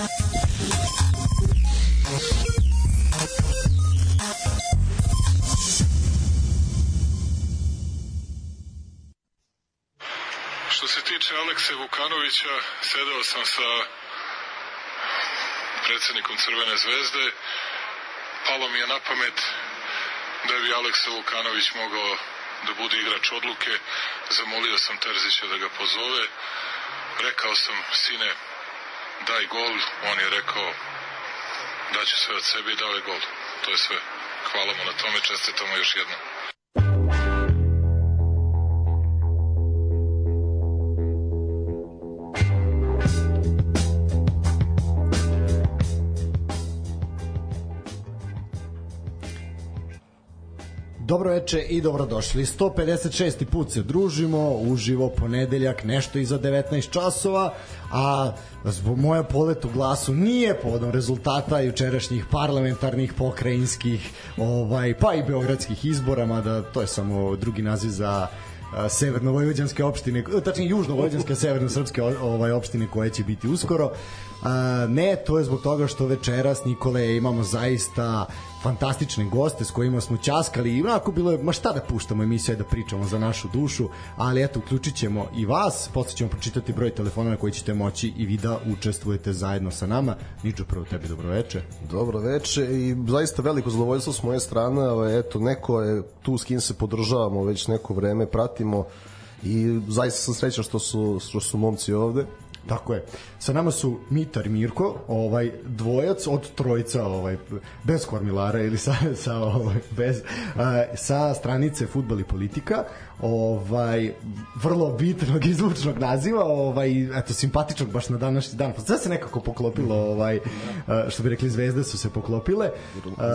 Što se tiče Alekse Vukanovića, sedeo sam sa predsednikom Crvene zvezde. Palo mi je na pamet da bi Aleksa Vukanović mogao da bude igrač odluke. Zamolio sam Terzića da ga pozove. Rekao sam, sine, daj gol. On je rekao, daću sve od sebe i dao je gol. To je sve. Hvala mu na tome, čestitamo još jednom. Dobro veče i dobrodošli. 156. put se družimo, uživo ponedeljak, nešto iza 19 časova, a zbog moja polet u glasu nije povodom rezultata jučerašnjih parlamentarnih, pokrajinskih, ovaj, pa i beogradskih izbora, mada to je samo drugi naziv za severno-vojvođanske opštine, tačnije južno-vojvođanske severno-srpske ovaj opštine koje će biti uskoro. Ne, to je zbog toga što večeras Nikole imamo zaista fantastične goste s kojima smo ćaskali i onako bilo je, ma šta da puštamo emisiju da pričamo za našu dušu, ali eto uključit ćemo i vas, posle ćemo pročitati broj telefona na koji ćete moći i vi da učestvujete zajedno sa nama. Niđo, prvo tebi dobro veče. Dobro veče i zaista veliko zadovoljstvo s moje strane, ovaj, eto, neko je tu s kim se podržavamo već neko vreme, pratimo i zaista sam srećan što su, što su momci ovde Tako je. Sa nama su Mitar Mirko, ovaj dvojac od trojica, ovaj bez kormilara ili sa sa ovaj bez uh, sa stranice Fudbal i politika ovaj vrlo bitnog izvučnog naziva, ovaj eto simpatičnog baš na današnji dan. Pa sve se nekako poklopilo, ovaj što bi rekli zvezde su se poklopile.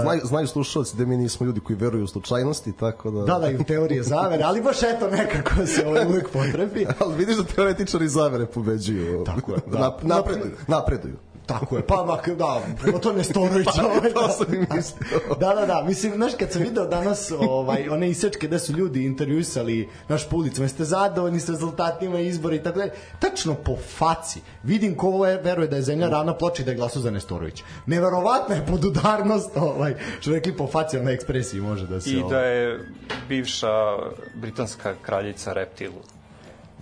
Znaju znaju slušaoci da mi nismo ljudi koji veruju u slučajnosti, tako da Da, da, i u teorije zavere, ali baš eto nekako se ovaj uvek potrebi. ali vidiš da teoretičari zavere pobeđuju. Tako je, da. Nap, napreduju, napreduju. Tako je, pa mak, da, prema to Nestorović. Pa, ovaj, to da. sam i mislio. da, da, da, mislim, znaš, kad sam video danas ovaj, one isečke da su ljudi intervjuisali naš po ulicama, jeste zadovoljni s rezultatima izbora i tako dalje, tačno po faci, vidim ko je, veruje da je zemlja ravna ploča i da je glasao za Nestorović. Neverovatna je podudarnost, ovaj, što rekli po faci, na ekspresiji može da se... I da ovaj, je bivša britanska kraljica reptil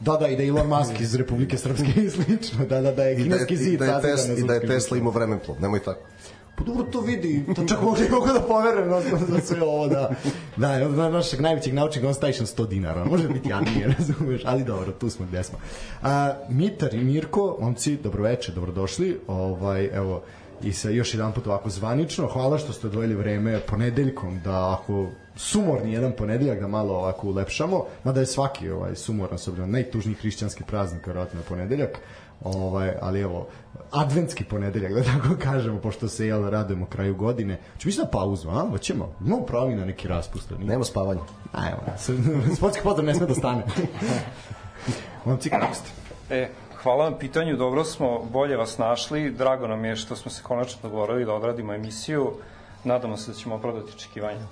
Da, da, i da je Elon Musk iz Republike Srpske i slično, da, da, da je I da je, kineski zid. i da je, sazidan Tesla, na i da je Tesla imao vremenplov, nemoj tako. Pa dobro to vidi, to čak može mogu da poverujem na, za sve ovo da da, od našeg najvećeg naučnika on station 100 dinara, može biti ja nije, razumeš, ali dobro, tu smo gde smo. A, Mitar i Mirko, momci, dobroveče, dobrodošli, ovaj, evo, i sa još jedan put ovako zvanično, hvala što ste odvojili vreme ponedeljkom da ako sumorni jedan ponedeljak da malo ovako ulepšamo, mada je svaki ovaj sumoran s obzirom najtužniji hrišćanski praznik verovatno na ponedeljak. Ovaj, ali evo, adventski ponedeljak, da tako kažemo, pošto se jel radujemo kraju godine. Ču mislim na pauzu, a? Hoćemo? Imamo pravo i na neki raspust. Nema spavanja. A, evo, sportski pozdrav ne sme da stane. Momci, kako ste? E, hvala na pitanju, dobro smo, bolje vas našli, drago nam je što smo se konačno dogovorili da odradimo emisiju, nadamo se da ćemo opravdati očekivanja.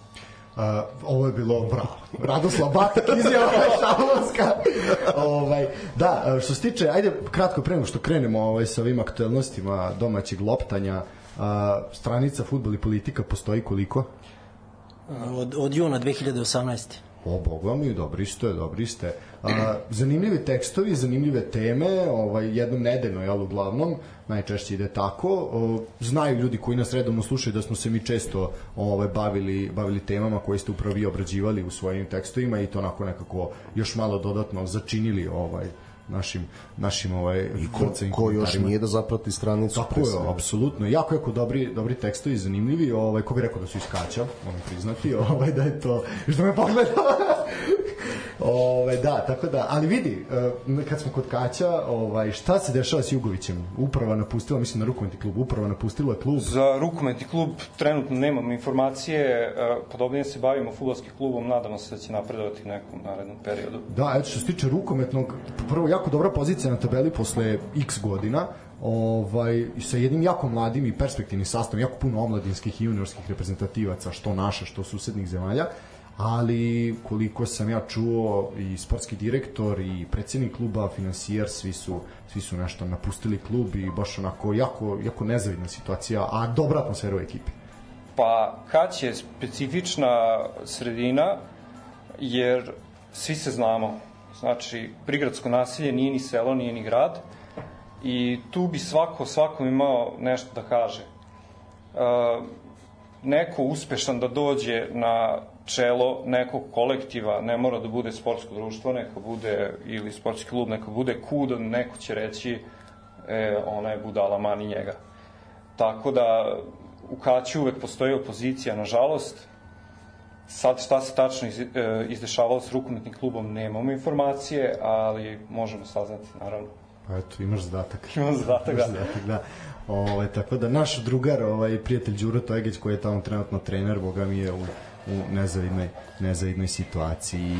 Uh, ovo je bilo bravo. Radoslav Batak izjava šalovska. ovaj, da, što se tiče, ajde kratko pre nego što krenemo ovaj, sa ovim aktuelnostima domaćeg loptanja, uh, stranica Futbol i politika postoji koliko? Od, od juna 2018. O, boga mi, dobri ste, dobri ste. A, zanimljivi tekstovi, zanimljive teme, ovaj, jednom nedeljno, jel, uglavnom, najčešće ide tako. O, znaju ljudi koji nas redovno slušaju da smo se mi često ovaj, bavili, bavili temama koje ste upravo vi obrađivali u svojim tekstovima i to onako nekako još malo dodatno začinili ovaj, našim našim ovaj I ko, ko još nije da zaprati stranicu Tako je, apsolutno. Jako, jako dobri, dobri tekstovi, zanimljivi. Ovaj, ko bi rekao da su iskača, moram priznati, ovaj, da je to, što me pogledao. Ove, da, tako da, ali vidi, eh, kad smo kod Kaća, ovaj, šta se dešava s Jugovićem? Uprava napustila, mislim na rukometni klub, uprava napustila klub. Za rukometni klub trenutno nemam informacije, e, podobnije se bavimo futbolskim klubom, nadamo se da će napredovati u nekom narednom periodu. Da, eto što se tiče rukometnog, prvo jako dobra pozicija na tabeli posle x godina, ovaj, sa jednim jako mladim i perspektivnim sastavom, jako puno omladinskih i juniorskih reprezentativaca, što naša, što susednih zemalja, ali koliko sam ja čuo i sportski direktor i predsednik kluba, finansijer, svi su, svi su nešto napustili klub i baš onako jako, jako nezavidna situacija, a dobra atmosfera u ekipi. Pa Kać je specifična sredina jer svi se znamo. Znači, prigradsko nasilje nije ni selo, nije ni grad i tu bi svako svakom imao nešto da kaže. E, neko uspešan da dođe na čelo nekog kolektiva, ne mora da bude sportsko društvo, neka bude ili sportski klub, neka bude kud, neko će reći e, ona je budala mani njega. Tako da u Kaću uvek postoji opozicija, nažalost. Sad šta se tačno iz, e, izdešavalo s rukometnim klubom nemamo informacije, ali možemo saznati, naravno. Pa eto, imaš zadatak. Imam zadatak, da. zadatak, da. Ovaj, tako da naš drugar, ovaj, prijatelj Đuro Tojegeć, koji je tamo trenutno trener, boga mi je u, u nezavidnoj, nezavidnoj situaciji.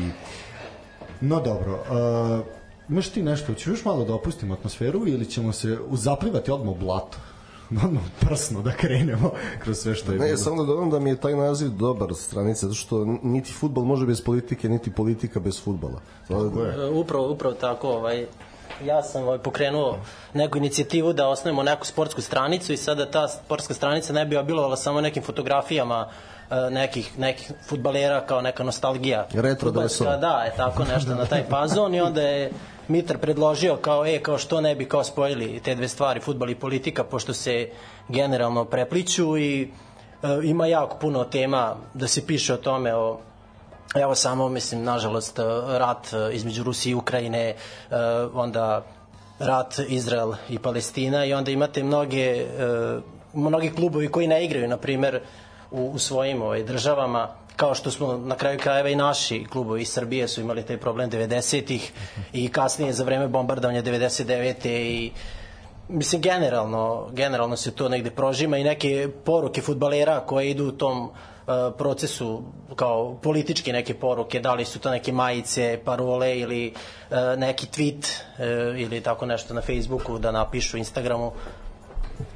No dobro, uh, imaš ti nešto, ćeš još malo da opustimo atmosferu ili ćemo se zaplivati odmah u blato? Odmah prsno da krenemo kroz sve što je ne, bilo. samo da dodam da mi je taj naziv dobar stranica, zato što niti futbol može bez politike, niti politika bez futbola. Tako je. E, Upravo, upravo tako, ovaj, ja sam ovaj, pokrenuo neku inicijativu da osnovimo neku sportsku stranicu i sada ta sportska stranica ne bi obilovala samo nekim fotografijama nekih, nekih futbalera kao neka nostalgija. Retro dresova. Da, je tako nešto na taj fazon i onda je Mitar predložio kao, e, kao što ne bi kao spojili te dve stvari, futbal i politika, pošto se generalno prepliću i e, ima jako puno tema da se piše o tome, o Evo samo, mislim, nažalost, e, rat e, između Rusije i Ukrajine, e, onda rat Izrael i Palestina i onda imate mnoge, mnogi klubovi koji ne igraju, na primer, u, u svojim ovaj, državama, kao što smo na kraju krajeva i naši klubovi iz Srbije su imali taj problem 90-ih i kasnije za vreme bombardovanja 99. i mislim generalno generalno se to negde prožima i neke poruke futbalera koje idu u tom uh, procesu kao političke neke poruke, da li su to neke majice, parole ili uh, neki tweet uh, ili tako nešto na Facebooku da napišu, Instagramu.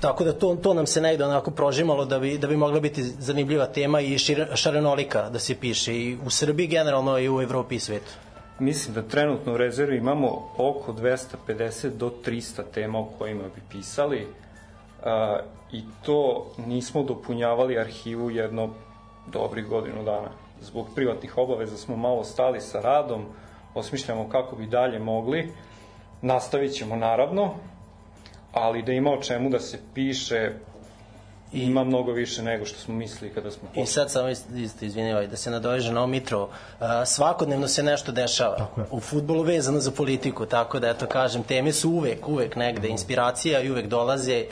Tako da to, to nam se negde onako prožimalo da bi, da bi mogla biti zanimljiva tema i šir, šarenolika da se piše i u Srbiji generalno i u Evropi i svetu. Mislim da trenutno u rezervi imamo oko 250 do 300 tema o kojima bi pisali a, i to nismo dopunjavali arhivu jedno dobrih godinu dana. Zbog privatnih obaveza smo malo stali sa radom, osmišljamo kako bi dalje mogli. Nastavit ćemo naravno, ali da ima o čemu da se piše I, ima mnogo više nego što smo mislili kada smo I sad samo isto, izvinjavaj, da se nadoveže na ovo Mitro, svakodnevno se nešto dešava u futbolu vezano za politiku, tako da eto kažem, teme su uvek, uvek negde, inspiracija i uvek dolaze,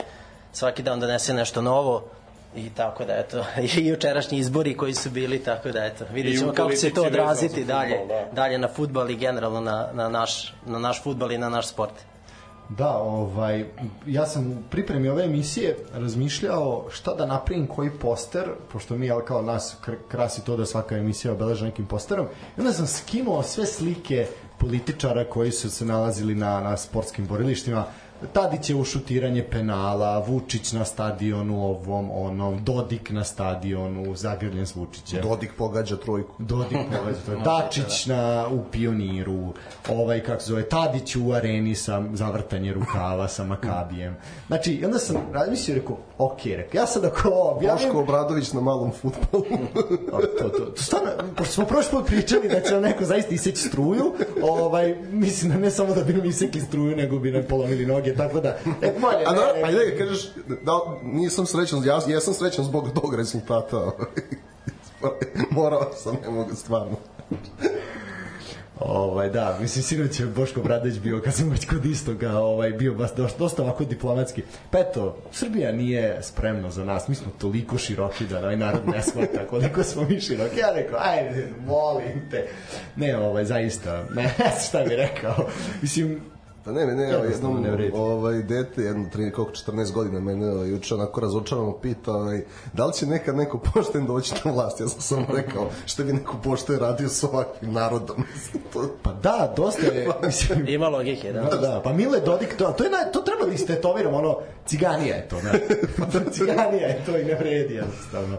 svaki dan donese nešto novo, I tako da, eto, i jučerašnji izbori koji su bili, tako da, eto, vidjet ćemo kako će se to odraziti dalje, futbol, da. dalje na futbal i generalno na, na, naš, na naš futbal i na naš sport. Da, ovaj, ja sam u pripremi ove emisije razmišljao šta da napravim koji poster, pošto mi, jel, kao nas krasi to da svaka emisija obeleža nekim posterom, i onda sam skinuo sve slike političara koji su se nalazili na, na sportskim borilištima, Tadić je u šutiranje penala, Vučić na stadionu ovom, onom, Dodik na stadionu, zagrljen s Vučićem. Dodik pogađa trojku. Dodik pogađa trojku. Dačić na, u pioniru, ovaj, kako se zove, Tadić u areni sa zavrtanje rukava sa Makabijem. Znači, i onda sam razmislio, rekao, ok, rekao, ja sad ako objavim... Boško Obradović na malom futbolu. to, to, to, stvarno, pošto smo prošli put pričali da će nam neko zaista iseći struju, ovaj, mislim da ne samo da bi nam isekli struju, nego bi nam polomili noge, tako da, e, bolje, A da, pa ne, kažeš, da, nisam srećan, ja, ja sam srećan zbog tog rezultata. ovaj. Morao sam, ne mogu stvarno. Ovaj da, mislim sinoć je Boško Bradović bio kad sam već kod istoga, ovaj bio baš dosta, dosta ovako diplomatski. Pa eto, Srbija nije spremna za nas. Mi smo toliko široki da ovaj narod ne shvata koliko smo mi široki. Ja rekao, ajde, molim te. Ne, ovaj zaista, ne, šta bi rekao. Mislim, Pa ne, ne, ne, ja, jednom ne ovaj dete, jedno 13 koliko 14 godina mene ovaj, juče onako razočarano pita, ovaj da li će nekad neko pošten doći na vlast. Ja sam samo rekao, šta bi neko pošten radio sa ovakvim narodom. to... Pa da, dosta je, mislim, ima logike, da. Da, da, pa Mile Dodik to, to je naj, to treba da istetoviramo, ono ciganija je to, ne. Pa to ciganija je to i ne vredi jednostavno.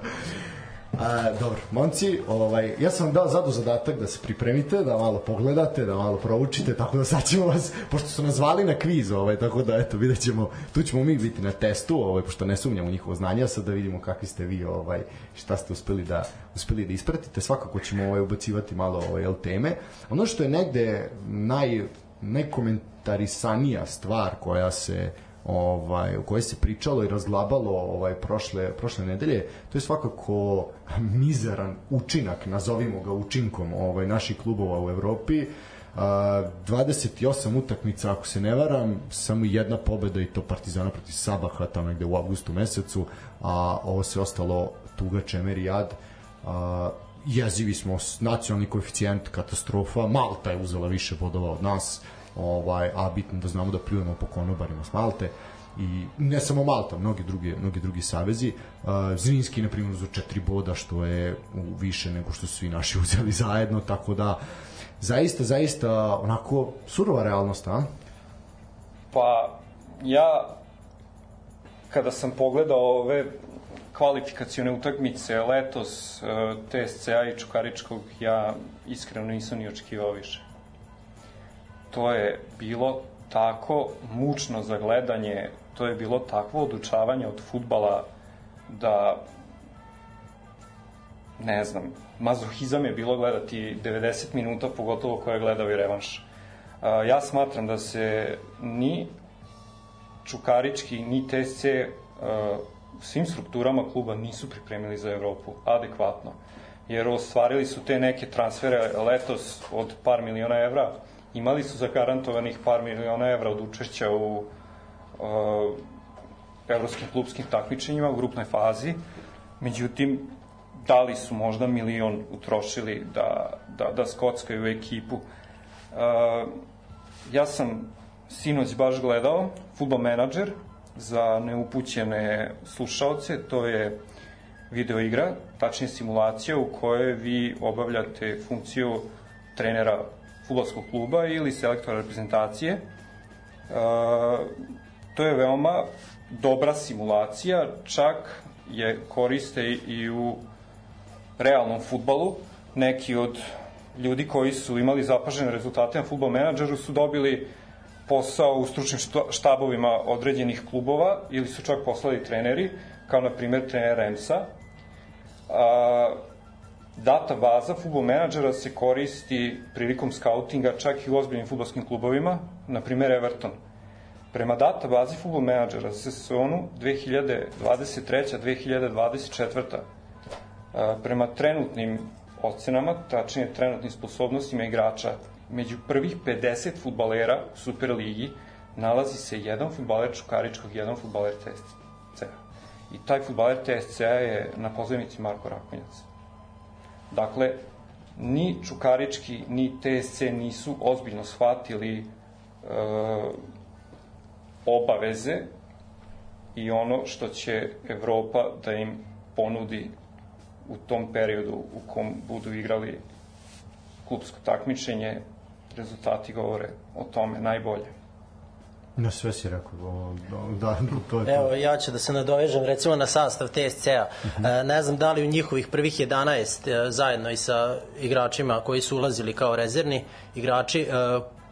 A, dobro, momci, ovaj, ja sam dao zadu zadatak da se pripremite, da malo pogledate, da malo proučite, tako da sad ćemo vas, pošto su nas zvali na kviz, ovaj, tako da eto, vidjet ćemo, tu ćemo mi biti na testu, ovaj, pošto ne sumnjamo njihovo znanje, sad da vidimo kakvi ste vi, ovaj, šta ste uspeli da, uspeli da ispratite, svakako ćemo ovaj, ubacivati malo ovaj, jel, teme. Ono što je negde naj, najkomentarisanija stvar koja se ovaj, o kojoj se pričalo i razglabalo ovaj, prošle, prošle nedelje, to je svakako mizeran učinak, nazovimo ga učinkom ovaj, naših klubova u Evropi. Uh, 28 utakmica, ako se ne varam, samo jedna pobeda i to Partizana protiv Sabaha tamo negde u avgustu mesecu, a ovo se ostalo tuga čemer i jad. Uh, jezivi smo, nacionalni koeficijent katastrofa, Malta je uzela više bodova od nas, uh, ovaj, a bitno da znamo da pljujemo po konobarima s Malte i ne samo Malta, mnogi drugi, mnogi drugi savezi. Uh, Zrinski, na primjer, za četiri boda, što je više nego što su svi naši uzeli zajedno, tako da zaista, zaista onako surova realnost, a? Pa, ja kada sam pogledao ove kvalifikacione utakmice letos uh, TSCA i Čukaričkog, ja iskreno nisam ni očekivao više to je bilo tako mučno za gledanje, to je bilo takvo odučavanje od futbala da ne znam, mazohizam je bilo gledati 90 minuta, pogotovo ko je gledao i revanš. Ja smatram da se ni Čukarički, ni TSC u svim strukturama kluba nisu pripremili za Evropu adekvatno. Jer ostvarili su te neke transfere letos od par miliona evra, imali su zagarantovanih par miliona evra od učešća u uh, evropskim klubskim takmičenjima u grupnoj fazi, međutim, da li su možda milion utrošili da, da, da skockaju ekipu. Uh, ja sam sinoć baš gledao Football Manager za neupućene slušalce, to je video igra, tačnije simulacija u kojoj vi obavljate funkciju trenera futbolskog kluba ili selektora reprezentacije. E, to je veoma dobra simulacija, čak je koriste i u realnom futbalu. Neki od ljudi koji su imali zapažene rezultate na futbol menadžeru su dobili posao u stručnim štabovima određenih klubova ili su čak poslali treneri, kao na primjer trener Remsa. A, data baza futbol menadžera se koristi prilikom skautinga čak i u ozbiljnim futbolskim klubovima, na primjer Everton. Prema data bazi futbol menadžera za sezonu 2023-2024 prema trenutnim ocenama, tačnije trenutnim sposobnostima igrača, među prvih 50 futbalera u Superligi nalazi se jedan futbaler Čukaričkog, jedan futbaler TSC. I taj futbaler TSC je na pozivnici Marko Rakonjac. Dakle, ni Čukarički, ni TSC nisu ozbiljno shvatili e, obaveze i ono što će Evropa da im ponudi u tom periodu u kom budu igrali klubsko takmičenje, rezultati govore o tome najbolje. Na sve si rekao, da, to je to. Evo, ja ću da se nadovežem recimo na sastav TSC-a. Uh mhm. -huh. E, ne znam da li u njihovih prvih 11 e, zajedno i sa igračima koji su ulazili kao rezervni igrači, e,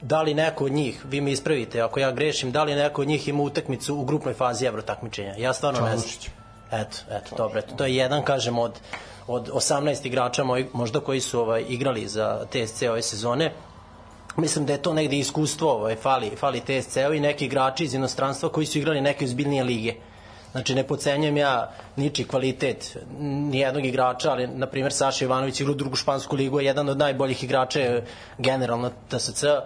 da li neko od njih, vi mi ispravite ako ja grešim, da li neko od njih ima utakmicu u grupnoj fazi evro takmičenja? Ja stvarno ne znam. Eto, eto, dobro, eto, to je jedan, kažem, od, od 18 igrača moj, možda koji su ovaj, igrali za TSC ove sezone mislim da je to negde iskustvo, ovaj, fali, fali TSC-u i neki igrači iz inostranstva koji su igrali neke uzbiljnije lige. Znači, ne pocenjujem ja niči kvalitet nijednog igrača, ali, na primjer, Saša Ivanović igra u drugu špansku ligu, je jedan od najboljih igrača generalno TSC-a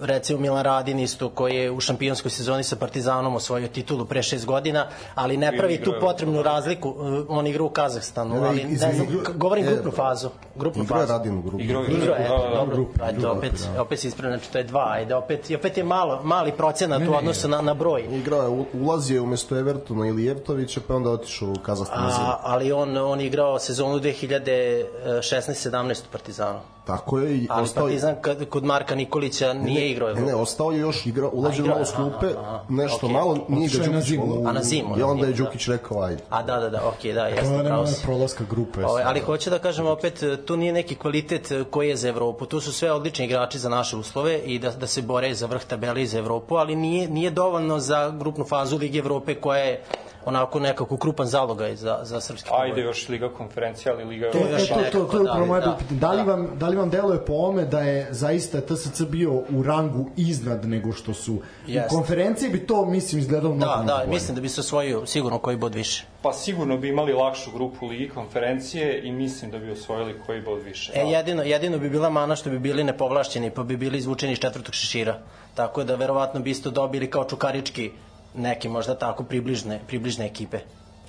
recimo Milan Radin isto koji je u šampionskoj sezoni sa Partizanom osvojio titulu pre šest godina, ali ne pravi tu potrebnu razliku. Uh, on igra u Kazahstanu, ali ne znam, govorim grupnu fazu. Grupnu igra fazu. Radin u grupu. Igra, igra, e, dobro, ajde, opet, opet se ispravno, znači to je dva, ajde, opet, opet je malo, mali procenat u odnosu na, na broj. Igrao je, ulazio umesto Evertona ili Jevtovića, pa onda otišao u Kazahstan. A, ali on, on igrao sezonu 2016-17 u Partizanu. Tako je. I ali ostao... Partizan kod Marka Nikolića nije igrao Ne, ne, ostao je još igra, ulazio igrao malo s klupe, aha, aha. nešto Okej. malo, nije ga Đukić zimu. A, na zimu, I onda je Đukić rekao, ajde. A da, da, da, okej, da, To jeste, je pravo nema si. prolaska grupe. Ovaj, ali hoću da kažem opet, tu nije neki kvalitet koji je za Evropu. Tu su sve odlični igrači za naše uslove i da, da se bore za vrh tabele i za Evropu, ali nije, nije dovoljno za grupnu fazu Lige Evrope koja je onako nekako krupan zalogaj za, za srpski Ajde fudbal. još Liga konferencija, ali Liga To, je još to, to, nekako, to je da, upravo moje da, pitanje. Da li, da. vam, da li vam deluje po ome da je zaista TSC bio u rangu iznad nego što su u Jeste. konferenciji bi to mislim izgledalo mnogo, Da, mnogo da, bolje. mislim da bi se osvojio sigurno koji bod više. Pa sigurno bi imali lakšu grupu u Ligi konferencije i mislim da bi osvojili koji bod više. E, jedino, jedino bi bila mana što bi bili nepovlašćeni, pa bi bili izvučeni iz četvrtog šešira. Tako da verovatno bi isto dobili kao čukarički neke možda tako približne, približne ekipe.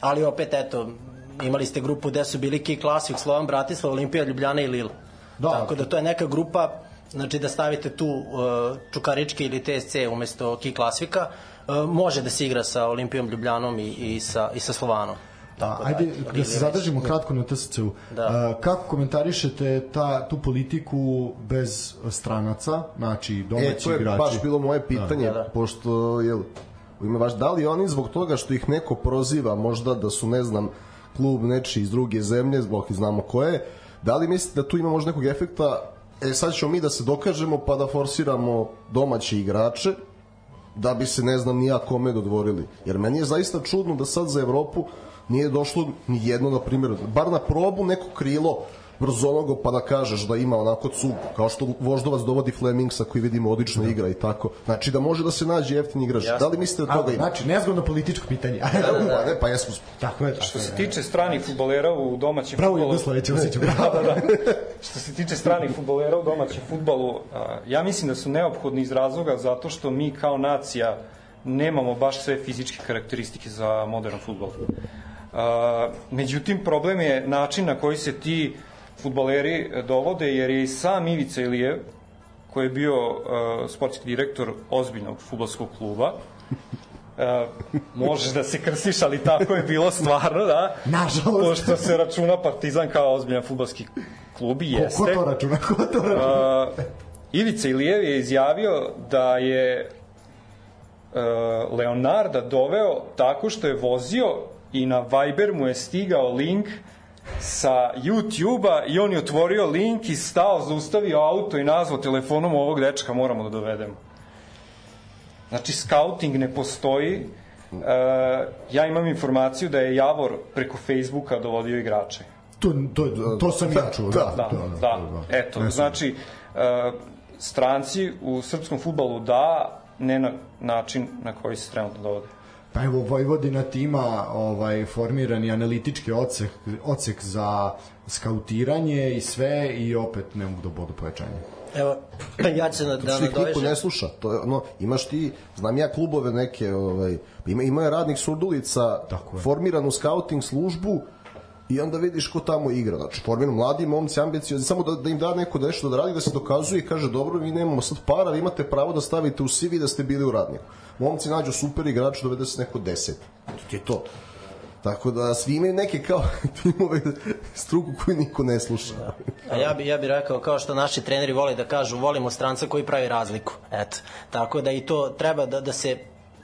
Ali opet, eto, imali ste grupu gde su bili Ki Klasik, Slovan Bratislav, Olimpija, Ljubljana i Lille. Da. Tako da to je neka grupa, znači da stavite tu uh, čukarički ili TSC umesto Ki Klasvika, uh, može da se igra sa Olimpijom, Ljubljanom i, i, sa, i sa Slovanom. Da, Tako ajde da Lille se već- zadržimo kratko na TSC-u. Da. A, kako komentarišete ta, tu politiku bez stranaca, znači domaći E, to je igrači? baš bilo moje pitanje, Da, da. pošto, jel, u ime vaš, da li oni zbog toga što ih neko proziva, možda da su, ne znam, klub nečiji iz druge zemlje, zbog i znamo ko je, da li mislite da tu ima možda nekog efekta, e sad ćemo mi da se dokažemo pa da forsiramo domaće igrače, da bi se ne znam nija kome dodvorili. Jer meni je zaista čudno da sad za Evropu nije došlo ni jedno, na primjer, bar na probu neko krilo brzonogo pa da kažeš da ima onako cugu, kao što Voždovac dovodi Flemingsa koji vidimo odlično igra i tako. Znači da može da se nađe jeftini igrač. Da li mislite da toga ima? znači, nezgodno političko pitanje. Pa ne, pa jesmo. tako je, tako Što se tiče stranih futbolera u domaćem Bravo fudbalu... Jugoslavije, će osjećam. Da, da, da. Što se tiče stranih futbolera u domaćem futbalu, a, ja mislim da su neophodni iz razloga zato što mi kao nacija nemamo baš sve fizičke karakteristike za modern futbol. A, Međutim, problem je način na koji se ti futboleri dovode, jer je i sam Ivica Ilijev, koji je bio uh, sportski direktor ozbiljnog futbolskog kluba, Uh, možeš da se krsiš, ali tako je bilo stvarno, da. Nažalost. Pošto se računa Partizan kao ozbiljan futbolski klub i Ko, jeste. ko to računa? Ko to računa? Uh, Ivica Ilijev je izjavio da je uh, Leonarda doveo tako što je vozio i na Viber mu je stigao link sa YouTube-a i on je otvorio link i stao, zaustavio auto i nazvao telefonom ovog dečka moramo da dovedemo. Znači, scouting ne postoji. Uh, ja imam informaciju da je Javor preko Facebooka dovodio igrače. To, to, to sam ja čuo. Da, Da, da, da, eto, Ne znači, uh, stranci u srpskom futbalu da, ne na način na koji se trenutno dovode. Pa evo, Vojvodina tima ovaj, formirani analitički odsek, odsek za skautiranje i sve i opet ne mogu da bodu povećanje. Evo, ja ću da, da što ih niko nadovežem. ne sluša. To je, ono, imaš ti, znam ja klubove neke, ovaj, ima, ima je radnik Surdulica, formiranu scouting službu i onda vidiš ko tamo igra. Znači, formiran mladi momci, ambiciozni, samo da, da im da neko da nešto da radi, da se dokazuje i kaže, dobro, vi nemamo sad para, vi imate pravo da stavite u CV da ste bili u radniku. Momci nađu super igrač, dovede se neko deset. To je to. Tako da svi imaju neke kao timove struku koju niko ne sluša. A ja bi, ja bi rekao, kao što naši treneri vole da kažu, volimo stranca koji pravi razliku. Eto. Tako da i to treba da, da se,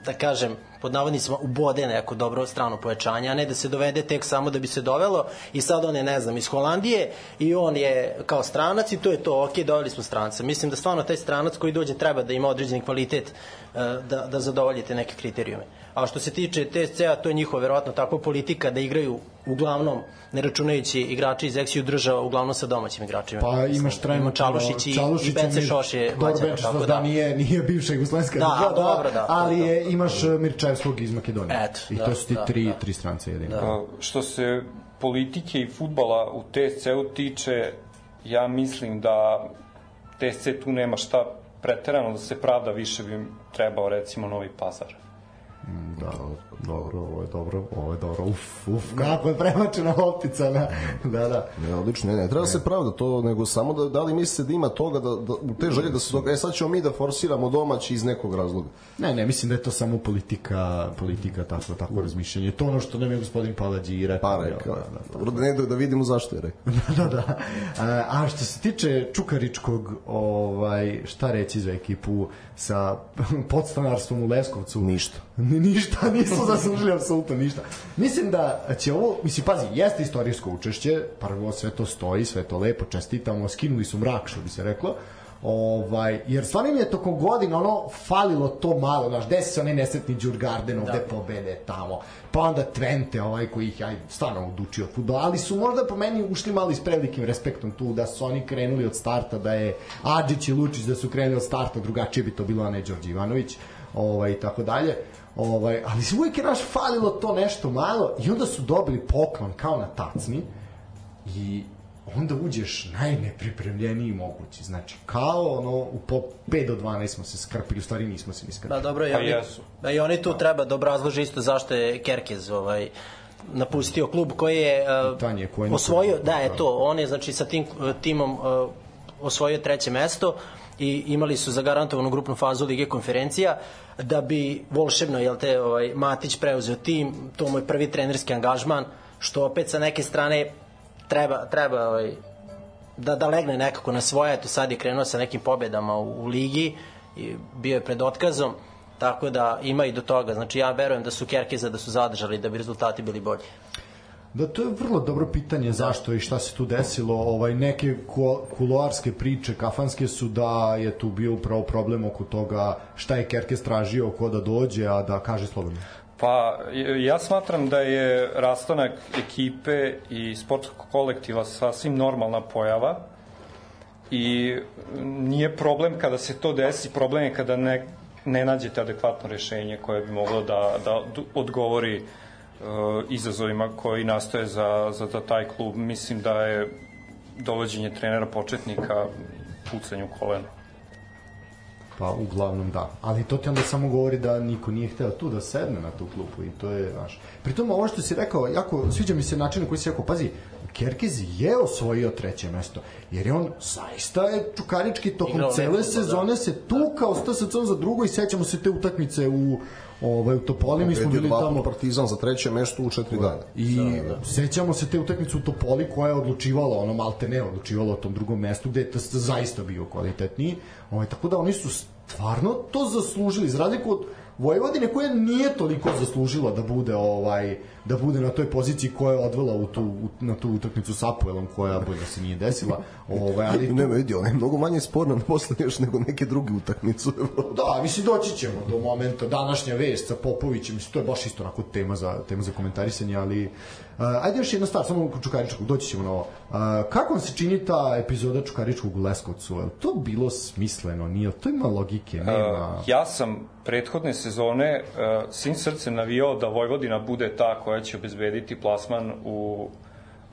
da kažem, pod navodnicima ubode neko dobro strano pojačanje, a ne da se dovede tek samo da bi se dovelo i sad on je, ne znam, iz Holandije i on je kao stranac i to je to, ok, doveli smo stranca. Mislim da stvarno taj stranac koji dođe treba da ima određeni kvalitet eh, da, da zadovoljite neke kriterijume. A što se tiče TSC-a, to je njihova verovatno takva politika da igraju uglavnom, ne računajući igrači iz Eksiju država, uglavnom sa domaćim igračima. Pa imaš Ima trenutno Čalušić i, i Bence Šoš je Bence tako da. da nije, nije bivša jugoslovenska Da, država, dobro, da, ali to- je, imaš eh, Mirčevskog iz Makedonije. Eto, I da, to su ti da, tri, da. tri strance jedine. Da. Što se politike i futbala u TSC-u tiče, ja mislim da TSC tu nema šta preterano da se pravda, više bi im trebao recimo Novi Pazar. Da, dobro, ovo je dobro, ovo je dobro. Uf, uf, kako je premačena loptica, na, da, da. Ne, odlično, ne, ne treba ne. se pravda to, nego samo da, da li mislite da ima toga, da, da u te želje da se toga, e sad ćemo mi da forsiramo domaći iz nekog razloga. Ne, ne, mislim da je to samo politika, politika, tako, tako razmišljanje. To ono što nam je gospodin Palađi i rekao. Pa rekao, da, da, da, ne, da, da vidimo zašto je rekao. da, da, da. A, a što se tiče Čukaričkog, ovaj, šta reći za ekipu sa podstanarstvom u Leskovcu? Ništa. Ni, ništa, nisu zaslužili apsolutno ništa. Mislim da će ovo, mislim, pazi, jeste istorijsko učešće, prvo sve to stoji, sve to lepo, čestitamo, skinuli su mrak, što bi se reklo, Ovaj, jer stvarno im je tokom godina ono falilo to malo, znaš, desi se onaj nesretni Đurgarden ovde da. pobede tamo, pa onda Twente, ovaj koji ih aj stvarno udučio futbol, ali su možda po meni ušli malo i s prevelikim respektom tu, da su oni krenuli od starta, da je Adžić i Lučić da su krenuli od starta, drugačije bi to bilo, a ne Đorđe Ivanović, ovaj, i tako dalje. Ovaj, ali uvijek je naš falilo to nešto malo i onda su dobili poklon kao na tacni i onda uđeš najnepripremljeniji mogući. Znači, kao ono, u po 5 do 12 smo se skrpili, u stvari nismo se ni skrpili. Da, dobro, i pa oni, da, i oni tu da. treba da obrazlože isto zašto je Kerkez ovaj, napustio klub koji je uh, Pitanje, koji osvojio, da, je to, on je znači sa tim uh, timom uh, osvojio treće mesto i imali su zagarantovanu grupnu fazu Lige konferencija da bi volšebno jel te ovaj Matić preuzeo tim to mu je prvi trenerski angažman što opet sa neke strane treba, treba ovaj, da, da legne nekako na svoje, eto sad je krenuo sa nekim pobedama u, u ligi i bio je pred otkazom, tako da ima i do toga. Znači ja verujem da su Kerkeza da su zadržali da bi rezultati bili bolji. Da, to je vrlo dobro pitanje zašto i šta se tu desilo. Ovaj neke kuloarske priče kafanske su da je tu bio upravo problem oko toga šta je Kerkez tražio ko da dođe, a da kaže slobodno. Pa, ja smatram da je rastanak ekipe i sportskog kolektiva sasvim normalna pojava i nije problem kada se to desi, problem je kada ne, ne nađete adekvatno rešenje koje bi moglo da, da odgovori uh, izazovima koji nastoje za, za, za taj klub. Mislim da je dovođenje trenera početnika pucanju kolena. Pa uglavnom da. Ali to ti onda samo govori da niko nije hteo tu da sedne na tu klupu i to je, znaš. Pritom ovo što si rekao, jako sviđa mi se način na koji si rekao, pazi, Kerkez je osvojio treće mesto, jer je on zaista je čukarički tokom Igrao cele sezone da. se tukao da. sa za drugo i sećamo se te utakmice u ovaj, u Topoli, mi smo bili tamo... Partizan za treće mesto u četiri dana. I da, da. sećamo se te utakmice u Topoli koja je odlučivala, ono malte ne odlučivala o tom drugom mestu, gde je zaista bio kvalitetniji. Ovaj, tako da oni su stvarno to zaslužili, za razliku od Vojvodine koja nije toliko zaslužila da bude ovaj da bude na toj poziciji koja je odvela u tu u, na tu utakmicu sa Apoelom koja bolje se nije desila. Ovaj ali ne vidi, ona je mnogo manje sporna posle još nego neke druge utakmice. da, mislim doći ćemo do momenta današnja vest sa Popovićem, mislim to je baš isto onako tema za tema za komentarisanje, ali Uh, ajde još jedna stvar, samo Čukaričkog, doći ćemo na ovo. Uh, kako vam se čini ta epizoda Čukaričkog u Leskovcu? Je to bilo smisleno? Nije to ima logike? Nema... Uh, ja sam prethodne sezone uh, svim srcem navijao da Vojvodina bude ta koja će obezbediti plasman u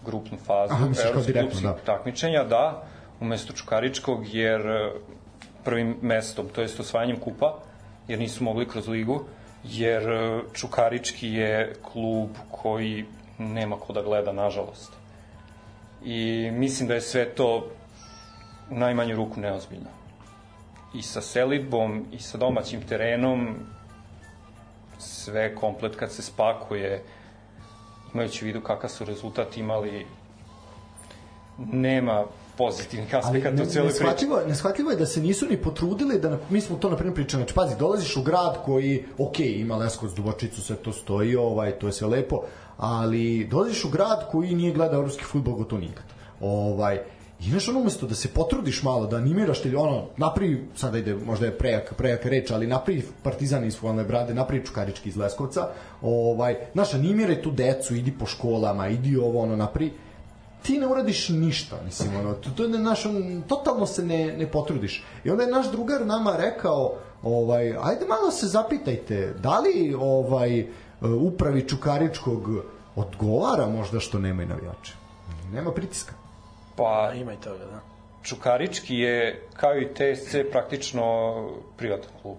grupnu fazu evropskog da. takmičenja, da, umesto Čukaričkog, jer prvim mestom, to jest osvajanjem kupa, jer nisu mogli kroz ligu, jer Čukarički je klub koji nema ko da gleda, nažalost. I mislim da je sve to najmanju ruku neozbiljno. I sa selitbom, i sa domaćim terenom, sve komplet kad se spakuje, imajući u vidu kakav su rezultat imali, nema pozitivnih aspekata u cijeloj priči. Neshvatljivo, neshvatljivo je da se nisu ni potrudili da, mi smo to na primjer pričali, znači pazi, dolaziš u grad koji, ok, ima Leskovac, Dubočicu, sve to stoji, ovaj, to je sve lepo, ali dolaziš u grad koji nije gledao evropski futbol gotovo nikad. Ovaj, I znaš, ono umesto da se potrudiš malo, da animiraš, ili ono, napravi, sada ide, možda je prejak, prejak reč, ali napravi partizan iz Fulane Brade, napravi Čukarički iz Leskovca, ovaj, znaš, animiraj tu decu, idi po školama, idi ovo, ono, napravi, ti ne uradiš ništa, mislim, ono, to, to je naš, on, totalno se ne, ne potrudiš. I onda je naš drugar nama rekao, ovaj, ajde malo se zapitajte, da li, ovaj, upravi Čukaričkog odgovara možda što nema i navijače. Nema pritiska. Pa, ima i toga, da. Čukarički je, kao i TSC, praktično privatan klub.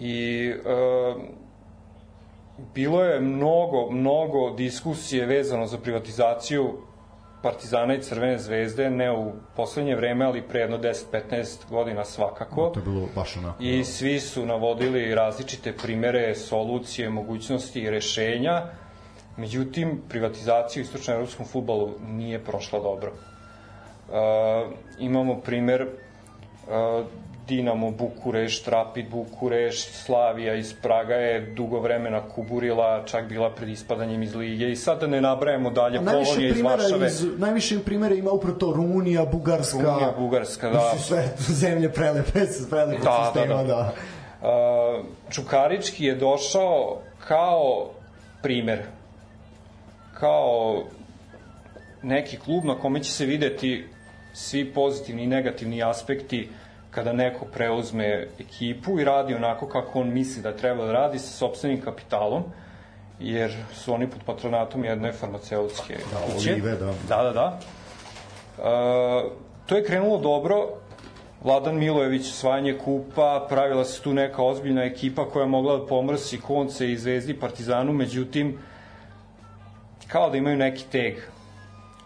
I e, bilo je mnogo, mnogo diskusije vezano za privatizaciju Partizana i Crvene zvezde, ne u poslednje vreme, ali pre jedno 10-15 godina svakako. To je bilo baš onako. I svi su navodili različite primere, solucije, mogućnosti i rešenja. Međutim, privatizacija u istočnom evropskom futbolu nije prošla dobro. Uh, imamo primer uh, Dinamo Bukurešt, Rapid Bukurešt, Slavija iz Praga je dugo vremena kuburila, čak bila pred ispadanjem iz lige i sad da ne nabrajamo dalje Polonija iz Varšave. Iz, najviše primjera ima upravo to Rumunija, Bugarska. Rumunija, Bugarska, da. Su sve zemlje prelepe, prelepe da, sistema, da. da. da. Uh, Čukarički je došao kao primer, kao neki klub na kome će se videti svi pozitivni i negativni aspekti kada neko preuzme ekipu i radi onako kako on misli da treba da radi sa sobstvenim kapitalom, jer su oni pod patronatom jedne farmaceutske da, kuće. Olive, da. Da, da, da. E, to je krenulo dobro, Vladan Milojević osvajanje kupa, pravila se tu neka ozbiljna ekipa koja je mogla da pomrsi konce i zvezdi Partizanu, međutim, kao da imaju neki teg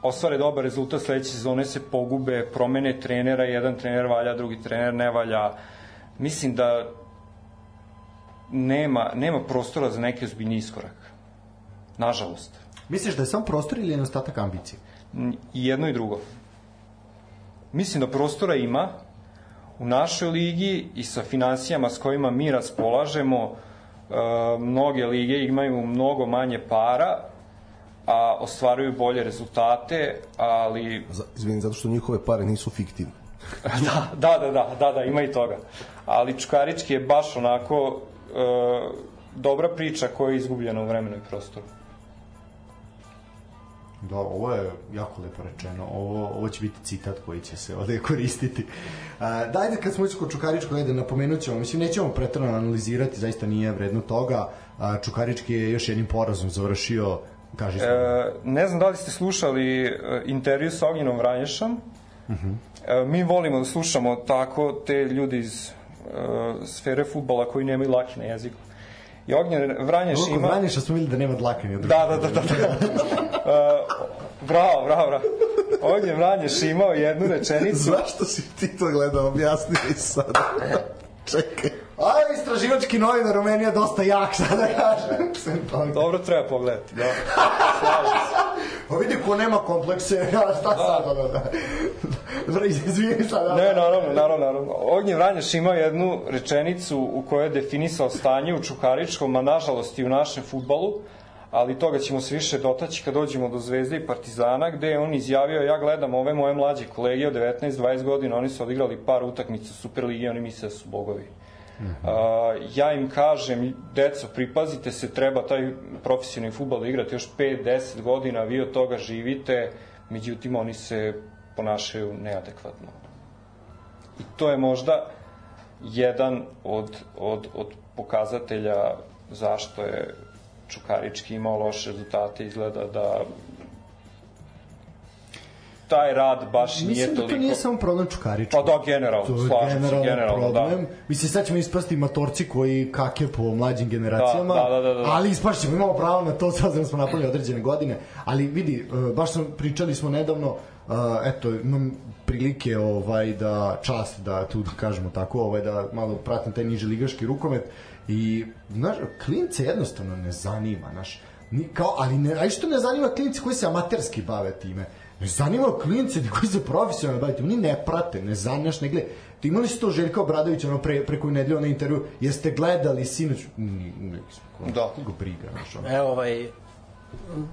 ostvare dobar rezultat sledeće sezone se pogube, promene trenera, jedan trener valja, drugi trener ne valja. Mislim da nema, nema prostora za neki ozbiljni iskorak. Nažalost. Misliš da je sam prostor ili nedostatak ambicije? I jedno i drugo. Mislim da prostora ima u našoj ligi i sa financijama s kojima mi raspolažemo, e, mnoge lige imaju mnogo manje para a ostvaruju bolje rezultate, ali... Izvini, zato što njihove pare nisu fiktivne. da, da, da, da, da, da, ima i toga. Ali Čukarički je baš onako e, dobra priča koja je izgubljena u vremenu i prostoru. Da, ovo je jako lepo rečeno. Ovo, ovo će biti citat koji će se ovde koristiti. A, dajde, kad smo kod Čukaričkog, ajde, napomenut ćemo, mislim, nećemo pretrano analizirati, zaista nije vredno toga. A, Čukarički je još jednim porazom završio Kaži e, ne znam da li ste slušali e, intervju sa Ognjenom Vranješom. Uh mhm. -huh. e, mi volimo da slušamo tako te ljudi iz e, sfere futbala koji nemaju laki na jeziku. I Ognjen Vranješ Luko ima... Vranješa smo videli da nema dlake ni Da, da, da, da. da. e, bravo, bravo, bravo. Ognjen Vranješ imao jednu rečenicu... Zašto si ti to gledao? Objasni mi sad. Čekaj. Aj, istraživački novinar Rumenija dosta jak, sad da kažem. Dobro, treba pogledati. Da. Pa vidi ko nema komplekse, ja šta da. sad, da, da. da. Izvini sad. Da. Ne, naravno, naravno, naravno. Ognjen Vranješ ima jednu rečenicu u kojoj je definisao stanje u Čukaričkom, a nažalost i u našem futbalu, ali toga ćemo se više dotaći kad dođemo do Zvezde i Partizana, gde je on izjavio, ja gledam ove moje mlađe kolege od 19-20 godina, oni su odigrali par utakmica Superligi, oni misle da su bogovi. -huh. ja im kažem, deco, pripazite se, treba taj profesionalni futbol da igrate još 5-10 godina, vi od toga živite, međutim oni se ponašaju neadekvatno. I to je možda jedan od, od, od pokazatelja zašto je Čukarički imao loše rezultate, izgleda da taj rad baš Mislim nije toliko... Mislim da to nije samo problem Čukarička. Pa da, generalno, to slažem se, generalno, da. problem. da. Mislim, sad ćemo ispasti matorci koji kake po mlađim generacijama, da, da, da, da, da. ali ispašćemo, imamo pravo na to, sad da smo napravili određene godine, ali vidi, e, baš sam, pričali smo nedavno, uh, eto, imam prilike ovaj da čast da tu da kažemo tako, ovaj da malo pratim taj niži ligaški rukomet i znaš, klince jednostavno ne zanima, znaš, ni, kao, ali ne, aj što ne zanima klinci koji se amaterski bave time Ne zanima klince koji se profesionalno bavite, oni ne prate, ne zanaš, ne gleda. Ti imali ste to Željka Obradovića ono pre, preko nedelju na intervju, jeste gledali sinoć? Da. Go briga, znaš, ono. Evo, ovaj,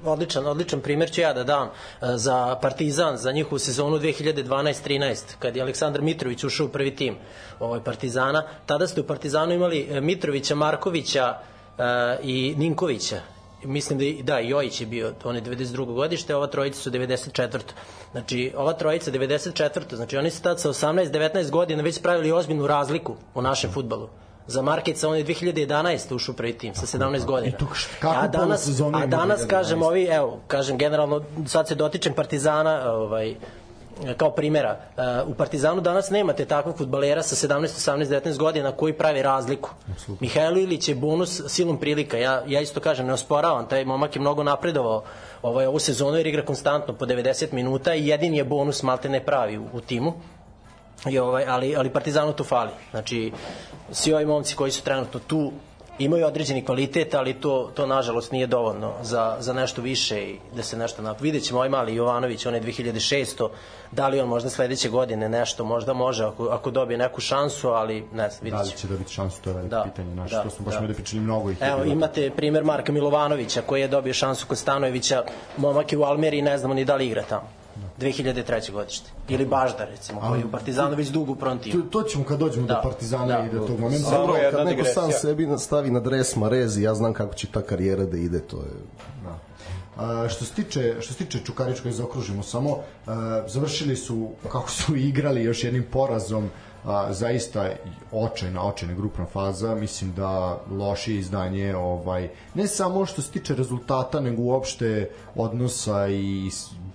odličan, odličan primjer ću ja da dam e, za Partizan, za njihovu sezonu 2012-13, kad je Aleksandar Mitrović ušao u prvi tim ovaj, Partizana. Tada ste u Partizanu imali e, Mitrovića, Markovića uh, i Ninkovića mislim da, da Jojić je bio, on je 92. godište, ova trojica su 94. Znači, ova trojica 94. Znači, oni su tad sa 18-19 godina već spravili ozbiljnu razliku u našem futbalu. Za Markeca on je 2011. ušao prvi tim sa 17 godina. a danas, a danas kažem ovi, evo, kažem generalno, sad se dotičem Partizana, ovaj, kao primjera, u Partizanu danas nemate takvog futbalera sa 17, 18, 19 godina koji pravi razliku. Absolutno. Mihajlo Ilić je bonus silom prilika. Ja, ja isto kažem, ne osporavam, taj momak je mnogo napredovao ovaj, ovu sezonu jer igra konstantno po 90 minuta i jedini je bonus malte ne pravi u, u timu. I ovaj, ali, ali Partizanu tu fali. Znači, svi ovi momci koji su trenutno tu imaju određeni kvalitet, ali to, to nažalost nije dovoljno za, za nešto više i da se nešto napravi. Vidjet ćemo ovaj mali Jovanović, on je 2600, da li on možda sledeće godine nešto, možda može ako, ako dobije neku šansu, ali ne znam, vidjet ćemo. Da li će dobiti šansu, to je veliko da, pitanje. Naši, da, to smo baš da. pričali mnogo ih. Evo, imate primer Marka Milovanovića koji je dobio šansu kod Stanojevića, momak je u Almeri, ne znamo ni da li igra tamo. 2003. godište. Ili Bažda, recimo, koji je u Partizanu već dugo timu. To, to ćemo kad dođemo da. do Partizana da. i do tog momenta. Samo kad neko sam sebi stavi na dres Marezi, ja znam kako će ta karijera da ide, to je... Da. A, što se tiče što se tiče Čukarička i zaokružimo samo a, završili su kako su igrali još jednim porazom a, zaista očajna, očajna grupna faza, mislim da loše izdanje, ovaj, ne samo što se tiče rezultata, nego uopšte odnosa i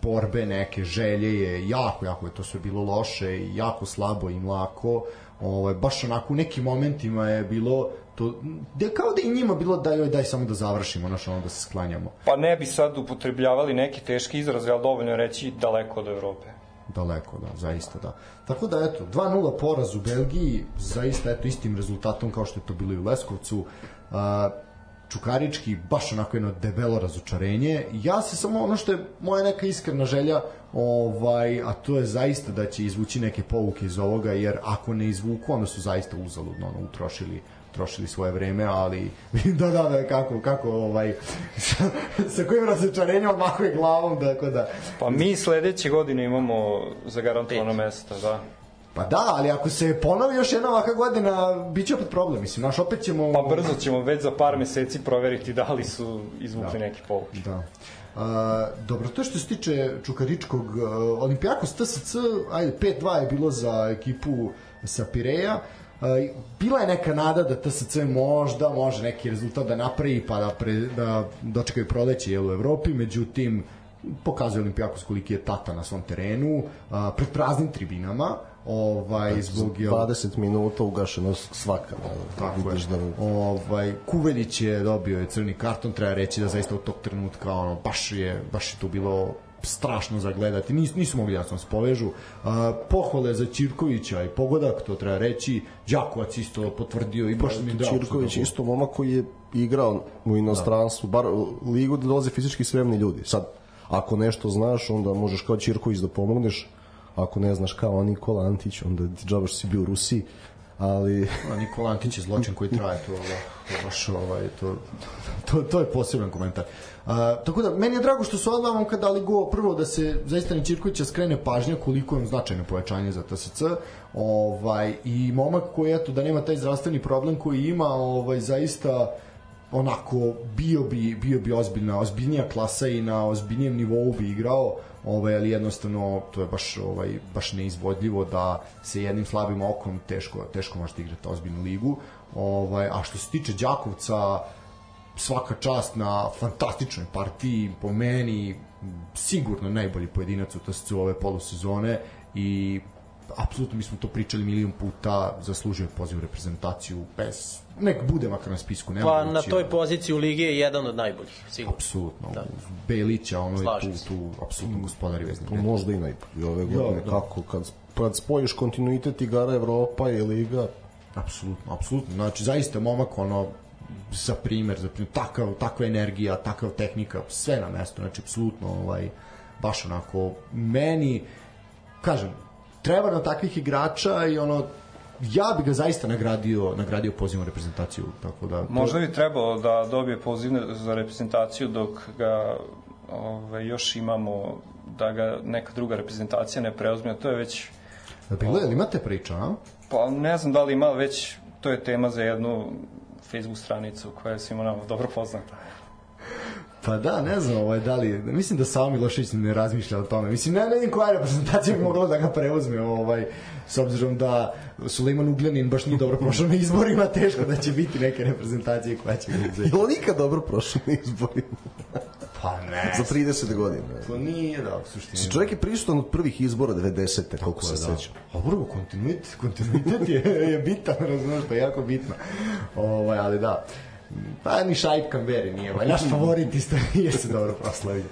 borbe neke želje je jako, jako je to sve bilo loše i jako slabo i mlako ovaj, baš onako u nekim momentima je bilo to, da kao da i njima bilo da joj daj samo da završimo, znaš, ono da se sklanjamo. Pa ne bi sad upotrebljavali neki teški izraz, ali dovoljno reći daleko od Evrope. Daleko, da, zaista da. Tako da, eto, 2-0 poraz u Belgiji, zaista, eto, istim rezultatom kao što je to bilo i u Leskovcu. Uh, Čukarički baš onako jedno debelo razočarenje. Ja se samo ono što je moja neka iskrena želja, ovaj, a to je zaista da će izvući neke pouke iz ovoga, jer ako ne izvuku, onda su zaista uzaludno ono, utrošili trošili svoje vreme, ali da, da, da, kako, kako, ovaj, sa, sa kojim razočarenjem odmahuje glavom, tako da... Pa mi sledeće godine imamo zagarantovano mesto, da. Pa da, ali ako se ponovi još jedna ovaka godina, bit će opet problem. Mislim, naš opet ćemo... Pa brzo ćemo već za par meseci proveriti da li su izvukli da. neki povuč. Da. Uh, dobro, to što se tiče Čukaričkog uh, Olimpijakos TSC, ajde, 5-2 je bilo za ekipu sa Pireja. Uh, bila je neka nada da TSC možda može neki rezultat da napravi pa da, pre, da dočekaju proleće jel, u Evropi, međutim pokazuje Olimpijakos koliki je tata na svom terenu, uh, pred praznim tribinama, ovaj zbog je 20 minuta ugašeno svaka da, tako je. da ovaj Kuvelić je dobio je crni karton treba reći da zaista u tog trenutka ono baš je baš je to bilo strašno za gledati. Nis, nisu mogli jasno da se povežu. A, pohvale za Ćirkovića i pogodak, to treba reći. Đakovac isto potvrdio i baš mi da Ćirković isto momak koji je igrao u inostranstvu, da. bar ligu da dolaze fizički spremni ljudi. Sad, ako nešto znaš, onda možeš kao Ćirković da pomogneš ako ne znaš kao Nikola Antić, onda ti džabaš si bio u Rusiji, ali... Nikola Antić je zločin koji traje, to, baš, ovaj, to, to, to je poseban komentar. A, tako da, meni je drago što su odmah kad dali go, prvo da se zaista ni Čirkovića skrene pažnja koliko je značajno pojačanje za TSC, ovaj, i momak koji, eto, da nema taj zdravstveni problem koji ima, ovaj, zaista onako bio bi bio bi ozbiljna ozbiljnija klasa i na ozbiljnijem nivou bi igrao ovaj, ali jednostavno to je baš, ovaj, baš neizvodljivo da se jednim slabim okom teško, teško možete igrati ozbiljnu ligu. Ovaj, a što se tiče Đakovca, svaka čast na fantastičnoj partiji, po meni sigurno najbolji pojedinac u TSC ove polusezone i apsolutno mi smo to pričali milion puta, zaslužio poziv reprezentaciju bez nek bude makar na spisku. Nema pa na toj poziciji u ligi je jedan od najboljih, sigurno. Apsolutno. Da. Belića, ono je tu, tu apsolutno gospodari vezni. Tu možda i najbolji ove godine. Da, da. Kako, kad, kad spojiš kontinuitet igara Evropa i Liga, Apsolutno, apsolutno. Znači, zaista momak, ono, za primer, za primer, takav, takva energija, takva tehnika, sve na mesto, znači, apsolutno, ovaj, baš onako, meni, kažem, treba na takvih igrača i ono, ja bi ga zaista nagradio nagradio pozivom reprezentaciju tako da to... možda bi trebalo da dobije poziv za reprezentaciju dok ga ove, još imamo da ga neka druga reprezentacija ne preuzme to je već bilo je li imate priča a? pa ne znam da li ima već to je tema za jednu Facebook stranicu koja je svima nama dobro poznata Pa da, ne znam, ovaj, da li, mislim da Savo Milošević ne razmišlja o tome. Mislim, ne, ne vidim koja reprezentacija bi mogla da ga preuzme, ovaj, s obzirom da Suleiman Ugljanin baš nije dobro prošao na izborima, teško da će biti neke reprezentacije koja će ga uzeti. Je nikad dobro prošao na izborima? Pa ne. Za 30 godina. To nije da, u suštini. Čovjek je prisutan od prvih izbora 90. koliko se da. sećam. A prvo, kontinuitet, kontinuitet je, je bitan, razumeš, to je jako bitno. Ovaj, ali da. Pa ni Šaip Kamberi nije, ovaj, naš favorit isto nije se dobro proslavio.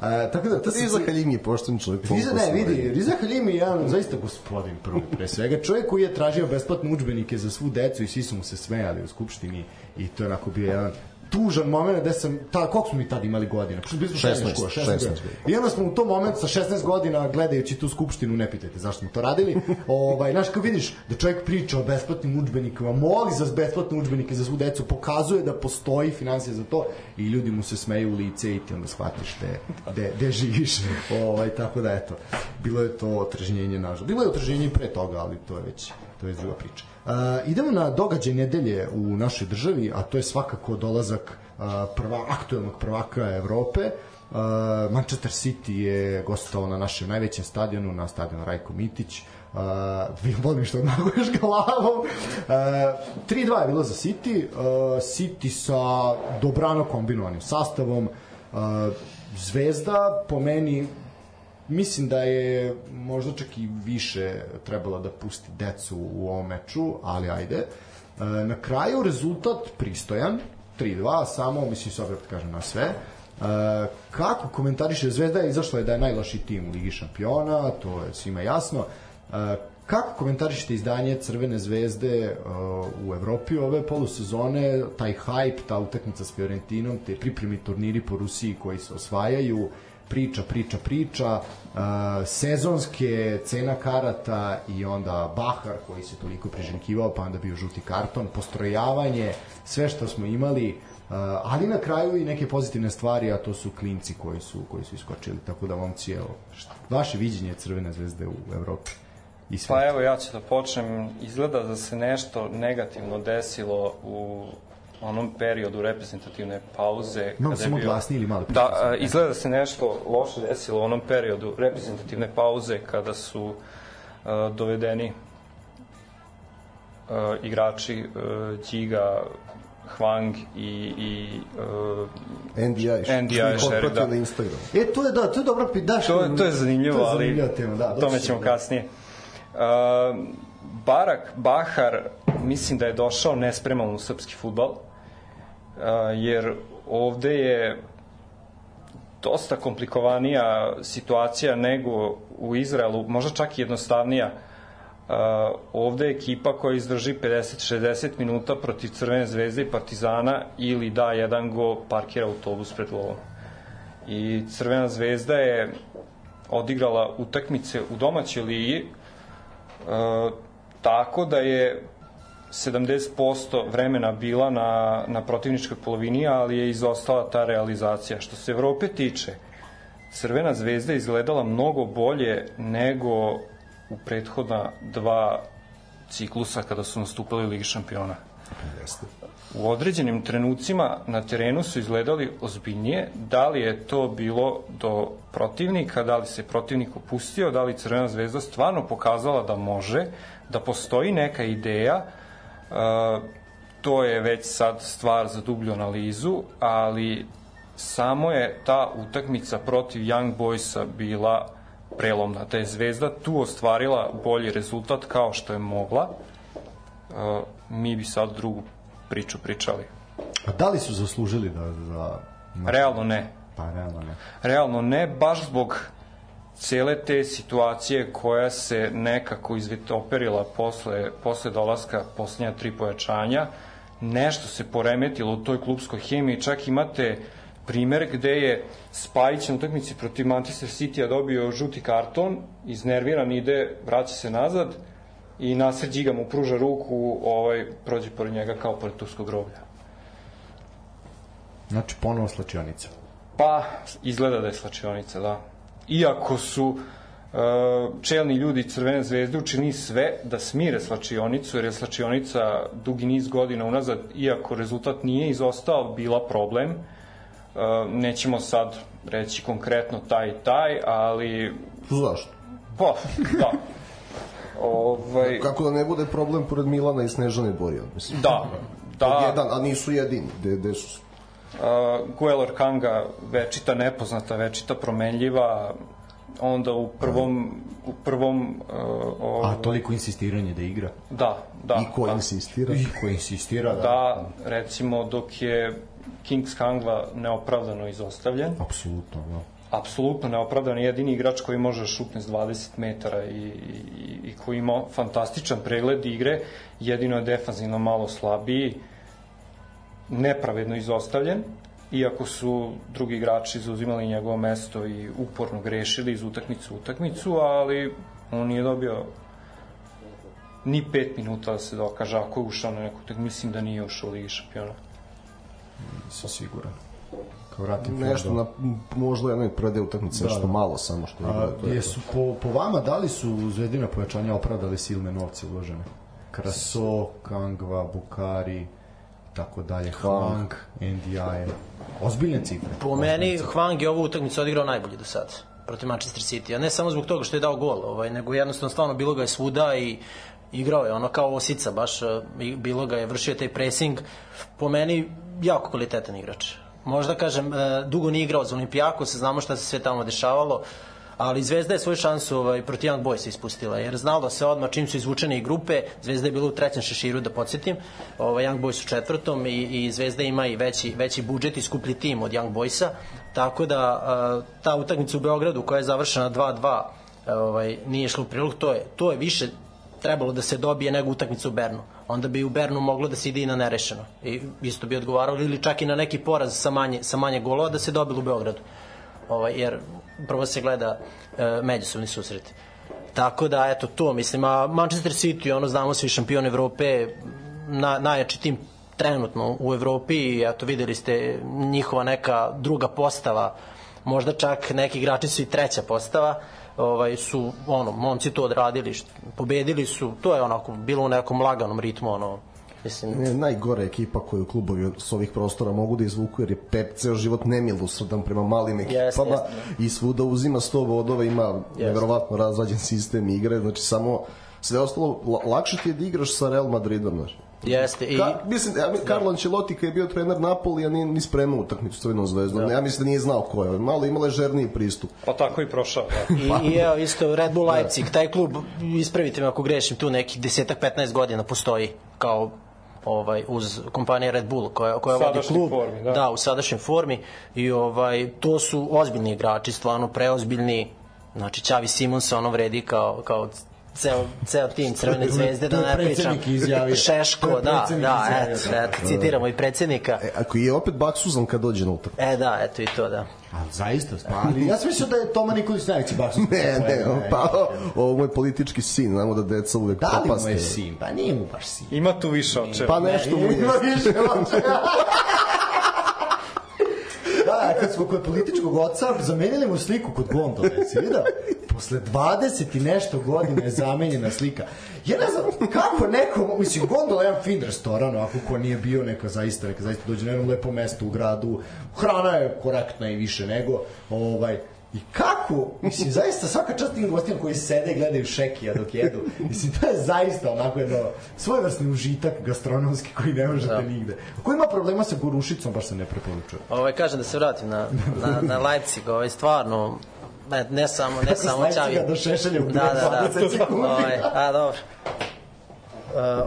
A, tako da, to se... Riza Haljim je pošten čovjek. Riza, ne, vidi. Riza Halim je jedan zaista gospodin prvo pre svega. Čovjek koji je tražio besplatne udžbenike za svu decu i svi su mu se smejali u skupštini i to je onako bio jedan tužan moment gde sam, ta, koliko smo mi tad imali godina? Pošto bili smo 16, 16, škola, 16, 16 godina. I onda smo u tom momentu sa 16 godina gledajući tu skupštinu, ne pitajte zašto smo to radili, ovaj, znaš, kao vidiš da čovjek priča o besplatnim udžbenikima, moli za besplatne udžbenike za svu decu, pokazuje da postoji financija za to i ljudi mu se smeju u lice i ti onda shvatiš gde, gde, gde živiš. Ovaj, tako da, eto, bilo je to otržnjenje, nažal. Bilo je otržnjenje i pre toga, ali to je već, to je druga priča. Uh, idemo na događaj nedelje u našoj državi, a to je svakako dolazak prva, aktuelnog prvaka Evrope. Uh, Manchester City je gostovao na našem najvećem stadionu, na stadionu Rajko Mitić. Uh, volim što odmahuješ glavom. Uh, 3-2 je bilo za City. Uh, City sa dobrano kombinovanim sastavom. Uh, Zvezda po meni mislim da je možda čak i više trebalo da pusti decu u ovom meču, ali ajde. E, na kraju rezultat pristojan, 3-2, samo, mislim, s obrat kažem na sve. E, kako komentariše Zvezda je izašla je da je najloši tim u Ligi šampiona, to je svima jasno. E, kako komentarišete izdanje Crvene zvezde u Evropi ove polusezone, taj hype, ta utakmica s Fiorentinom, te pripremi turniri po Rusiji koji se osvajaju, priča, priča, priča, uh, sezonske cena karata i onda Bahar koji se toliko priželjkivao, pa onda bio žuti karton, postrojavanje, sve što smo imali, uh, ali na kraju i neke pozitivne stvari, a to su klinci koji su koji su iskočili, tako da evo, šta, vaše viđenje Crvene zvezde u Evropi i sve. Pa evo ja ću da počnem. Izgleda da se nešto negativno desilo u onom periodu reprezentativne pauze. Malo kada samo bio- glasnije ili malo Da, a, izgleda da se nešto loše desilo u onom periodu reprezentativne pauze kada su a, dovedeni a, igrači a, Điga, Hwang i, i a, NDI, NDI otpratio da. na Instagram. E, to je da, to je dobra pi- da, To, to je zanimljivo, to je ali zanimljiva tema, da, tome doći ćemo da. kasnije. Uh, Barak Bahar mislim da je došao nespreman u srpski futbal, uh, jer ovde je dosta komplikovanija situacija nego u Izraelu, možda čak i jednostavnija. Uh, ovde je ekipa koja izdrži 50-60 minuta protiv Crvene zvezde i Partizana ili da jedan go parkira autobus pred golom. I Crvena zvezda je odigrala utakmice u domaćoj ligi e, tako da je 70% vremena bila na, na protivničkoj polovini, ali je izostala ta realizacija. Što se Evrope tiče, Crvena zvezda je izgledala mnogo bolje nego u prethodna dva ciklusa kada su nastupali u Ligi šampiona. U određenim trenucima na terenu su izgledali ozbiljnije, da li je to bilo do protivnika, da li se protivnik opustio, da li Crvena zvezda stvarno pokazala da može, da postoji neka ideja, e, to je već sad stvar za dublju analizu, ali samo je ta utakmica protiv Young Boysa bila prelomna, da je Zvezda tu ostvarila bolji rezultat kao što je mogla, e, mi bi sad drugu priču pričali. A da li su zaslužili da za Realno ne. pa realno ne. Realno ne, baš zbog cele te situacije koja se nekako izvetoperila posle, posle dolaska posljednja tri pojačanja, nešto se poremetilo u toj klubskoj hemiji, čak imate primer gde je Spajić na utakmici protiv Manchester City-a dobio žuti karton, iznerviran ide, vraća se nazad i Nasir Điga mu pruža ruku, ovaj, prođe pored njega kao pored turskog groblja. Znači, ponovo slačionica. Pa, izgleda da je slačionica, da. Iako su e, čelni ljudi Crvene zvezde učinili sve da smire slačionicu, jer je slačionica dugi niz godina unazad, iako rezultat nije izostao, bila problem. E, nećemo sad reći konkretno taj i taj, ali Zašto? pa, da. Ovaj, Kako da ne bude problem pored Milana i Snežane Borija, mislim. da, Da. da, Jedan, a nisu jedini, gde, gde su Uh, Guelor Kanga večita nepoznata, večita promenljiva, onda u prvom u prvom uh, A toliko insistiranje da igra. Da, da. I ko da. insistira? I ko insistira, da. Da, recimo dok je Kings Kangva neopravdano izostavljen. Apsolutno, da. Apsolutno neopravdan, jedini igrač koji može da šutne s 20 metara i, i, i koji ima fantastičan pregled igre, jedino je defanzivno malo slabiji, nepravedno izostavljen, iako su drugi igrači zauzimali njegovo mesto i uporno grešili iz utakmicu u utakmicu, ali on nije dobio ni pet minuta da se dokaže ako je ušao na neku tak mislim da nije ušao u Ligi šampiona. Nisam siguran. Kao Ratim nešto na možda jednoj prve utakmice da, nešto da. malo samo što je A, to jesu po, po vama da li su Zvezdina pojačanja opravdali silne novce uložene? Kraso, Kangva, Bukari, tako dalje, Hwang, NDI, ozbiljne cifre. Po meni, Hwang je ovu utakmicu odigrao najbolje do sada protiv Manchester City, a ne samo zbog toga što je dao gol, ovaj, nego jednostavno stvarno bilo ga je svuda i igrao je ono kao osica, baš e, bilo ga je, vršio taj pressing, po meni jako kvalitetan igrač. Možda kažem, e, dugo nije igrao za Olimpijako, se znamo šta se sve tamo dešavalo, ali Zvezda je svoju šansu ovaj, proti Young Boysa ispustila, jer znalo se odmah čim su izvučene i grupe, Zvezda je bila u trećem šeširu, da podsjetim, ovaj, Young Boys u četvrtom i, i Zvezda ima i veći, veći budžet i skuplji tim od Young Boysa, tako da ta utakmica u Beogradu koja je završena 2-2 ovaj, nije išlo u prilog, to je, to je više trebalo da se dobije nego utakmica u Bernu. Onda bi u Bernu moglo da se ide i na nerešeno. I isto bi odgovaralo ili čak i na neki poraz sa manje, sa manje golova da se dobilo u Beogradu. Ovaj, jer prvo se gleda e, međusobni susret. Tako da, eto, to, mislim, a Manchester City, ono, znamo svi šampion Evrope, na, najjači tim trenutno u Evropi i eto videli ste njihova neka druga postava možda čak neki igrači su i treća postava ovaj su ono momci to odradili pobedili su to je onako bilo u nekom laganom ritmu ono Mislim... Ne, najgore ekipa koju klubovi s ovih prostora mogu da izvuku, jer je Pep ceo život nemilosrdan prema malim ekipama yes, yes. i svuda uzima 100 bodova, ima yes. neverovatno razvađen sistem igre, znači samo sve ostalo, lakše ti je da igraš sa Real Madridom, znači. Jeste. I... Ka, mislim, ja, Carlo Ancelotti kad je bio trener Napoli, a nije ni spremao utakmicu s Crvenom zvezdom. Da. Ja mislim da nije znao ko je. Malo imala žerniji pristup. Pa tako i prošao. Da. I, I evo isto Red Bull Leipzig, taj klub, ispravite me ako grešim, tu nekih 10-15 godina postoji kao ovaj uz kompanija Red Bull koja koja vodi klub. formi, da. da u sadašnjoj formi. I ovaj to su ozbiljni igrači stvarno preozbiljni. Znači Čavi Simons ono vredi kao kao ceo, ceo tim Crvene zvezde, da ne pričam. Šeško, da, da, eto, eto, citiramo i predsednika. E, ako je opet baksuzan kad dođe na utakmicu. E, da, eto i to, da. A zaista, ali ja sam mislio da je Toma Nikolić najveći baksuzan. Ne, ne, ne, pa ovo je politički sin, znamo da deca uvek da li mu je sin? Pa nije mu baš sin. Ima tu više očeva. Pa nešto mu je. Ima više očeva. da, kad smo kod političkog oca zamenili mu sliku kod gondole, si vidio? Posle 20 i nešto godina je zamenjena slika. Ja ne znam kako neko, mislim, gondola je jedan fin restoran, ako ko nije bio, neka zaista, neka zaista dođe na jedno lepo mesto u gradu, hrana je korektna i više nego, ovaj, I kako, mislim, zaista svaka čast tim gostima koji sede i gledaju šekija dok jedu, mislim, to je zaista onako jedno svojevrsni užitak gastronomski koji ne možete da. nigde. Ako ima problema sa gorušicom, baš se ne preporučuje. Ovaj, kažem da se vratim na, na, na Leipzig, ovaj, stvarno, ne, ne samo, ne samo Čavi. do Šešelja u da, da, da. ovaj, a, dobro. Uh,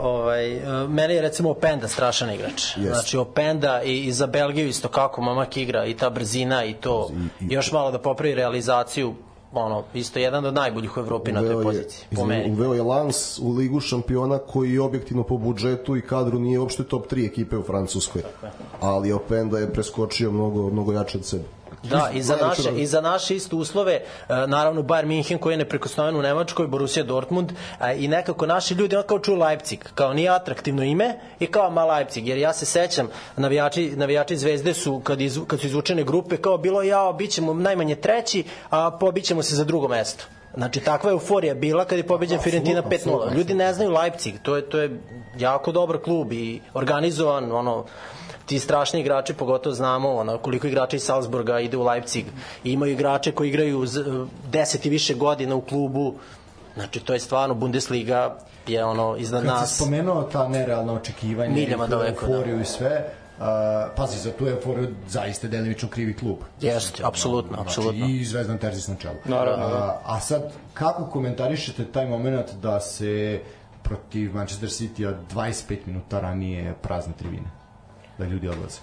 ovaj, uh, meni je recimo Openda strašan igrač. Yes. Znači Openda i, i za Belgiju isto kako mamak igra i ta brzina i to I, i, još malo da popravi realizaciju ono, isto jedan od najboljih u Evropi na toj poziciji, po meni. Uveo je Lans u ligu šampiona koji objektivno po budžetu i kadru nije uopšte top 3 ekipe u Francuskoj. Ali Openda je preskočio mnogo, mnogo jače od sebe. Da, i za naše, i za naše isto uslove, e, naravno Bayern Minhen koji je neprekosnoven u Nemačkoj, Borussia Dortmund i nekako naši ljudi on kao čuju Leipzig, kao nije atraktivno ime i kao ma Leipzig, jer ja se sećam, navijači, navijači Zvezde su, kad, iz, kad su izvučene grupe, kao bilo ja, bit ćemo najmanje treći, a pobićemo se za drugo mesto. Znači takva euforija bila kad je pobeđen Fiorentina 5:0. Ljudi ne znaju Leipzig, to je to je jako dobar klub i organizovan, ono ti strašni igrači, pogotovo znamo ono, koliko igrača iz Salzburga ide u Leipzig. I imaju igrače koji igraju 10 i više godina u klubu. Znači, to je stvarno Bundesliga je ono iznad Kad nas. Kad si spomenuo ta nerealna očekivanja Miljama i daleko, da. i sve, Uh, pazi, za tu euforiju zaista delimično krivi klub. Jeste, apsolutno, Znači, apsolutno. I Zvezdan Terzis na čelu. Naravno, da. A, a sad, kako komentarišete taj moment da se protiv Manchester City-a 25 minuta ranije prazne tribine? Da ljudi odlaze.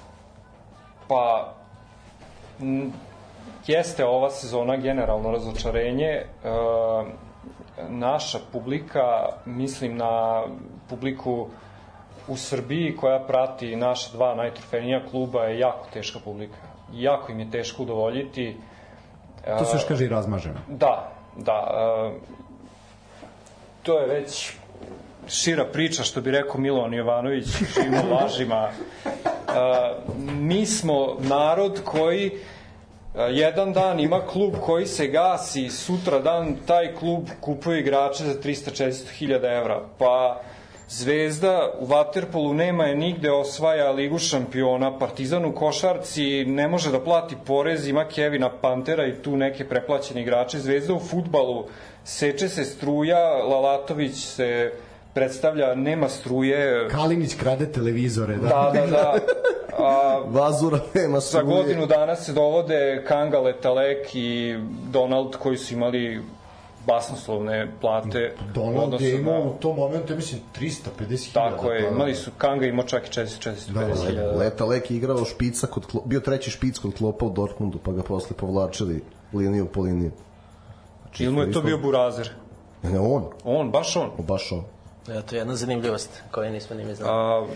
Pa, jeste ova sezona generalno razočarenje. E, naša publika, mislim na publiku u Srbiji koja prati naša dva najtrofejnija kluba je jako teška publika. Jako im je teško udovoljiti. To se još kaže i razmaženo. Da, da. E, to je već šira priča, što bi rekao Milovan Jovanović, živimo lažima. Mi smo narod koji jedan dan ima klub koji se gasi, sutra dan taj klub kupuje igrače za 300-400 hiljada evra. Pa Zvezda u Waterpolu nema je nigde osvaja ligu šampiona, Partizan u košarci ne može da plati porez, ima Kevina Pantera i tu neke preplaćene igrače. Zvezda u futbalu seče se struja, Lalatović se predstavlja, nema struje. Kalinić krade televizore, da. Da, da, da. A, Vazura nema za struje. godinu dana se dovode Kanga Letalek i Donald koji su imali basnoslovne plate. Donald je na- imao u tom momentu, ja mislim, 350 hiljada. Tako je, imali su Kanga imao čak i 400 Da, da, 450 hiljada. Leta Lek je igrao špica kod Klo- bio treći špic kod Klopa u Dortmundu, pa ga posle povlačili liniju po liniju. Znači, Ili mu je to bio Burazer? Ne, ne, on, On, baš on. baš on. Eto, jedna zanimljivost koju nismo ni mi znali. A,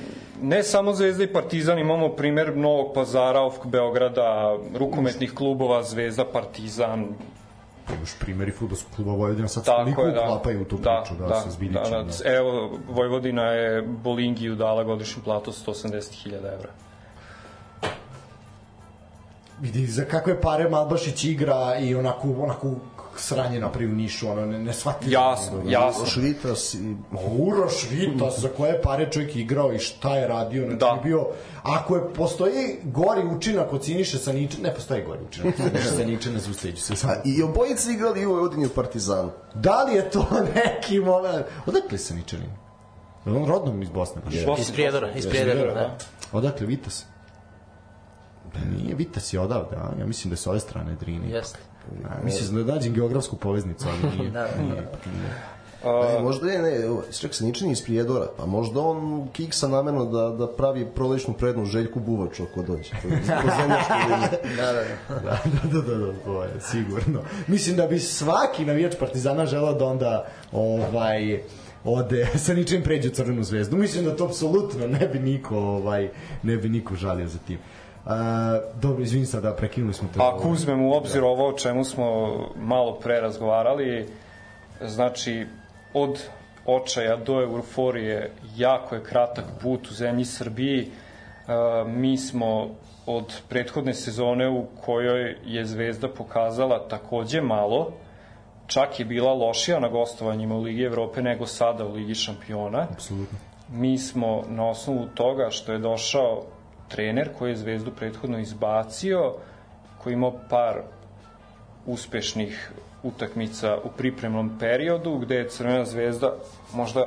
ne samo Zvezda i Partizan, imamo primer Novog pazara, OFK Beograda, rukometnih klubova, Zvezda, Partizan, Još primjeri futbolskog kluba Vojvodina sad tako toliko je, da. uklapaju u tu da, priču, da, da, sa Zbilićem. da, da, Evo, Vojvodina je Bolingiju dala godišnju platu 180.000 evra. Vidi za kakve pare Malbašić igra i onako, onako sranje napravi u Nišu, ono, ne, ne shvati. Jasno, jasno. Švitas i Uroš Vitas, za koje pare čovjek igrao i šta je radio, znači Da. da. bio, ako je, postoji gori učinak od Siniše sa Niče, ne postoji gori učinak od Siniše sa Niče, ne zuseću se. A, i obojice igrali u Vojvodini u Partizanu. Da li je to neki moment? Odakle je sa Ničanin? Je on rodnom iz Bosne? baš? Bosne, Iz Prijedora, iz Prijedora, da. Odakle Vitas? Da nije Vitas je odavde, a? Ja mislim da je s ove strane Drine. Jeste. Mislim da nađem geografsku poveznicu, ali nije. Da. nije. Ne, možda je, ne, čak se ničini iz Prijedora, pa možda on kiksa namerno da, da pravi proličnu prednost Željku Buvaču ako dođe. To. Da, da, da. da, da, da, da, da, to je sigurno. Mislim da bi svaki navijač Partizana želao da onda ovaj ode sa ničim pređe u Crvenu zvezdu. Mislim da to apsolutno ne bi niko ovaj ne bi niko žalio za tim. Uh, dobro, izvini sad da prekinuli smo te. Pa ako uzmemo u obzir ovo o čemu smo malo pre razgovarali, znači od očaja do euforije jako je kratak put u zemlji Srbiji. E, mi smo od prethodne sezone u kojoj je Zvezda pokazala takođe malo, čak je bila lošija na gostovanjima u Ligi Evrope nego sada u Ligi šampiona. Apsolutno. Mi smo na osnovu toga što je došao trener koji je Zvezdu prethodno izbacio, koji imao par uspešnih utakmica u pripremnom periodu, gde je Crvena zvezda možda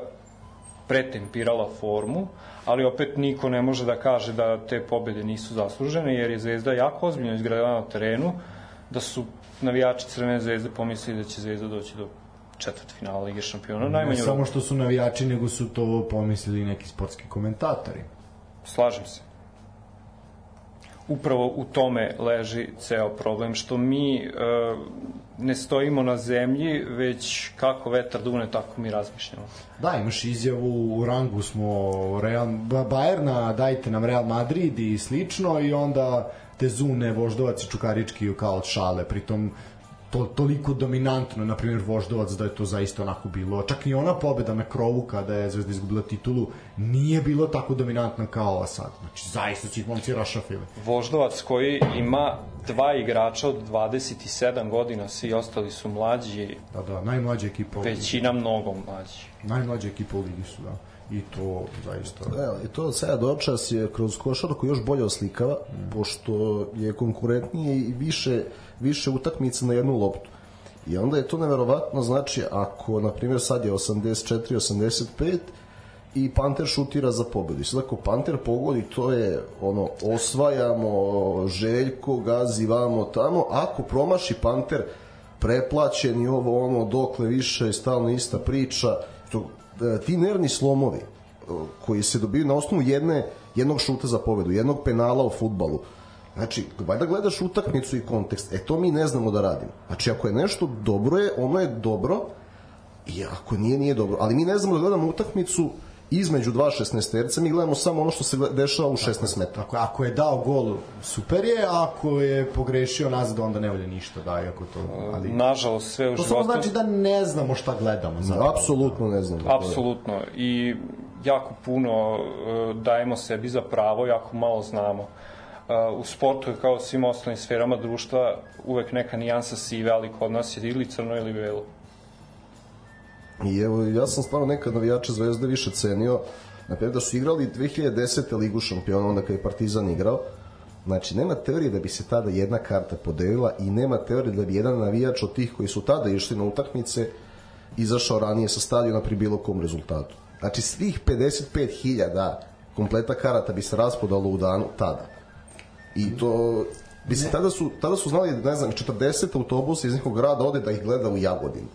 pretempirala formu, ali opet niko ne može da kaže da te pobede nisu zaslužene, jer je Zvezda jako ozbiljno izgradila na terenu, da su navijači Crvene zvezde pomislili da će Zvezda doći do četvrt finala Lige šampiona. Ne Najmanje samo što su navijači, nego su to pomislili neki sportski komentatori. Slažem se. Upravo u tome leži ceo problem, što mi e, ne stojimo na zemlji, već kako vetar dune, tako mi razmišljamo. Da, imaš izjavu u rangu smo Real, Ba- Bajerna, dajte nam Real Madrid i slično i onda te zune Voždovac i Čukarički kao od šale, pritom to, toliko dominantno, na primjer Voždovac, da je to zaista onako bilo. Čak i ona pobeda na krovu kada je Zvezda izgubila titulu nije bilo tako dominantna kao ova sad. Znači, zaista su ih momci rašafili. Voždovac koji ima dva igrača od 27 godina, svi ostali su mlađi, Da, da, najmlađa ekipa u ligi. većina mnogo mlađi. Najmlađa ekipa u ligi su, da. I to zaista... Evo, i to sada do očas je kroz košarku još bolje oslikava, pošto je konkurentnije i više, više utakmica na jednu loptu. I onda je to neverovatno, znači, ako, na primjer, sad je 84-85, i Panter šutira za pobedu. I sad ako Panter pogodi, to je ono, osvajamo, Željko, gazi vamo tamo, ako promaši Panter, preplaćen i ovo ono, dokle više, stalno ista priča, to, ti nervni slomovi e, koji se dobiju na osnovu jedne, jednog šuta za pobedu, jednog penala u futbalu, Znači, valjda gledaš utakmicu i kontekst. E, to mi ne znamo da radimo. Znači, ako je nešto dobro je, ono je dobro, i ako nije, nije dobro. Ali mi ne znamo da gledamo utakmicu između dva 16 mi gledamo samo ono što se dešava u 16 metara. Ako, ako je dao gol, super je, a ako je pogrešio nazad, onda ne volje ništa da, ako to... Ali... Nažalost, sve u to životu... To samo znači da ne znamo šta gledamo. Zapravo. Apsolutno ne znamo. Apsolutno. I jako puno uh, dajemo sebi za pravo, jako malo znamo. Uh, u sportu je kao svim ostalim sferama društva uvek neka nijansa sive, ali kod nas je ili crno ili belo. I evo, ja sam stvarno nekad navijača Zvezde više cenio, na primjer da su igrali 2010. ligu šampiona, onda kad je Partizan igrao, Znači, nema teorije da bi se tada jedna karta podelila i nema teorije da bi jedan navijač od tih koji su tada išli na utakmice izašao ranije sa stadiona pri bilo kom rezultatu. Znači, svih 55.000 kompleta karata bi se raspodalo u danu tada. I to bi se tada su, tada su znali, ne znam, 40 autobusa iz nekog grada ode da ih gleda u Jagodinu.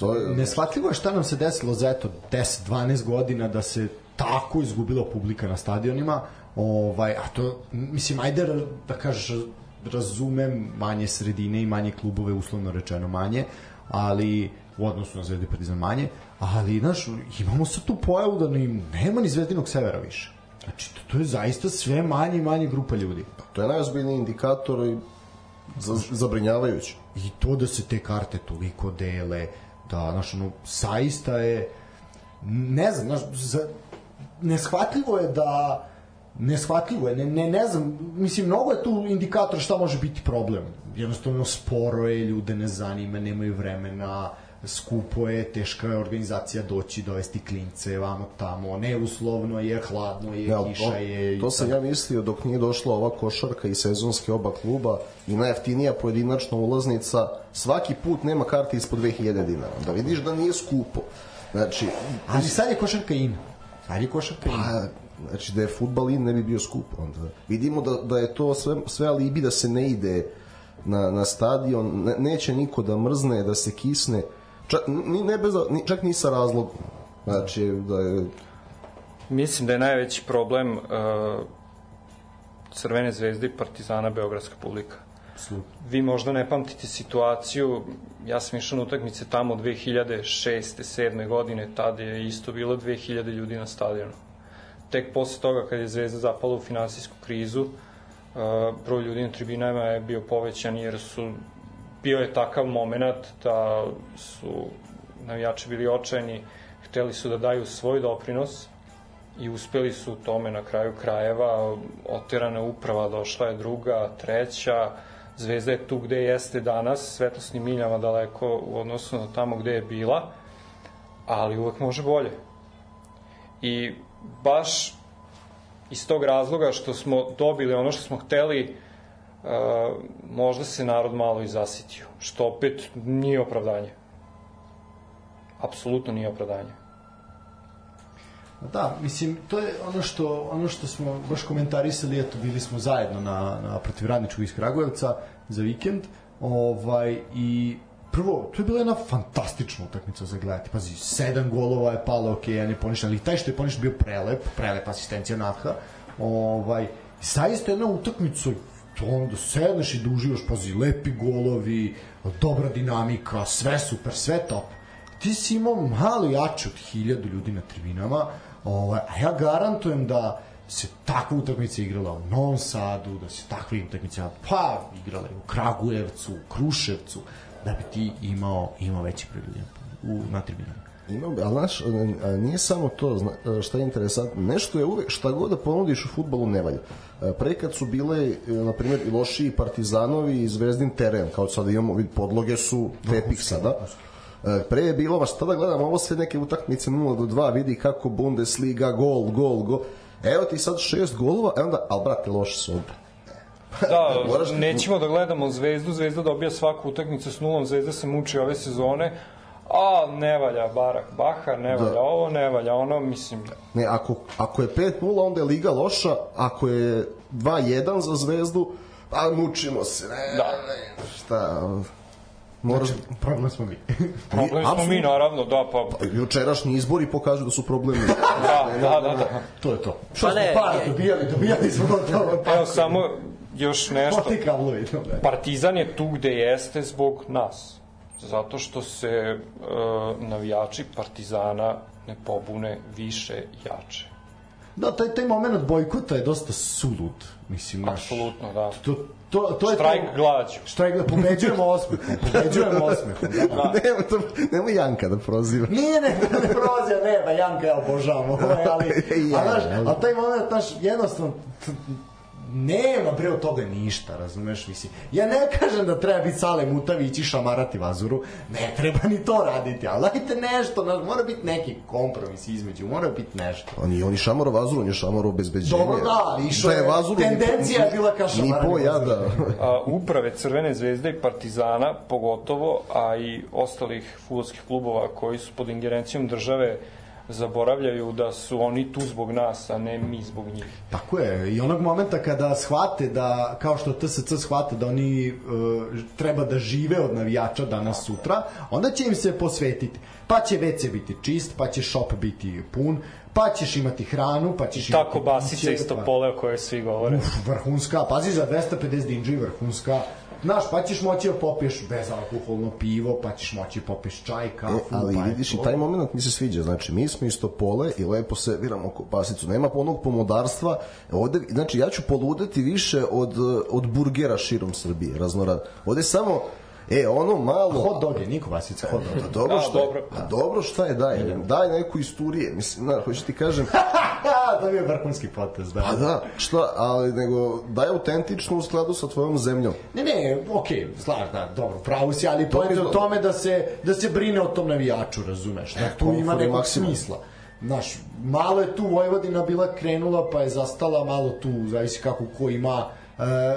To je... Neshvatljivo je šta nam se desilo za eto 10-12 godina da se tako izgubila publika na stadionima, ovaj, a to, mislim, ajde da kažeš, razumem manje sredine i manje klubove, uslovno rečeno manje, ali u odnosu na Zvezdu i Partizan manje, ali, znaš, imamo sad tu pojavu da ni, nema ni Zvezdinog severa više. Znači, to, to je zaista sve manje i manje grupa ljudi. To je najozbiljniji indikator i zabrinjavajući. I to da se te karte toliko dele, da, znaš, ono, saista je, ne znam, znaš, za, neshvatljivo je da, neshvatljivo je, ne, ne, ne znam, mislim, mnogo je tu indikator šta može biti problem. Jednostavno, sporo je, ljude ne zanima, nemaju vremena, skupo je, teška je organizacija doći, dovesti klince vamo tamo, neuslovno je, hladno je, ja, kiša je. To, to sam ja mislio dok nije došla ova košarka i sezonske oba kluba i najjeftinija pojedinačna ulaznica, svaki put nema karte ispod 2000 dinara. Da vidiš da nije skupo. Znači, Ali sad je košarka in. Sad je košarka in. Pa, znači da je futbal in ne bi bio skup onda. Vidimo da, da je to sve, sve alibi da se ne ide na, na stadion, ne, neće niko da mrzne, da se kisne, Čak, ni, ne bez, ni, čak ni sa razlogom. Znači, da je... Mislim da je najveći problem uh, Crvene zvezde i Partizana Beogradska publika. Vi možda ne pamtite situaciju, ja sam išao na utakmice tamo 2006. 7. godine, tada je isto bilo 2000 ljudi na stadionu. Tek posle toga kad je Zvezda zapala u finansijsku krizu, uh, broj ljudi na tribinama je bio povećan jer su bio je takav moment da su navijači bili očajni, hteli su da daju svoj doprinos i uspeli su u tome na kraju krajeva, oterana uprava, došla je druga, treća, Zvezda je tu gde jeste danas, svetlosnim miljama daleko u odnosu na tamo gde je bila, ali uvek može bolje. I baš iz tog razloga što smo dobili ono što smo hteli, možda se narod malo i zasitio, što opet nije opravdanje. Apsolutno nije opravdanje. Da, mislim, to je ono što, ono što smo baš komentarisali, eto, bili smo zajedno na, na protiv radničkog iz Kragujevca za vikend, ovaj, i prvo, to je bila jedna fantastična utakmica za gledati. Pazi, sedam golova je palo, ok, jedan je poništen, ali taj što je poništen bio prelep, prelep asistencija Natha, ovaj, zaista jedna utakmica to onda sedneš i da uživaš, pazi, lepi golovi, dobra dinamika, sve super, sve top. Ti si imao malo jače od hiljadu ljudi na tribinama, ovaj, a ja garantujem da se takva utakmica igrala u Novom Sadu, da se takva utakmica pa igrala u Kragujevcu, u Kruševcu, da bi ti imao, imao veći broj u, na tribinama. Ima, ali znaš, nije samo to, šta je interesantno, nešto je uvek, šta god da ponudiš u futbolu ne valja. Pre kad su bile, e, na primjer, i lošiji partizanovi i zvezdin teren, kao sada imamo, vid, podloge su tepih sada, e, pre je bilo, baš tada gledam ovo sve neke utakmice 0 do 2, vidi kako Bundesliga, gol, gol, gol. Evo ti sad šest golova, e onda, ali brate, loše su ovde. Da, nećemo da gledamo Zvezdu, Zvezda dobija svaku utakmicu s nulom, Zvezda se muči ove sezone, a ne valja Barak Bahar, ne valja da. ovo, ne valja ono, mislim... Ne, ako, ako je 5-0, onda je Liga loša, ako je 2-1 za Zvezdu, pa mučimo se, ne, da. ne, šta... Moraš... Znači, problem smo mi. problem smo mi, naravno, da, pa... pa jučerašnji izbori pokažu da su problemi. da, da, da, da. To je to. Što pa smo para dobijali, dobijali smo to. Evo, samo još nešto. Partizan je tu gde jeste zbog nas. Zato što se e, navijači Partizana ne pobune više jače. Da, taj, taj moment bojkota je dosta sulud. Mislim, naš, Apsolutno, da. To, to, to je Štrajk to, glađu. Štrajk glađu, pobeđujemo osmehom, pobeđujemo osmehom. Da, da. Nema, to, nema Janka da proziva. Nije, ne, ne proziva, ne, ba Janka ja obožavam, ovaj, ali, ja, a, znaš, a taj moment, znaš, jednostavno, nema bre od toga ništa, razumeš, mislim. Ja ne kažem da treba biti Sale Mutavić i šamarati vazuru, ne treba ni to raditi, ali dajte nešto, na, mora biti neki kompromis između, mora biti nešto. On je, on je šamaro vazuru, on je šamaro obezbeđenje. Dobro, da, išao da je vazuru, tendencija je bila ka šamarati Ni po ja da. a, uprave Crvene zvezde i Partizana, pogotovo, a i ostalih futbolskih klubova koji su pod ingerencijom države zaboravljaju da su oni tu zbog nas, a ne mi zbog njih. Tako je, i onog momenta kada shvate da, kao što TSC shvate da oni e, treba da žive od navijača danas sutra, onda će im se posvetiti. Pa će WC biti čist, pa će shop biti pun, pa ćeš imati hranu, pa ćeš Tako imati... Tako basice isto pa... pole o kojoj svi govore. Uf, vrhunska, pazi za 250 dinđi vrhunska Znaš, pa ćeš moći da popiješ bezalkoholno pivo, pa ćeš moći da popiješ čaj, kafu. E, ali pa vidiš, i taj moment mi se sviđa. Znači, mi smo isto pole i lepo se viramo pasicu. Nema onog pomodarstva. Ovde, znači, ja ću poludeti više od, od burgera širom Srbije, raznorad. Ovde samo E, ono malo... Hot dog je, Niko Vasica, hot dog. Pa dobro, što je, pa dobro šta je, daj, daj neku istorije, mislim, na, hoću ti kažem... to je vrhunski potez, da. Pa da, šta, ali nego, daj autentično u skladu sa tvojom zemljom. Ne, ne, okej, okay, slaž, da, dobro, pravo si, ali to je o tome da se, da se brine o tom navijaču, razumeš, da tu ima nekog maksimum. smisla. Znaš, malo je tu Vojvodina bila krenula, pa je zastala, malo tu, zavisi kako ko ima E,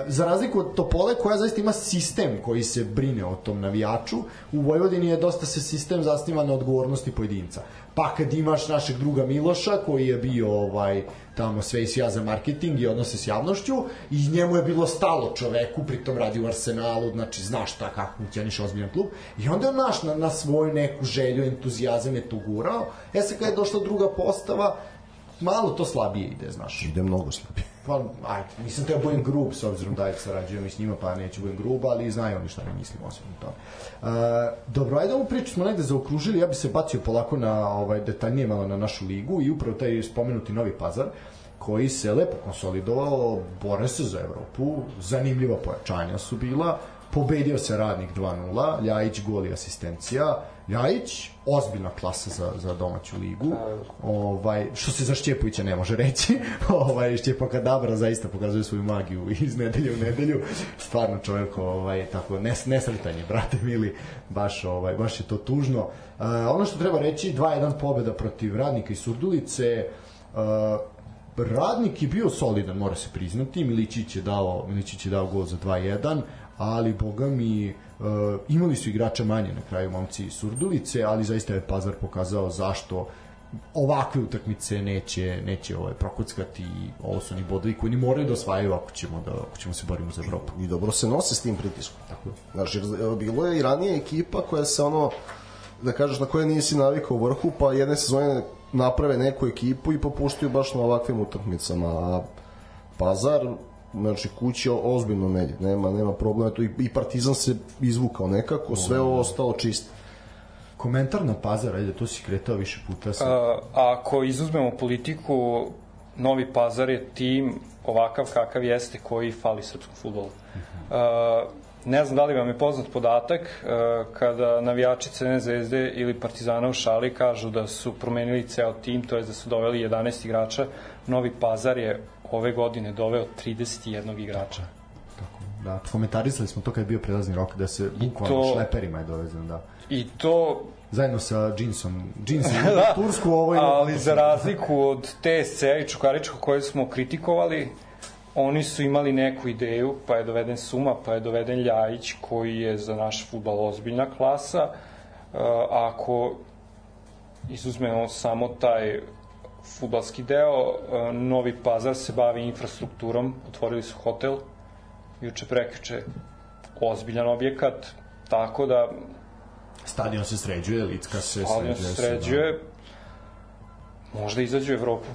za razliku od Topole koja zaista ima sistem koji se brine o tom navijaču, u Vojvodini je dosta se sistem zasniva na odgovornosti pojedinca. Pa kad imaš našeg druga Miloša koji je bio ovaj tamo sve i svija za marketing i odnose s javnošću i njemu je bilo stalo čoveku, pritom radi u Arsenalu, znači zna šta kako funkcioniš ozbiljan klub i onda je naš na, na svoju neku želju, entuzijazam je to gurao. E sad kad je došla druga postava, malo to slabije ide, znaš. Ide mnogo slabije. Pa, ajde, nisam teo budem grub, s obzirom da je sarađujem s njima, pa neću budem grub, ali znaju oni šta ne mislim osim to. Uh, dobro, ajde ovu priču smo negde zaokružili, ja bi se bacio polako na ovaj, detaljnije malo na našu ligu i upravo taj spomenuti Novi Pazar, koji se lepo konsolidovao, bore se za Evropu, zanimljiva pojačanja su bila, pobedio se radnik 2-0, Ljajić gol i asistencija, Ljajić, ozbiljna klasa za, za domaću ligu. Ovaj, što se za Šćepovića ne može reći. ovaj, Šćepo Kadabra zaista pokazuje svoju magiju iz nedelje u nedelju. Stvarno čovjek, ovaj, tako, nes, nesretanje, brate mili, baš, ovaj, baš je to tužno. Uh, ono što treba reći, 2-1 pobeda protiv Radnika i Surdulice. Uh, Radnik je bio solidan, mora se priznati. Miličić je dao, Miličić je dao gol za 2-1, ali boga mi Uh, imali su igrača manje na kraju momci Surdulice, ali zaista je Pazar pokazao zašto ovakve utakmice neće neće ovaj prokockati ovo su ni bodovi koji ni moraju da osvajaju ako ćemo da ako ćemo se borimo za Evropu. I dobro se nose s tim pritiskom. Tako je. Znači, bilo je i ranije ekipa koja se ono da kažeš na koje nisi navikao u vrhu, pa jedne sezone naprave neku ekipu i popuštaju baš na ovakvim utakmicama. A Pazar znači kući ozbiljno melje, nema, nema problema, to i, i Partizan se izvukao nekako, sve ovo ostalo čisto. Komentar na Pazar, ajde, to si kretao više puta. Sam. A, ako izuzmemo politiku, Novi Pazar je tim ovakav kakav jeste koji fali srpskom futbolu. Uh -huh. ne znam da li vam je poznat podatak kada navijači Crne zvezde ili Partizana u šali kažu da su promenili ceo tim, to je da su doveli 11 igrača, Novi Pazar je ove godine doveo 31 igrača. Tako, da, komentarisali smo to kad je bio prelazni rok, da se bukvalno šleperima je dovezan, da. I to zajedno sa džinsom, džinsom da, Tursku ovo ali za razliku od TSC i Čukaričko koje smo kritikovali, oni su imali neku ideju, pa je doveden Suma, pa je doveden Ljajić koji je za naš futbal ozbiljna klasa. ako izuzmemo samo taj futbalski deo, Novi Pazar se bavi infrastrukturom, otvorili su hotel, juče prekriče ozbiljan objekat, tako da Stadion se sređuje, Licka se stadion sređuje. se sređuje, da. možda izađe u Evropu.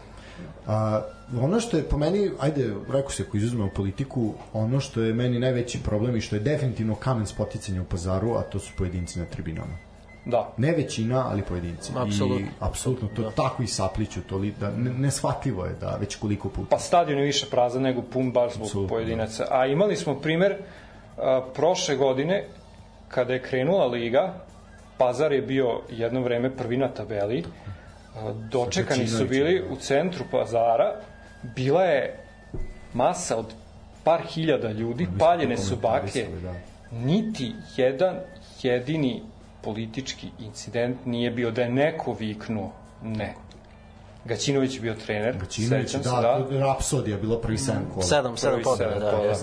A, ono što je po meni, ajde, rekao se ako izuzmemo politiku, ono što je meni najveći problem i što je definitivno kamen spoticanja u pazaru, a to su pojedinci na tribinama. Da. Ne većina, ali pojedinci. Apsolutno. I apsolutno to da. tako i sapliću, to li, da ne, neshvatljivo je da već koliko puta. Pa stadion je više prazan nego pun baš zbog Absolutno, pojedinaca. Da. A imali smo primer a, prošle godine kada je krenula liga, Pazar je bio jedno vreme prvi na tabeli, dočekani su bili u centru pazara, bila je masa od par hiljada ljudi, paljene su bake, da. niti jedan jedini politički incident nije bio da je neko viknuo ne. Gaćinović je bio trener. Gaćinović, da, da, Rapsodija bilo prvi 7 kola. 7, 7 pobjeda, da, da.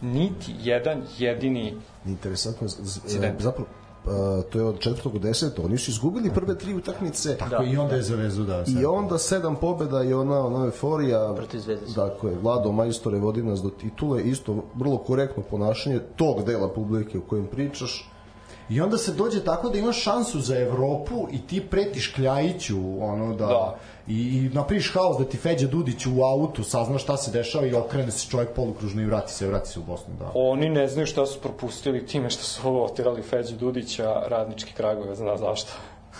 Niti jedan jedini Interesantno, zapravo to je od četvrtog u deseto, oni su izgubili prve tri utakmice. Tako da, i onda je za vezu da. I onda sedam pobeda i ona, ona euforija. Protiv Zvezde. Dakle, Vlado Majstore vodi nas do titule, isto vrlo korektno ponašanje tog dela publike o kojem pričaš. I onda se dođe tako da imaš šansu za Evropu i ti pretiš Kljajiću, ono da, da. i, i napriš haos da ti Feđa Dudić u autu sazna šta se dešava i okrene se čovjek polukružno i vrati se, vrati se u Bosnu. Da. Oni ne znaju šta su propustili time što su ovo otirali Feđu Dudića, radnički kragove, zna zašto.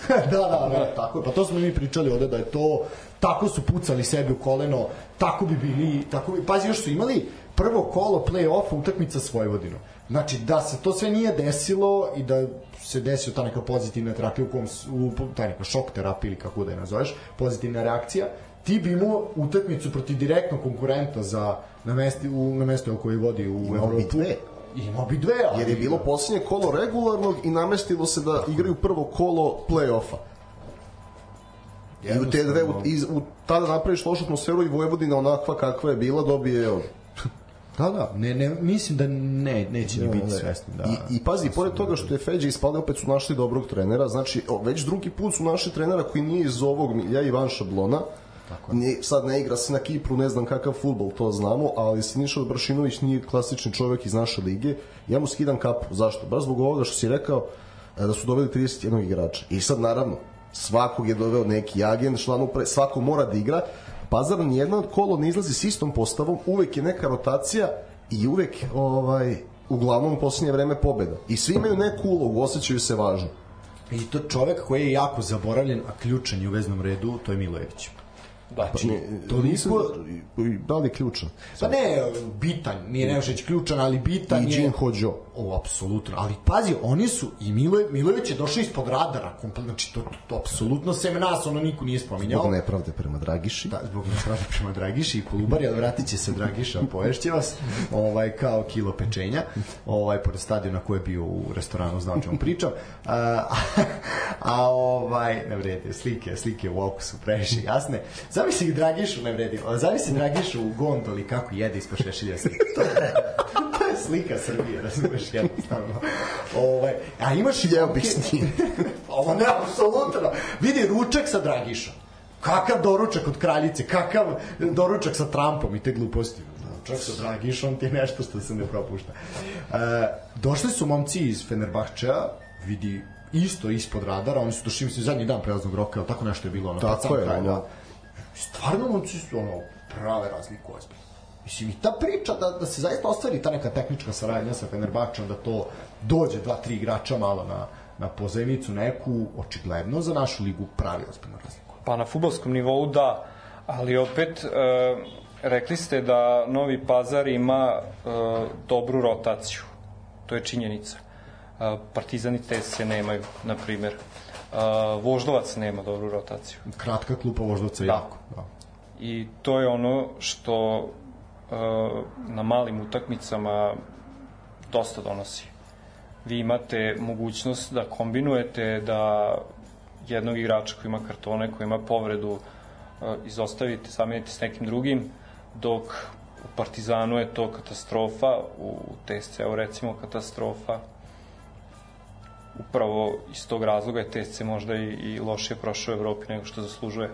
da, da, da, tako je. Pa to smo mi pričali ovde da je to tako su pucali sebi u koleno, tako bi bili, tako bi, pazi još su imali prvo kolo play-offa utakmica s Vojvodinom Znači, da se to sve nije desilo i da se desio ta neka pozitivna terapija u kom, u, ta neka šok terapija ili kako da je nazoveš, pozitivna reakcija, ti bi imao utakmicu protiv direktnog konkurenta za na mesti u na mesto koje vodi u Imao Evropu. Bi dve. Imao bi dve, ali... Jer je bilo posljednje kolo regularnog i namestilo se da igraju prvo kolo play-offa. I u te dve, u, iz, u, tada napraviš lošu atmosferu i Vojvodina onakva kakva je bila dobije, evo, Da, da, ne, ne, mislim da ne, neće ni da, biti svesni. Da, I, I pazi, pored toga što je Feđa ispade, opet su našli dobrog trenera, znači o, već drugi put su našli trenera koji nije iz ovog milja, Ivan Šablona, Tako je. sad ne igra se na Kipru, ne znam kakav futbol, to znamo, ali Siniša Bršinović nije klasični čovek iz naše lige. Ja mu skidam kapu. Zašto? Baš zbog ovoga što si rekao e, da su doveli 31 igrača. I sad, naravno, svakog je doveo neki agent, član upre, svako mora da igra, Pazar nijedno kolo ne izlazi s istom postavom, uvek je neka rotacija i uvek ovaj, uglavnom u poslednje vreme pobeda. I svi imaju neku ulogu, osjećaju se važno. I to čovek koji je jako zaboravljen, a ključan je u veznom redu, to je Milojević. Da, znači, ne, to nisam, da li je ključan? Pa ne, bitan, nije Neošić ključan, ali bitan I je... I Jin Hođo. O, apsolutno, ali pazi, oni su, i Milo, Milović je došao ispod radara, komplet, znači to, to, to apsolutno sem nas, ono niko nije spominjao. Zbog nepravde prema Dragiši. Da, zbog nepravde prema Dragiši i Kolubari, ali vratit će se Dragiša, poješće vas, ovaj, kao kilo pečenja, ovaj, pored stadiona koji je bio u restoranu, znao čemu pričam. A, a, a ovaj, ne vrede, slike, slike u oku su previše jasne. Zamisli Dragišu, ne vredi, zamisli Dragišu u gondoli kako jede ispod šešilja je, to je slika Srbije, razumeš, jednostavno. Ovaj, a imaš i Jeo bih s njim. Ovo ne, apsolutno. Vidi ručak sa Dragišom. Kakav doručak od kraljice, kakav doručak sa Trumpom i te gluposti. Čak sa Dragišom ti je nešto što se ne propušta. E, došli su momci iz Fenerbahčea, vidi isto ispod radara, oni su došli mislim zadnji dan prelaznog roka, tako nešto je bilo ono. Tako je, ono stvarno momci su ono prave razliku ozbiljno. Mislim, i ta priča da, da se zaista ostvari ta neka tehnička saradnja sa Fenerbahčom, da to dođe dva, tri igrača malo na, na pozemicu neku, očigledno za našu ligu pravi ozbiljno razliku. Pa na futbolskom nivou da, ali opet e, rekli ste da Novi Pazar ima e, dobru rotaciju. To je činjenica. E, Partizan i se nemaju, na primer. Uh, Voždovac nema dobru rotaciju. Kratka klupa Voždovca da. jako. Da. I to je ono što na malim utakmicama dosta donosi. Vi imate mogućnost da kombinujete da jednog igrača koji ima kartone, koji ima povredu, uh, izostavite, zamenite s nekim drugim, dok u Partizanu je to katastrofa, u TSC-u recimo katastrofa, upravo iz tog razloga je TSC možda i, i lošije prošao u Evropi nego što zaslužuje.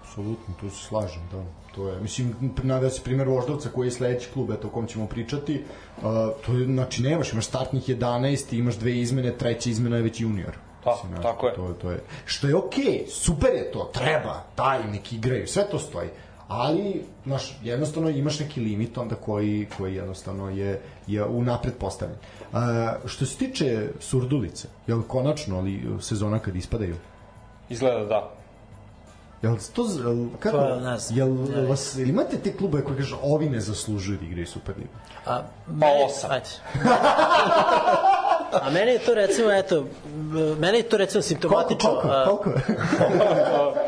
Apsolutno, tu se slažem, da. To je, mislim, naveo se primjer Voždovca koji je sledeći klub, eto o kom ćemo pričati. Uh, to je, znači, nemaš, imaš startnih 11 i imaš dve izmene, treća izmena je već junior. Da, mislim, tako je. To, to je. Što je okej, okay, super je to, treba, daj, neki igraju, sve to stoji ali znaš, jednostavno imaš neki limit onda koji, koji jednostavno je, je unapred postavljen. Uh, što se tiče Surdulice, je li konačno ali sezona kad ispadaju? Izgleda da. Jel to kako pa, nas, jel vas imate te klubove koji kažu ovi ne zaslužuju da igraju Superligu? A pa osam. Ajde. A meni je to recimo, eto, meni je to recimo simptomatično. Koliko, koliko?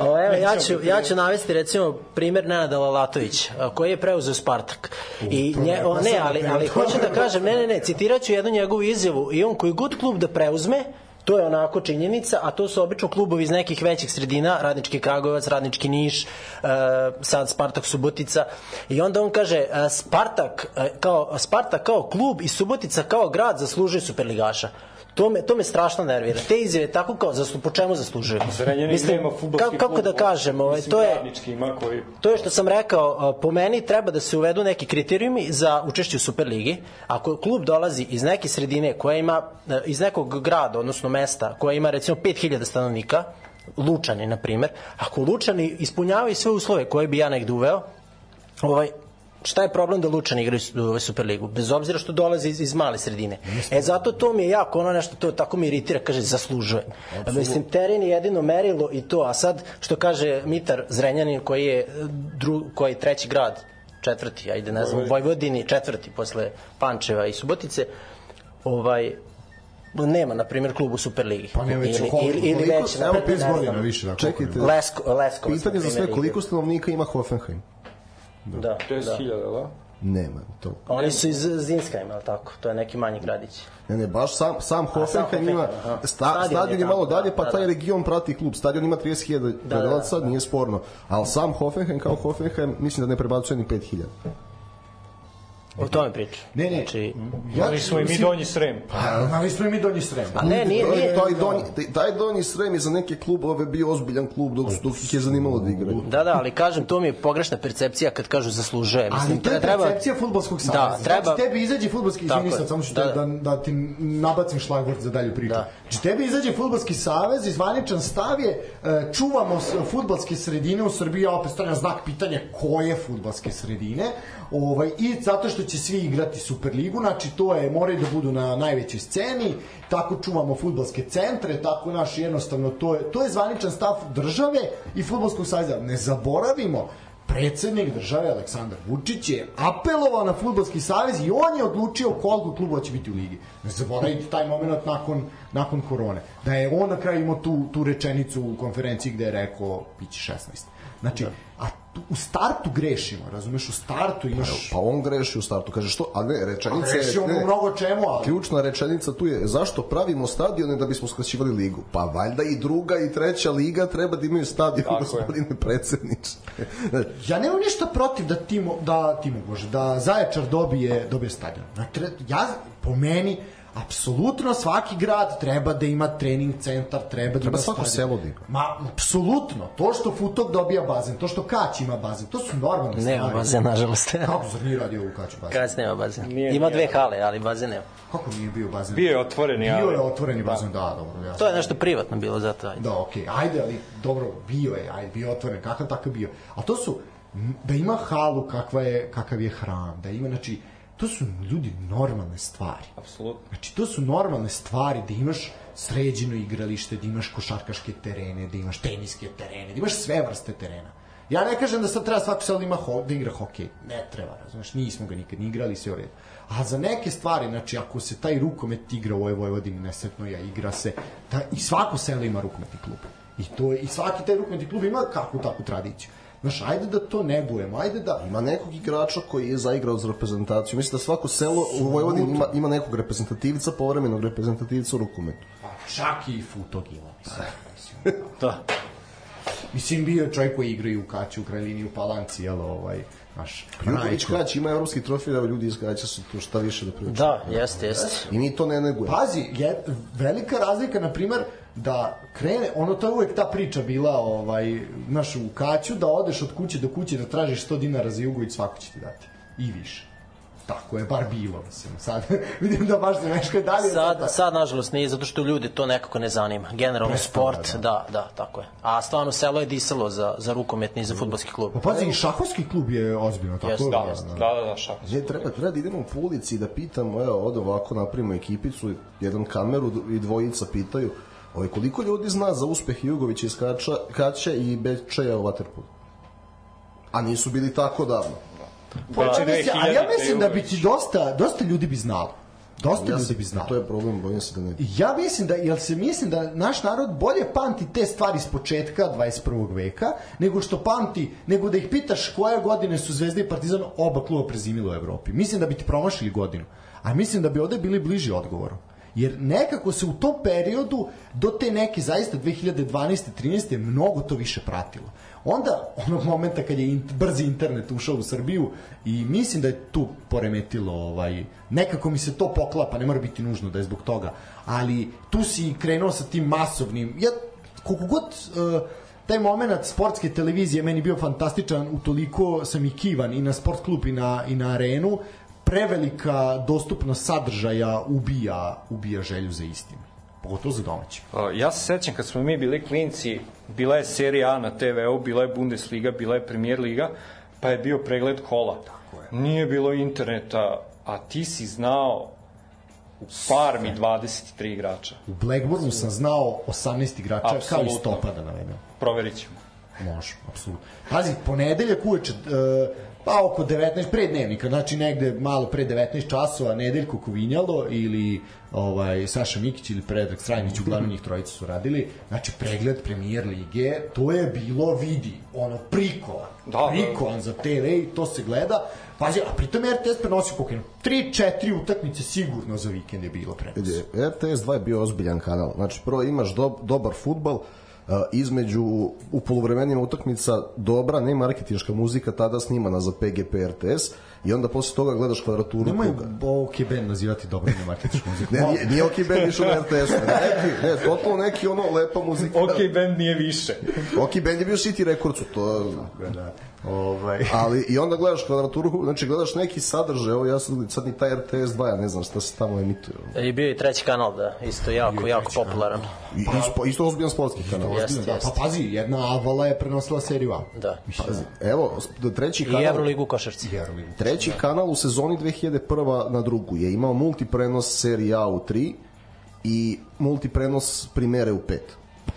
o, evo, ja ću, ja ću navesti recimo primer Nenada Lalatović, koji je preuzeo Spartak. I nje, o, ne, ali, ali hoću da kažem, ne, ne, ne, citiraću jednu njegovu izjavu i on koji god klub da preuzme, To je onako činjenica, a to su obično klubovi iz nekih većih sredina, Radnički Kragujevac, Radnički Niš, e, sad Spartak Subotica. I onda on kaže, e, Spartak, e, kao, Spartak kao klub i Subotica kao grad zaslužuje superligaša. To me, to me strašno nervira. Te izjave tako kao zaslu, po čemu zaslužuju? Zrenjanin Mislim, nema kako, kako da kažem, ovaj, to je ima koji... To je što sam rekao, po meni treba da se uvedu neki kriterijumi za učešće u Superligi. Ako klub dolazi iz neke sredine koja ima iz nekog grada, odnosno mesta, koja ima recimo 5000 stanovnika, Lučani, na primer, ako Lučani ispunjavaju sve uslove koje bi ja negde uveo, ovaj, šta je problem da Lučan igra u Superligu, bez obzira što dolazi iz, iz male sredine. E zato to mi je jako ono nešto, to tako mi iritira, kaže, zaslužuje. Absolut. Mislim, teren je jedino merilo i to, a sad, što kaže Mitar Zrenjanin, koji je, dru, koji je treći grad, četvrti, ajde ne znam, Vojvodini, četvrti posle Pančeva i Subotice, ovaj, nema na primjer klub u Superligi. Pa nema već ili, ili, ili već na 5 godina više. Da, Čekajte. Lesko, Lesko. Pitanje za sve, koliko stanovnika ima Hoffenheim? Da. da 10.000, da? Nema to. Oni su iz Zinskajma, tako? To je neki manji gradić. Ne, ne, baš sam, sam Hoffenheim ima, sta, stadion je malo dalje, pa da, taj da. region prati klub. Stadion ima 30.000 da, gledalaca, da, da, da. nije sporno. Ali sam Hoffenheim kao Hoffenheim, mislim da ne prebacuje ni 5.000. O tome priča. Ne, ne. Znači, ja smo i mi donji srem. Pa, ali smo i mi donji srem. Pa ne, nije, nije. Taj donji, taj donji srem je za neke klubove bio ozbiljan klub dok, dok ih je zanimalo da igraju. Da, da, ali kažem, to mi je pogrešna percepcija kad kažu zaslužuje. Mislim, ali to je treba... percepcija futbolskog saveza. Da, treba... Znači, tebi izađe futbolski, izvini sad, samo što da, da, da ti nabacim šlagvort za dalju priču. Da. Znači, tebi izađe futbolski savez, izvaničan stav je, e, čuvamo futbolske sredine u Srbiji, a opet stavljam znak pitanja koje futbolske sredine, ovaj, i zato što će svi igrati Superligu, znači to je, moraju da budu na najvećoj sceni, tako čuvamo futbalske centre, tako naš jednostavno, to je, to je zvaničan stav države i futbolskog sajza. Ne zaboravimo, predsednik države Aleksandar Vučić je apelovao na futbolski savez i on je odlučio koliko klubova će biti u ligi. Ne zaboravite taj moment nakon, nakon korone. Da je on na kraju imao tu, tu rečenicu u konferenciji gde je rekao biće 16. Znači, da. a u startu grešimo, razumeš, u startu imaš... Pa, pa on greši u startu, kaže što, a ne, rečenica je... Greši ono mnogo čemu, ali... Ključna rečenica tu je, zašto pravimo stadione da bismo skraćivali ligu? Pa valjda i druga i treća liga treba da imaju stadion, gospodine predsedniče. ja nemam ništa protiv da Timo, da Timo Bože, da Zaječar dobije, dobije stadion. Ja, po meni, apsolutno svaki grad treba da ima trening centar, treba da treba ima svako selo da ima. Ma, apsolutno. To što Futok dobija bazen, to što Kać ima bazen, to su normalne stvari. Nema bazen, nažalost. Kako zar nije radio u Kaću bazen? Kać nema bazen. Nije, ima dve hale, ali bazen nema. Kako nije bio bazen? Bio je otvoreni, ali... Bio je otvoreni bazen, da, da dobro. Ja to je nešto privatno bilo zato, ajde. Da, okej, okay. ajde, ali dobro, bio je, ajde, bio otvoren, kakav takav bio. A to su, da ima halu kakva je, kakav je hram, da ima, znači, to su ljudi normalne stvari. Apsolutno. Znači, to su normalne stvari da imaš sređeno igralište, da imaš košarkaške terene, da imaš teniske terene, da imaš sve vrste terena. Ja ne kažem da sad treba svako selo da ima ho, da igra hokej. Ne treba, razumeš, nismo ga nikad ni igrali, sve u redu. A za neke stvari, znači ako se taj rukomet igra u ovoj Vojvodini nesetno ja igra se, da, i svako selo ima rukometni klub. I to je, i svaki taj rukometni klub ima kakvu takvu tradiciju. Znaš, ajde da to negujemo, ajde da... Ima nekog igrača koji je zaigrao za reprezentaciju. Mislim da svako selo u Vojvodini ima, ima nekog reprezentativca, povremenog reprezentativca u rukometu. Pa čak i Futog ima, mislim. da. Mislim, bio je čovjek koji igra i u Kaću, u Krajlini, u Palanci, jel, ovaj, Naš, Jugović Kać ima evropski trofej, evo ljudi iz Kaća su tu šta više da pričaju. Da, jeste, jeste. I mi to ne negujemo. Pazi, je, velika razlika, na primer, da krene, ono to je uvek ta priča bila, ovaj, znaš, u Kaću, da odeš od kuće do kuće da tražiš 100 dinara za Jugović, svako će ti dati. I više. Tako je, bar bilo, mislim. Sad vidim da baš se nešto dalje. Sad, sad, nažalost, nije, zato što ljude to nekako ne zanima. Generalno Prestalo, sport, da. da, tako je. A stvarno selo je disalo za, za rukometni i za futbolski klub. Pa pazi, i šahovski klub je ozbiljno, tako Jeste, da, jeste. Da, da, da, šak. Je, treba, treba da idemo po ulici i da pitamo, evo, od ovako napravimo ekipicu, jedan kameru i dvojica pitaju, ovaj, koliko ljudi zna za uspeh Jugovića iz Kača, Kaća i Bečeja u Waterpolu? A nisu bili tako davno. Pa, Da, mislim, ali ja 2000 mislim da bi ti dosta, dosta ljudi bi znalo. Dosta Ja ljudi se, bi znalo. to je problem, bojim se da ne. Ja mislim da, jel se mislim da naš narod bolje pamti te stvari s početka 21. veka, nego što pamti, nego da ih pitaš koje godine su Zvezda i Partizan oba kluba prezimili u Evropi. Mislim da bi ti promašili godinu. A mislim da bi ovde bili bliži odgovoru. Jer nekako se u tom periodu do te neke zaista 2012. 13. mnogo to više pratilo. Onda onog momenta kad je int, brzi internet ušao u Srbiju i mislim da je tu poremetilo ovaj nekako mi se to poklapa, ne mora biti nužno da je zbog toga, ali tu si krenuo sa tim masovnim ja koliko god uh, taj moment sportske televizije meni bio fantastičan, utoliko sam i kivan i na sport klub i na, i na arenu, prevelika dostupnost sadržaja ubija, ubija želju za istim. Pogotovo za domaći. Uh, Ja se sećam kad smo mi bili klinci, bila je serija A na TV-u, bila je Bundesliga, bila je Premier Liga, pa je bio pregled kola. Nije bilo interneta, a ti si znao u farmi 23 igrača. U Blackburnu sam znao 18 igrača kao i stopa da navedem. Proverit ćemo. Može, apsolutno. Pazi, ponedeljak uveče, e, pa oko 19, pre dnevnika, znači negde malo pre 19 časova, Nedeljko Kovinjalo ili ovaj, Saša Mikić ili Predrag Strajnić, uglavnom njih trojica su radili, znači pregled premijer lige, to je bilo vidi, ono, prikovan, Da, da. prikovan za TV i to se gleda, Pazi, a pritom je RTS prenosio koliko 3-4 utakmice sigurno za vikend je bilo prenos. RTS 2 je bio ozbiljan kanal. Znači, prvo imaš do, dobar futbal, između u poluvremenima utakmica dobra, ne marketinška muzika tada snimana za PGP RTS i onda posle toga gledaš kvadraturu Nemoj kruga. OK band nazivati dobro na marketičku muziku. Ne, nije, nije OK Band išao na RTS, neki, ne, totalno neki ono lepa muzika. Ok, band nije više. OK Band je bio City Recordsu, to da. Ovaj. ali i onda gledaš kvadraturu, znači gledaš neki sadržaj, evo ja sad, sad ni taj RTS 2, ja ne znam šta se tamo emituje. I bio i treći kanal, da, isto jako, jako popularan. I, isto, isto ozbiljan sportski kanal. Jeste, Da, jeste. pa pazi, jedna Avala je prenosila seriju A. Da. Pazi, Evo, do treći I kanal, Euroligu u košarci. treći kanal u sezoni 2001 na drugu je imao multiprenos serije A u 3 i multiprenos primere u 5.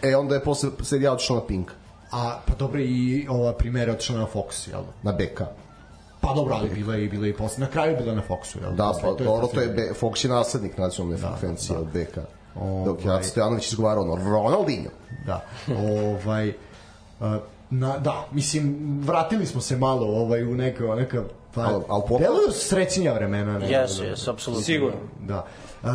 E, onda je posle serija otišla na Pink, A, pa dobro, i ova primera je otišla na Fox, jel? da? na BK. Pa dobro, ali bila je, bila je i posle. Na kraju je bila na Foxu, jel? Da, pa je dobro, to je B, Fox je naslednik nacionalne frekvencije od BK. Dok je Ovaj. Aca Stojanović izgovarao ono, Ronaldinho. Da, ovaj... Na, da, mislim, vratili smo se malo ovaj, u neka, neka pa, Al- al pop- deluju srećnija vremena. Ne, Jesu, jesu, apsolutno. Sigurno. Da. Uh,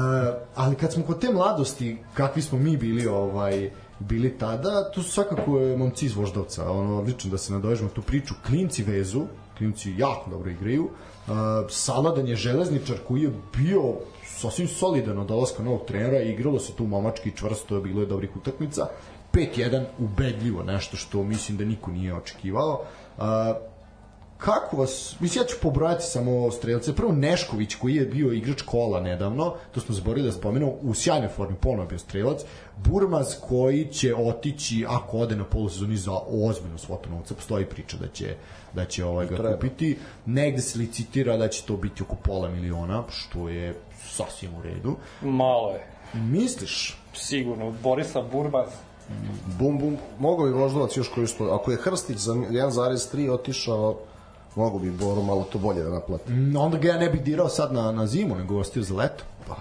ali kad smo kod te mladosti, kakvi smo mi bili ovaj bili tada, tu su svakako e, momci iz Voždovca, ono, odlično da se nadovežemo tu priču, klinci vezu, klinci jako dobro igraju, uh, Saladan je železničar koji je bio sasvim solidan od dolaska novog trenera igralo se tu momački čvrsto, bilo je dobrih utakmica, 5-1 ubedljivo, nešto što mislim da niko nije očekivao. Uh, kako vas, mislim ja ću pobrojati samo strelce, prvo Nešković koji je bio igrač kola nedavno, to smo zaboravili da spomenemo, u sjajnoj formi ponovo je bio strelac, Burmaz koji će otići ako ode na polusezoni za ozbiljnu svotu novca, postoji priča da će da će ovaj ga Treba. kupiti, negde se licitira da će to biti oko pola miliona, što je sasvim u redu. Malo je. Misliš? Sigurno. Borislav Burbaz. Bum, bum, mogo bi Voždovac još koji što, ako je Hrstić za 1,3 otišao, mogo bi Boru malo to bolje da naplati. Onda ga ja ne bih dirao sad na, na zimu, nego ostio za leto. Pa,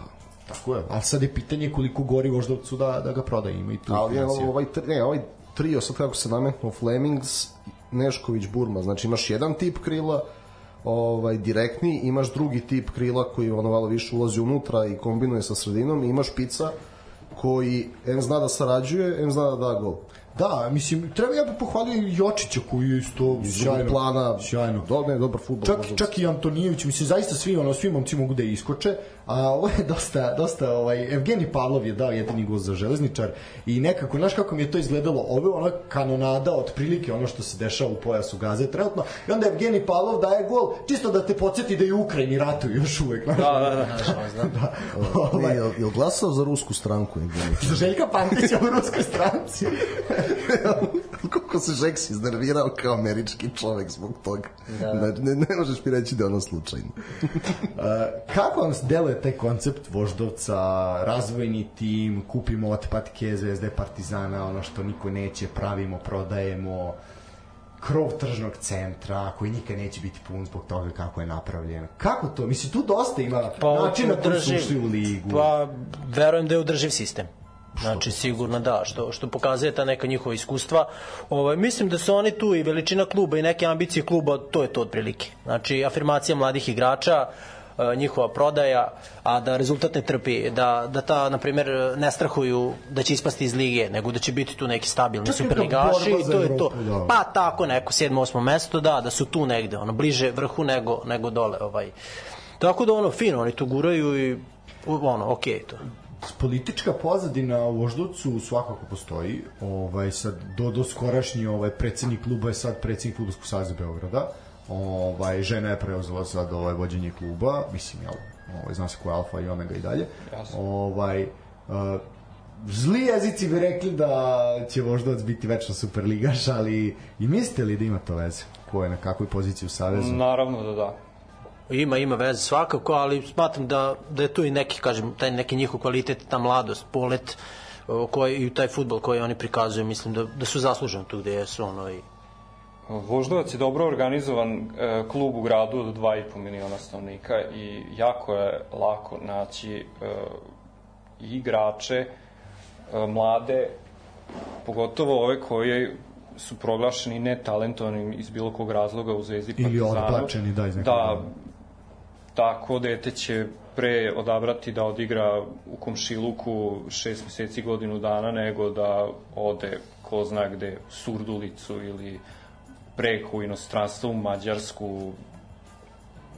tako je. Ali sad je pitanje koliko gori Voždovcu da, da ga prodaje. Ima i tu Ali je ovaj, ne, ovaj trio, sad kako se nametnuo, Flemings, Nešković, Burma, znači imaš jedan tip krila, ovaj direktni, imaš drugi tip krila koji ono malo više ulazi unutra i kombinuje sa sredinom i imaš pica koji em zna da sarađuje, em zna da da gol. Da, mislim, treba ja bih pohvalio Jočića koji je isto sjajno. plana, sjajno. Do, ne, dobar futbol. Čak, čak i Antonijević, mislim, zaista svi, ono, svi momci mogu da iskoče, a ovo je dosta, dosta, ovaj, Evgeni Pavlov je dao jedini gol za železničar i nekako, znaš kako mi je to izgledalo, ovo je ona kanonada, otprilike ono što se dešava u pojasu Gaze trenutno, i onda Evgeni Pavlov daje gol, čisto da te podsjeti da je u Ukrajini ratuju još uvek. Znaš, Da, da, da. da. Ovaj. Ovaj, Je, je glasao za rusku stranku? Evgenij? za Željka Pantića u ruskoj stranci. Koliko se Žeks iznervirao kao američki čovek zbog toga. Da. Ne, ne, ne možeš mi reći da je ono slučajno. Uh, kako vam deluje taj koncept voždovca, razvojni tim, kupimo otpadke Zvezde Partizana, ono što niko neće, pravimo, prodajemo, krov tržnog centra koji nikad neće biti pun zbog toga kako je napravljen. Kako to? Mislim, tu dosta ima Pa, načina koji su ušli u ligu. Pa, verujem da je održiv sistem. Znači, sigurno da, što, što pokazuje ta neka njihova iskustva. Ovaj, mislim da su oni tu i veličina kluba i neke ambicije kluba, to je to otprilike. Znači, afirmacija mladih igrača, e, njihova prodaja, a da rezultat ne trpi, da, da ta, na primjer, ne strahuju da će ispasti iz lige, nego da će biti tu neki stabilni superligaši i to je to. Da. Pa tako neko, sedmo, osmo mesto, da, da su tu negde, ono, bliže vrhu nego, nego dole. Ovaj. Tako da ono, fino, oni tu guraju i ono, okej okay, to. Politička pozadina u Voždovcu svakako postoji. Ovaj sad do do skorašnji ovaj predsednik kluba je sad predsednik fudbalskog saveza Beograda. Ovaj žena je preuzela sad ovaj vođenje kluba, mislim jel, ovaj zna se ko je alfa i omega i dalje. Jasno. Ovaj uh, zli jezici bi rekli da će Voždovac biti večno superligaš, ali i mislite li da ima to veze? Ko je na kakvoj poziciji u savezu? Naravno da da. Ima, ima veze svakako, ali smatram da, da je tu i neki, kažem, taj neki njihov kvalitet, ta mladost, polet, koji, i taj futbol koji oni prikazuju, mislim da, da su zasluženi tu gde jesu, ono, i Voždovac je dobro organizovan e, klub u gradu od 2,5 miliona stanovnika i jako je lako naći e, i igrače, e, mlade, pogotovo ove koji su proglašeni netalentovanim iz bilo kog razloga u Zvezdi Ili Partizanu. odbačeni, da, iz nekog Da. Tako dete će pre odabrati da odigra u komšiluku šest meseci godinu dana nego da ode ko zna gde Surdulicu ili preko u inostranstvo u Mađarsku.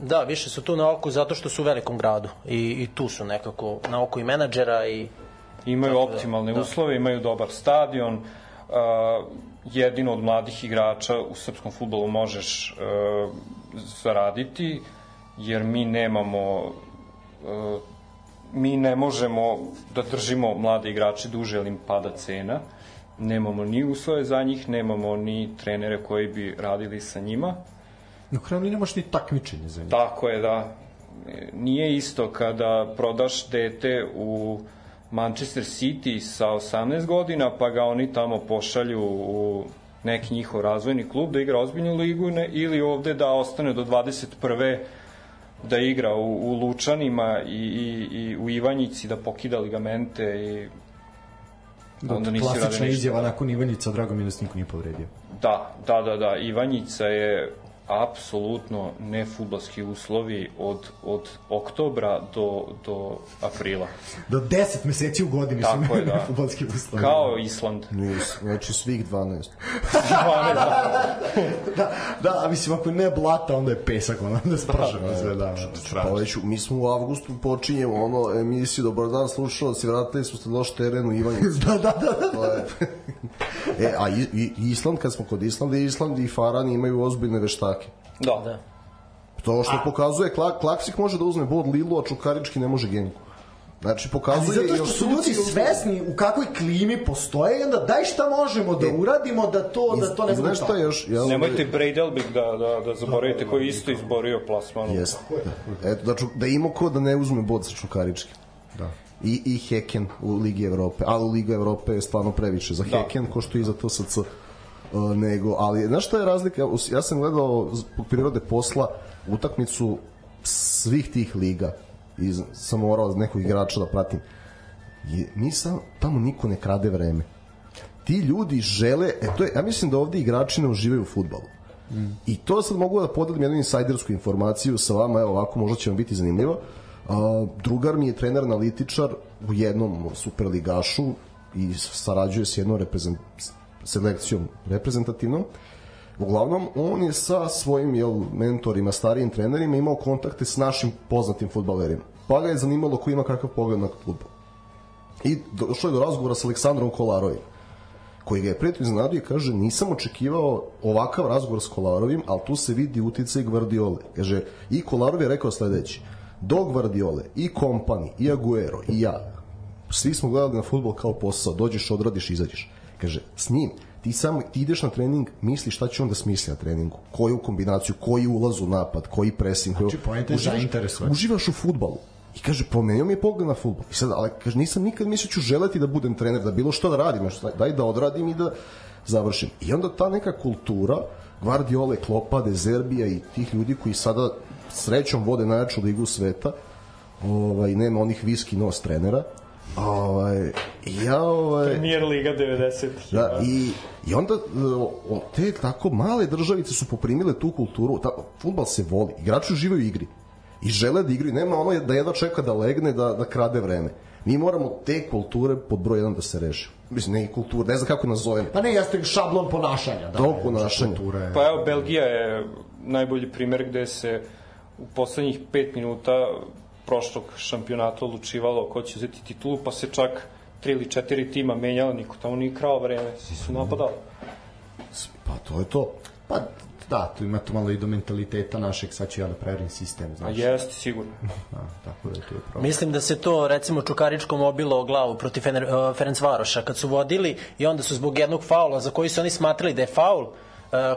Da, više su tu na oku zato što su u velikom gradu i, i tu su nekako na oku i menadžera i imaju Tako da, optimalne da. uslove, imaju dobar stadion. Uh, jedino od mladih igrača u srpskom futbolu možeš uh, zaraditi jer mi nemamo uh, mi ne možemo da držimo mlade igrače duže jer im pada cena nemamo ni uslove za njih nemamo ni trenere koji bi radili sa njima Na kraju nemaš ni takmičenje za njih. Tako je, da. E, Nije isto kada prodaš dete u Manchester City sa 18 godina, pa ga oni tamo pošalju u neki njihov razvojni klub da igra ozbiljnu ligu ne, ili ovde da ostane do 21 da igra u, u Lučanima i, i, i u Ivanjici da pokida ligamente i Da, onda nisi klasična uradio ništa. izjava nakon Ivanjica, drago mi je da se niko nije povredio. Da, da, da, da. Ivanjica je apsolutno ne futbalski uslovi od, od oktobra do, do aprila. Do 10 meseci u godini Tako su je, da. futbolski uslovi. Kao Island. Nis, znači svih 12. da, da, a mislim, ako ne blata, onda je pesak, onda sprženo Da, sve, da, Pa strašno. već, mi smo u avgustu počinjemo ono emisiju Dobar dan slušalci, vratili smo se na loš teren u Ivanjicu. Da, da, da, da. Je- e, a i, i, Island, kad smo kod Islanda, Island i Faran imaju ozbiljne veštake. Da. da. To što pokazuje, Kla, Klaksik može da uzme bod Lilu, a Čukarički ne može Genku. Znači, Ali pokazuje... zato i što su ljudi svesni u kakvoj klimi postoje i onda daj šta možemo da uradimo da to, da to ne bude šta još? Ja, Nemojte Breidelbig da, da, da zaboravite, koji je isto izborio plasman. Jeste. Da. Eto, da, ču, da ima ko da ne uzme bod sa Čukaričkim. Da. I, i Heken u Ligi Evrope. Ali u Liga Evrope je stvarno previše za Da. Heken, ko što i za TSC. Uh, nego, ali znaš šta je razlika? Ja sam gledao zbog prirode posla utakmicu svih tih liga i sam morao nekog igrača da pratim. Je, mi sam, tamo niko ne krade vreme. Ti ljudi žele, e to je, ja mislim da ovde igrači ne uživaju u futbalu. I to sad mogu da podelim jednu insajdersku informaciju sa vama, evo ovako možda će vam biti zanimljivo. A, drugar mi je trener analitičar u jednom superligašu i sarađuje s jednom reprezent, selekcijom reprezentativnom. Uglavnom, on je sa svojim jel, mentorima, starijim trenerima imao kontakte s našim poznatim futbalerima. Pa ga je zanimalo ko ima kakav pogled na futbol. I došlo je do razgovora sa Aleksandrom Kolarovim koji ga je prijatelj iznenadio i kaže nisam očekivao ovakav razgovor s Kolarovim, ali tu se vidi uticaj Gvardiole. Kaže, i Kolarov je rekao sledeći, do Gvardiole, i Kompani, i Aguero, i ja, svi smo gledali na futbol kao posao, dođeš, odradiš, izađeš. Kaže, s njim, ti samo ti ideš na trening, misliš šta će on da smisli na treningu, koju kombinaciju, koji ulaz u napad, koji pressing. Znači, pojenta je zainteresovati. Uživaš u futbalu. I kaže, promenio mi je pogled na futbol. I sad, ali kaže, nisam nikad mislio da ću želeti da budem trener, da bilo što da radim, daj da odradim i da završim. I onda ta neka kultura, Guardiola, Klopa, Dezerbija i tih ljudi koji sada srećom vode najjaču ligu sveta, ovaj, nema onih viski nos trenera, Ovaj, ja, ovaj... Premier Liga 90. Da, i, I onda o, te tako male državice su poprimile tu kulturu. Ta, futbal se voli, igrači uživaju u igri i žele da igraju. Nema ono da jedna čeka da legne, da, da krade vreme. Mi moramo te kulture pod broj jedan da se reši. Mislim, ne i kulture, ne znam kako nazovem. Pa ne, jeste šablon ponašanja. Da, to ponašanje. Kulture. Pa evo, Belgija je najbolji primer gde se u poslednjih 5 minuta prošlog šampionata odlučivalo ko će uzeti titulu, pa se čak tri ili četiri tima menjalo, niko tamo nije krao vreme, svi su napadali. Pa to je to. Pa da, tu ima to malo i do mentaliteta našeg, sad ću ja da preverim sistem, znaš. A jeste, sigurno. da, tako da je to je problem. Mislim da se to, recimo, Čukaričkom obilo o glavu protiv Fener, uh, Ferenc Varoša, kad su vodili i onda su zbog jednog faula za koji su oni smatrali da je faul,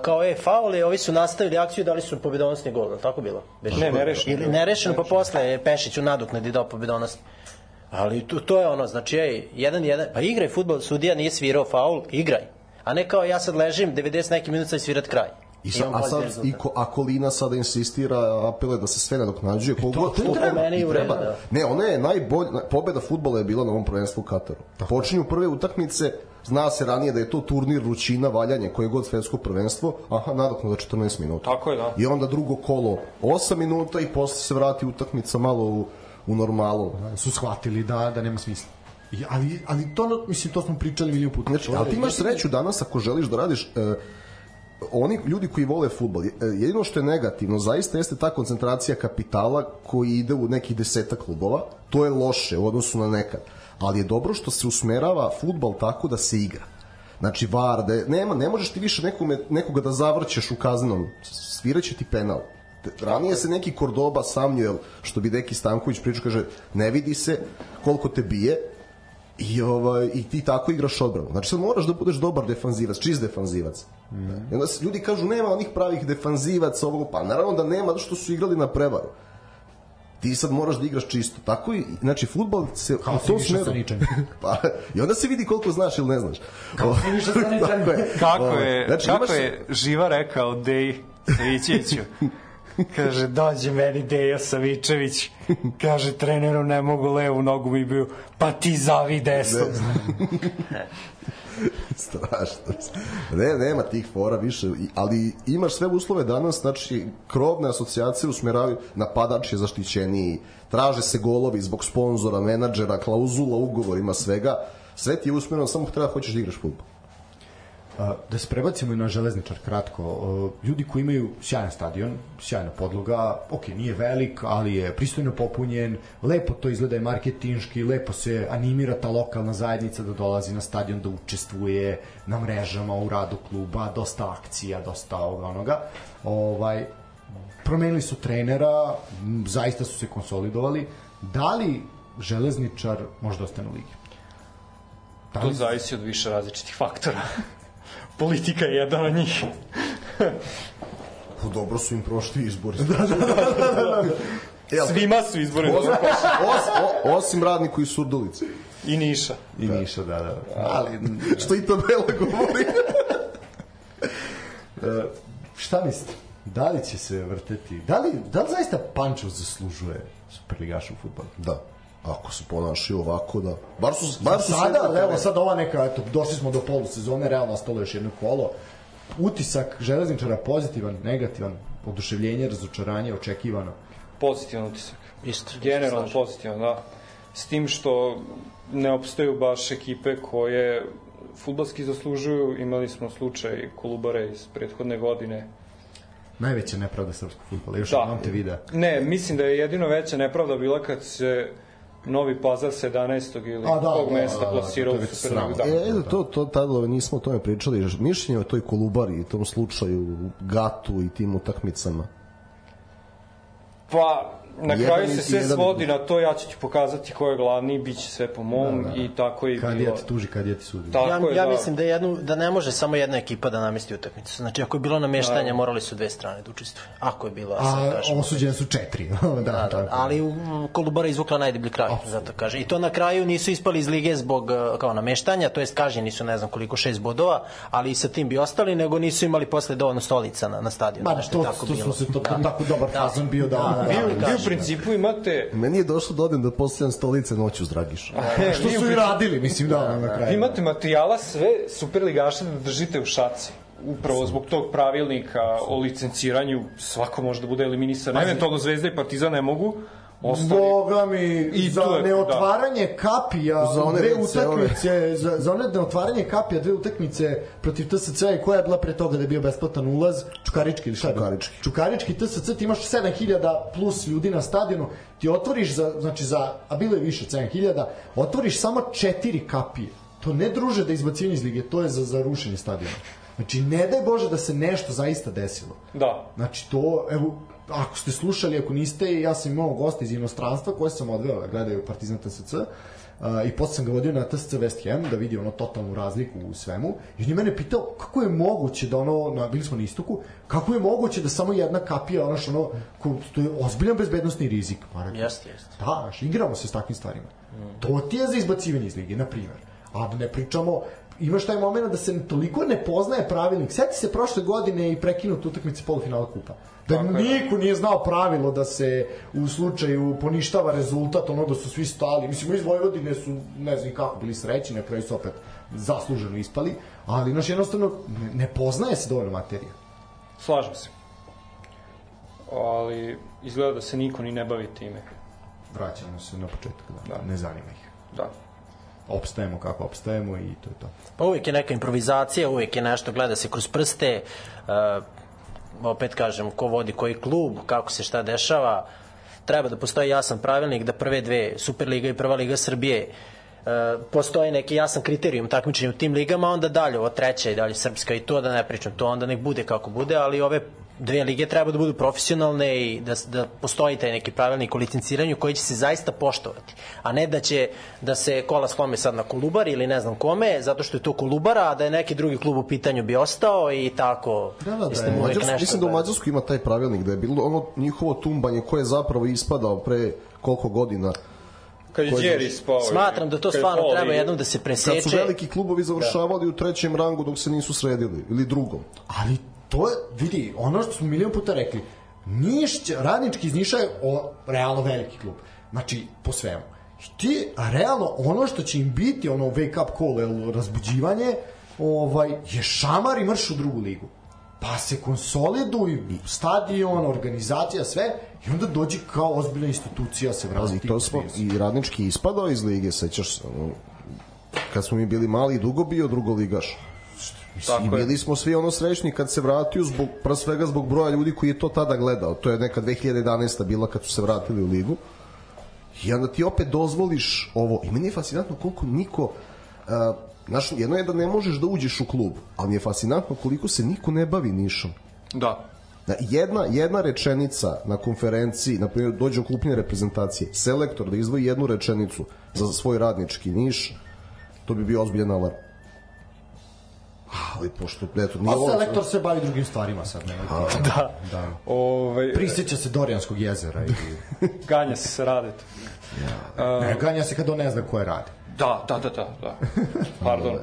kao je faul ovi su nastavili akciju dali su pobedonosni gol, je tako bilo? Beši, ne, nerešeno. Ili nerešeno, pa posle je Pešić u nadoknadi dao pobedonosni. Ali to, to je ono, znači, ej, jedan, jedan, pa igraj futbol, sudija nije svirao faul, igraj. A ne kao ja sad ležim 90 neki minuta i svirat kraj. I, sa, a sad, i ko, a Kolina sada insistira, apele da se sve nadoknađuje. Kogo, to, to, to po meni u redu, da. Ne, ona je najbolja, pobeda futbola je bila na ovom prvenstvu u Kataru. Počinju prve utakmice, Zna se ranije da je to turnir ručina, valjanje, koje god svetsko prvenstvo, aha, nadokno da 14 minuta. Tako je, da. I onda drugo kolo 8 minuta i posle se vrati utakmica malo u, u normalu. Da, su shvatili da, da nema smisla. I, ali, ali to, mislim, to smo pričali milijon puta. Znači, ali ti imaš sreću danas ako želiš da radiš... E, oni ljudi koji vole futbol, e, jedino što je negativno zaista jeste ta koncentracija kapitala koji ide u nekih deseta klubova, to je loše u odnosu na nekad ali je dobro što se usmerava futbal tako da se igra. Znači, VAR, da je, nema, ne možeš ti više nekome, nekoga da zavrćeš u kaznenom, sviraće ti penal. Ranije se neki Kordoba, Samuel, što bi Deki Stanković pričao, kaže, ne vidi se koliko te bije, i, ovaj, i ti tako igraš odbranu. Znači sad moraš da budeš dobar defanzivac, čist defanzivac. Mm. I onda ljudi kažu nema onih pravih defanzivaca ovog, pa naravno da nema zato što su igrali na prevaru ti sad moraš da igraš čisto. Tako i, znači, futbol se Kao u tom smeru... pa, I onda se vidi koliko znaš ili ne znaš. Kao Siniša Saničan. kako je, znači, kako je Živa rekao Dej Savićeviću? Kaže, dođe meni Deja Savičević. Kaže, treneru ne mogu levu nogu mi bio, pa ti zavi desno. Strašno. Ne, nema tih fora više, ali imaš sve uslove danas, znači krovne asocijacije usmeravaju, napadač je zaštićeniji, traže se golovi zbog sponzora, menadžera, klauzula, ugovorima, svega. Sve ti je usmereno, samo treba hoćeš da igraš futbol. Da se prebacimo i na železničar kratko. Ljudi koji imaju sjajan stadion, sjajna podloga, ok, nije velik, ali je pristojno popunjen, lepo to izgleda i marketinški, lepo se animira ta lokalna zajednica da dolazi na stadion, da učestvuje na mrežama, u radu kluba, dosta akcija, dosta ovoga onoga. Ovaj, promenili su trenera, zaista su se konsolidovali. Da li železničar može da ostane u ligi? Da li... To zavisi od više različitih faktora politika je jedan od njih. Dobro su im prošli izbori. da, da, da, da, da. Jel, Svima su izbori. Os, os, osim radniku iz Surdulice. I Niša. I da. Niša, da, da. Ali, što i to Bela govori. uh, šta mislite? Da li će se vrteti? Da li, da li zaista Pančev zaslužuje superligaš u futbolu? Da ako se ponašaju ovako da bar su bar su sada sve evo sad ova neka eto došli smo do polusezone realno ostalo još jedno kolo utisak železničara pozitivan negativan oduševljenje razočaranje očekivano pozitivan utisak isto generalno pozitivan da s tim što ne opstaju baš ekipe koje futbalski zaslužuju. Imali smo slučaj Kolubare iz prethodne godine. Najveća nepravda srpskog futbola, još da. te videa. Ne, mislim da je jedino veća nepravda bila kad se Novi Pazar 17. ili A, da, kog da, mesta da, da, plasirao da, u Superligu. Da, e, da, to, to tada nismo o tome pričali. Mišljenje o toj Kolubari i tom slučaju, Gatu i tim utakmicama. Pa, na kraju se sve svodi na to, ja ću ti pokazati ko je glavni, bit će sve po mom da, da. i tako je kad bilo. Kad je ti tuži, kad je ti sudi. Tako ja, je, ja da. mislim da, jednu, da ne može samo jedna ekipa da namesti utakmicu. Znači, ako je bilo nameštanje, da. morali su dve strane da učestvuju. Ako je bilo, ja sam kažem. A osuđene su četiri. da, da, da, da, ali u Kolubara izvukla najdeblji kraj, Absolut. zato kaže. I to na kraju nisu ispali iz lige zbog e, kao nameštanja, to jest kažnjeni su ne znam koliko šest bodova, ali i sa tim bi ostali, nego nisu imali posle dovoljno stolica na, na stadionu. Ma, to, tako to, bilo. su se to, da. tako dobar da. fazon bio da, da, da, da, da, da, u principu imate. Meni je došlo da odem da postavljam stolice noću s Dragiša. E, što su i radili, mislim da, da, na kraju. Vi imate materijala sve superligaše da držite u šaci upravo zbog tog pravilnika o licenciranju svako može da bude eliminisan. Eventualno Zvezda i Partizan ne mogu, ostali... Boga mi, I za je, neotvaranje da. kapija za one dve utakmice, za, za one neotvaranje kapija dve utakmice protiv TSC i koja je bila pre toga da je bio besplatan ulaz, Čukarički ili šta Čukarički. Čukarički TSC, ti imaš 7000 plus ljudi na stadionu, ti otvoriš za, znači za, a bilo je više 7000, otvoriš samo četiri kapije. To ne druže da izbacivanje iz lige, to je za, za rušenje stadiona. Znači, ne daj Bože da se nešto zaista desilo. Da. Znači, to, evo, ako ste slušali, ako niste, ja sam imao gosta iz inostranstva koje sam odveo da gledaju Partizan TSC uh, i posle sam ga vodio na TSC West Ham da vidi ono totalnu razliku u svemu i on je mene pitao kako je moguće da ono, na, bili smo na istoku, kako je moguće da samo jedna kapija, ono što ono, ko, to je ozbiljan bezbednostni rizik. Jeste, jeste. Da, igramo se s takvim stvarima. Mm. To ti je za izbacivanje iz lige, na primjer. A da ne pričamo, imaš taj moment da se toliko ne poznaje pravilnik. Sjeti se prošle godine i prekinut utakmice polufinala kupa. Da Tako niko nije znao pravilo da se u slučaju poništava rezultat, ono da su svi stali. Mislim, iz Vojvodine su, ne znam kako, bili sreći, na kraju su opet zasluženo ispali, ali naš jednostavno ne poznaje se dovoljno materija. Slažem se. Ali izgleda da se niko ni ne bavi time. Vraćamo se na početak, da. da. Ne zanima ih. Da opstajemo kako opstajemo i to je to. Pa uvijek je neka improvizacija, uvijek je nešto, gleda se kroz prste, uh, opet kažem, ko vodi koji klub, kako se šta dešava, treba da postoji jasan pravilnik da prve dve Superliga i Prva Liga Srbije Uh, postoji neki jasan kriterijum takmičenja u tim ligama, onda dalje ovo treća i dalje srpska i to da ne pričam, to onda nek bude kako bude, ali ove dve lige treba da budu profesionalne i da, da postoji taj neki pravilnik o licenciranju koji će se zaista poštovati, a ne da će da se kola slome sad na Kolubar ili ne znam kome, zato što je to Kolubara, a da je neki drugi klub u pitanju bi ostao i tako. Da, da, da, je, Mađarsko, nešto mislim da u Mađarsku ima taj pravilnik, da je bilo ono njihovo tumbanje koje je zapravo ispadao pre koliko godina kad je Đeri spao. Smatram da to stvarno treba jednom da se preseče. Kad su veliki klubovi završavali da. u trećem rangu dok se nisu sredili, ili drugom. Ali to je, vidi, ono što smo milion puta rekli, Niš, radnički iz Niša je o, realno veliki klub. Znači, po svemu. I ti, a realno, ono što će im biti, ono wake up call, el, razbuđivanje, ovaj, je šamar i mrš u drugu ligu. Pa se konsoliduju stadion, organizacija, sve, i onda dođi kao ozbiljna institucija se vrati. I to smo, i radnički ispadao iz lige, sećaš se, kad smo mi bili mali, dugo bio drugoligaš. Tako I bili smo svi ono srećni kad se vratio zbog, pre svega zbog broja ljudi koji je to tada gledao. To je neka 2011. bila kad su se vratili u ligu. I onda ti opet dozvoliš ovo. I meni je fascinantno koliko niko... Uh, znaš, jedno je da ne možeš da uđeš u klub, ali mi je fascinantno koliko se niko ne bavi Nišom. Da. Da, jedna, jedna rečenica na konferenciji, na primjer, dođe okupnje reprezentacije, selektor da izdvoji jednu rečenicu za svoj radnički niš, to bi bio ozbiljan alarm ali pošto eto nije A selektor se bavi drugim stvarima sad, nema. Da. da. Ove, ovaj, Prisjeća se Dorijanskog jezera i ganja se se radite. Ja. Uh, ne, ganja se kad on ne zna ko je radi. Da, da, da, da, da. Pardon.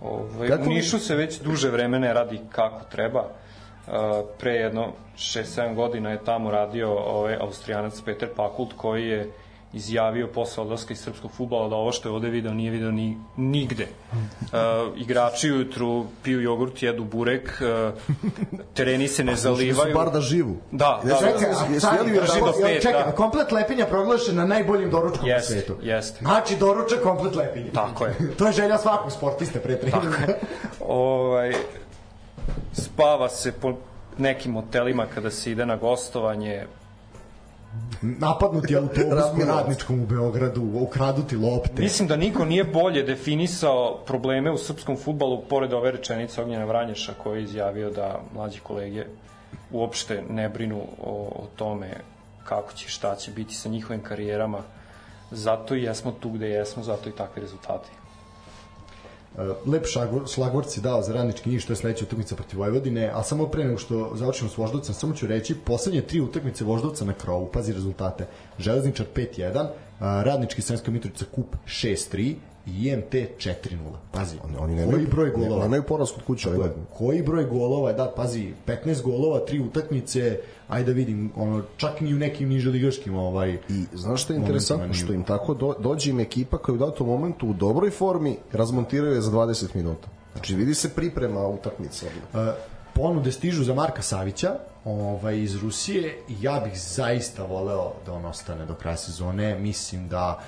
Ove, ovaj, kako... U Nišu se već duže vremena radi kako treba. Uh, pre jedno 6-7 godina je tamo radio ovaj Austrijanac Peter Pakult koji je izjavio posle odlaska iz srpskog futbola da ovo što je ovde video nije video ni, nigde. Uh, igrači ujutru piju jogurt, jedu burek, uh, tereni se ne zalivaju. bar da živu. Da, da. Čekaj, da. a, Jesu sad- jeli a, vjerovatno- a, pet, čekaj, da. komplet lepinja proglašen na najboljim doručkom na Jeste, svetu. jeste. Znači, doručak komplet lepinja. Tako je. to je želja svakog sportiste pre treninga. ovaj, spava se po nekim hotelima kada se ide na gostovanje. Napadnuti autobus radničkom u Beogradu, ukraduti lopte. Mislim da niko nije bolje definisao probleme u srpskom futbalu pored ove rečenice Ognjena Vranješa koji je izjavio da mlađi kolege uopšte ne brinu o, o tome kako će, šta će biti sa njihovim karijerama. Zato i jesmo tu gde jesmo, zato i takvi rezultati. Uh, lep šagor, šlagvort dao za radnički niš, to je sledeća utakmica protiv Vojvodine, a samo pre nego što završimo s Voždovcem, samo ću reći, poslednje tri utakmice Voždovca na krovu, pazi rezultate, Železničar 5-1, uh, Radnički Sremska Mitrovica Kup 6-3 i IMT 4-0. Pazi, Oni koji nemaju, broj golova? Nemaju poraz kod kuće Tako. Koji broj golova, da, pazi, 15 golova, tri utakmice, ajde da vidim, ono, čak ni u nekim niželigaškim, ovaj, I znaš što je interesantno? Što im tako do, dođe im ekipa koja u datom momentu u dobroj formi, razmontiraju je za 20 minuta. Znači vidi se priprema utakmice. Uh, ponude stižu za Marka Savića ovaj, iz Rusije i ja bih zaista voleo da on ostane do kraja sezone. Mislim da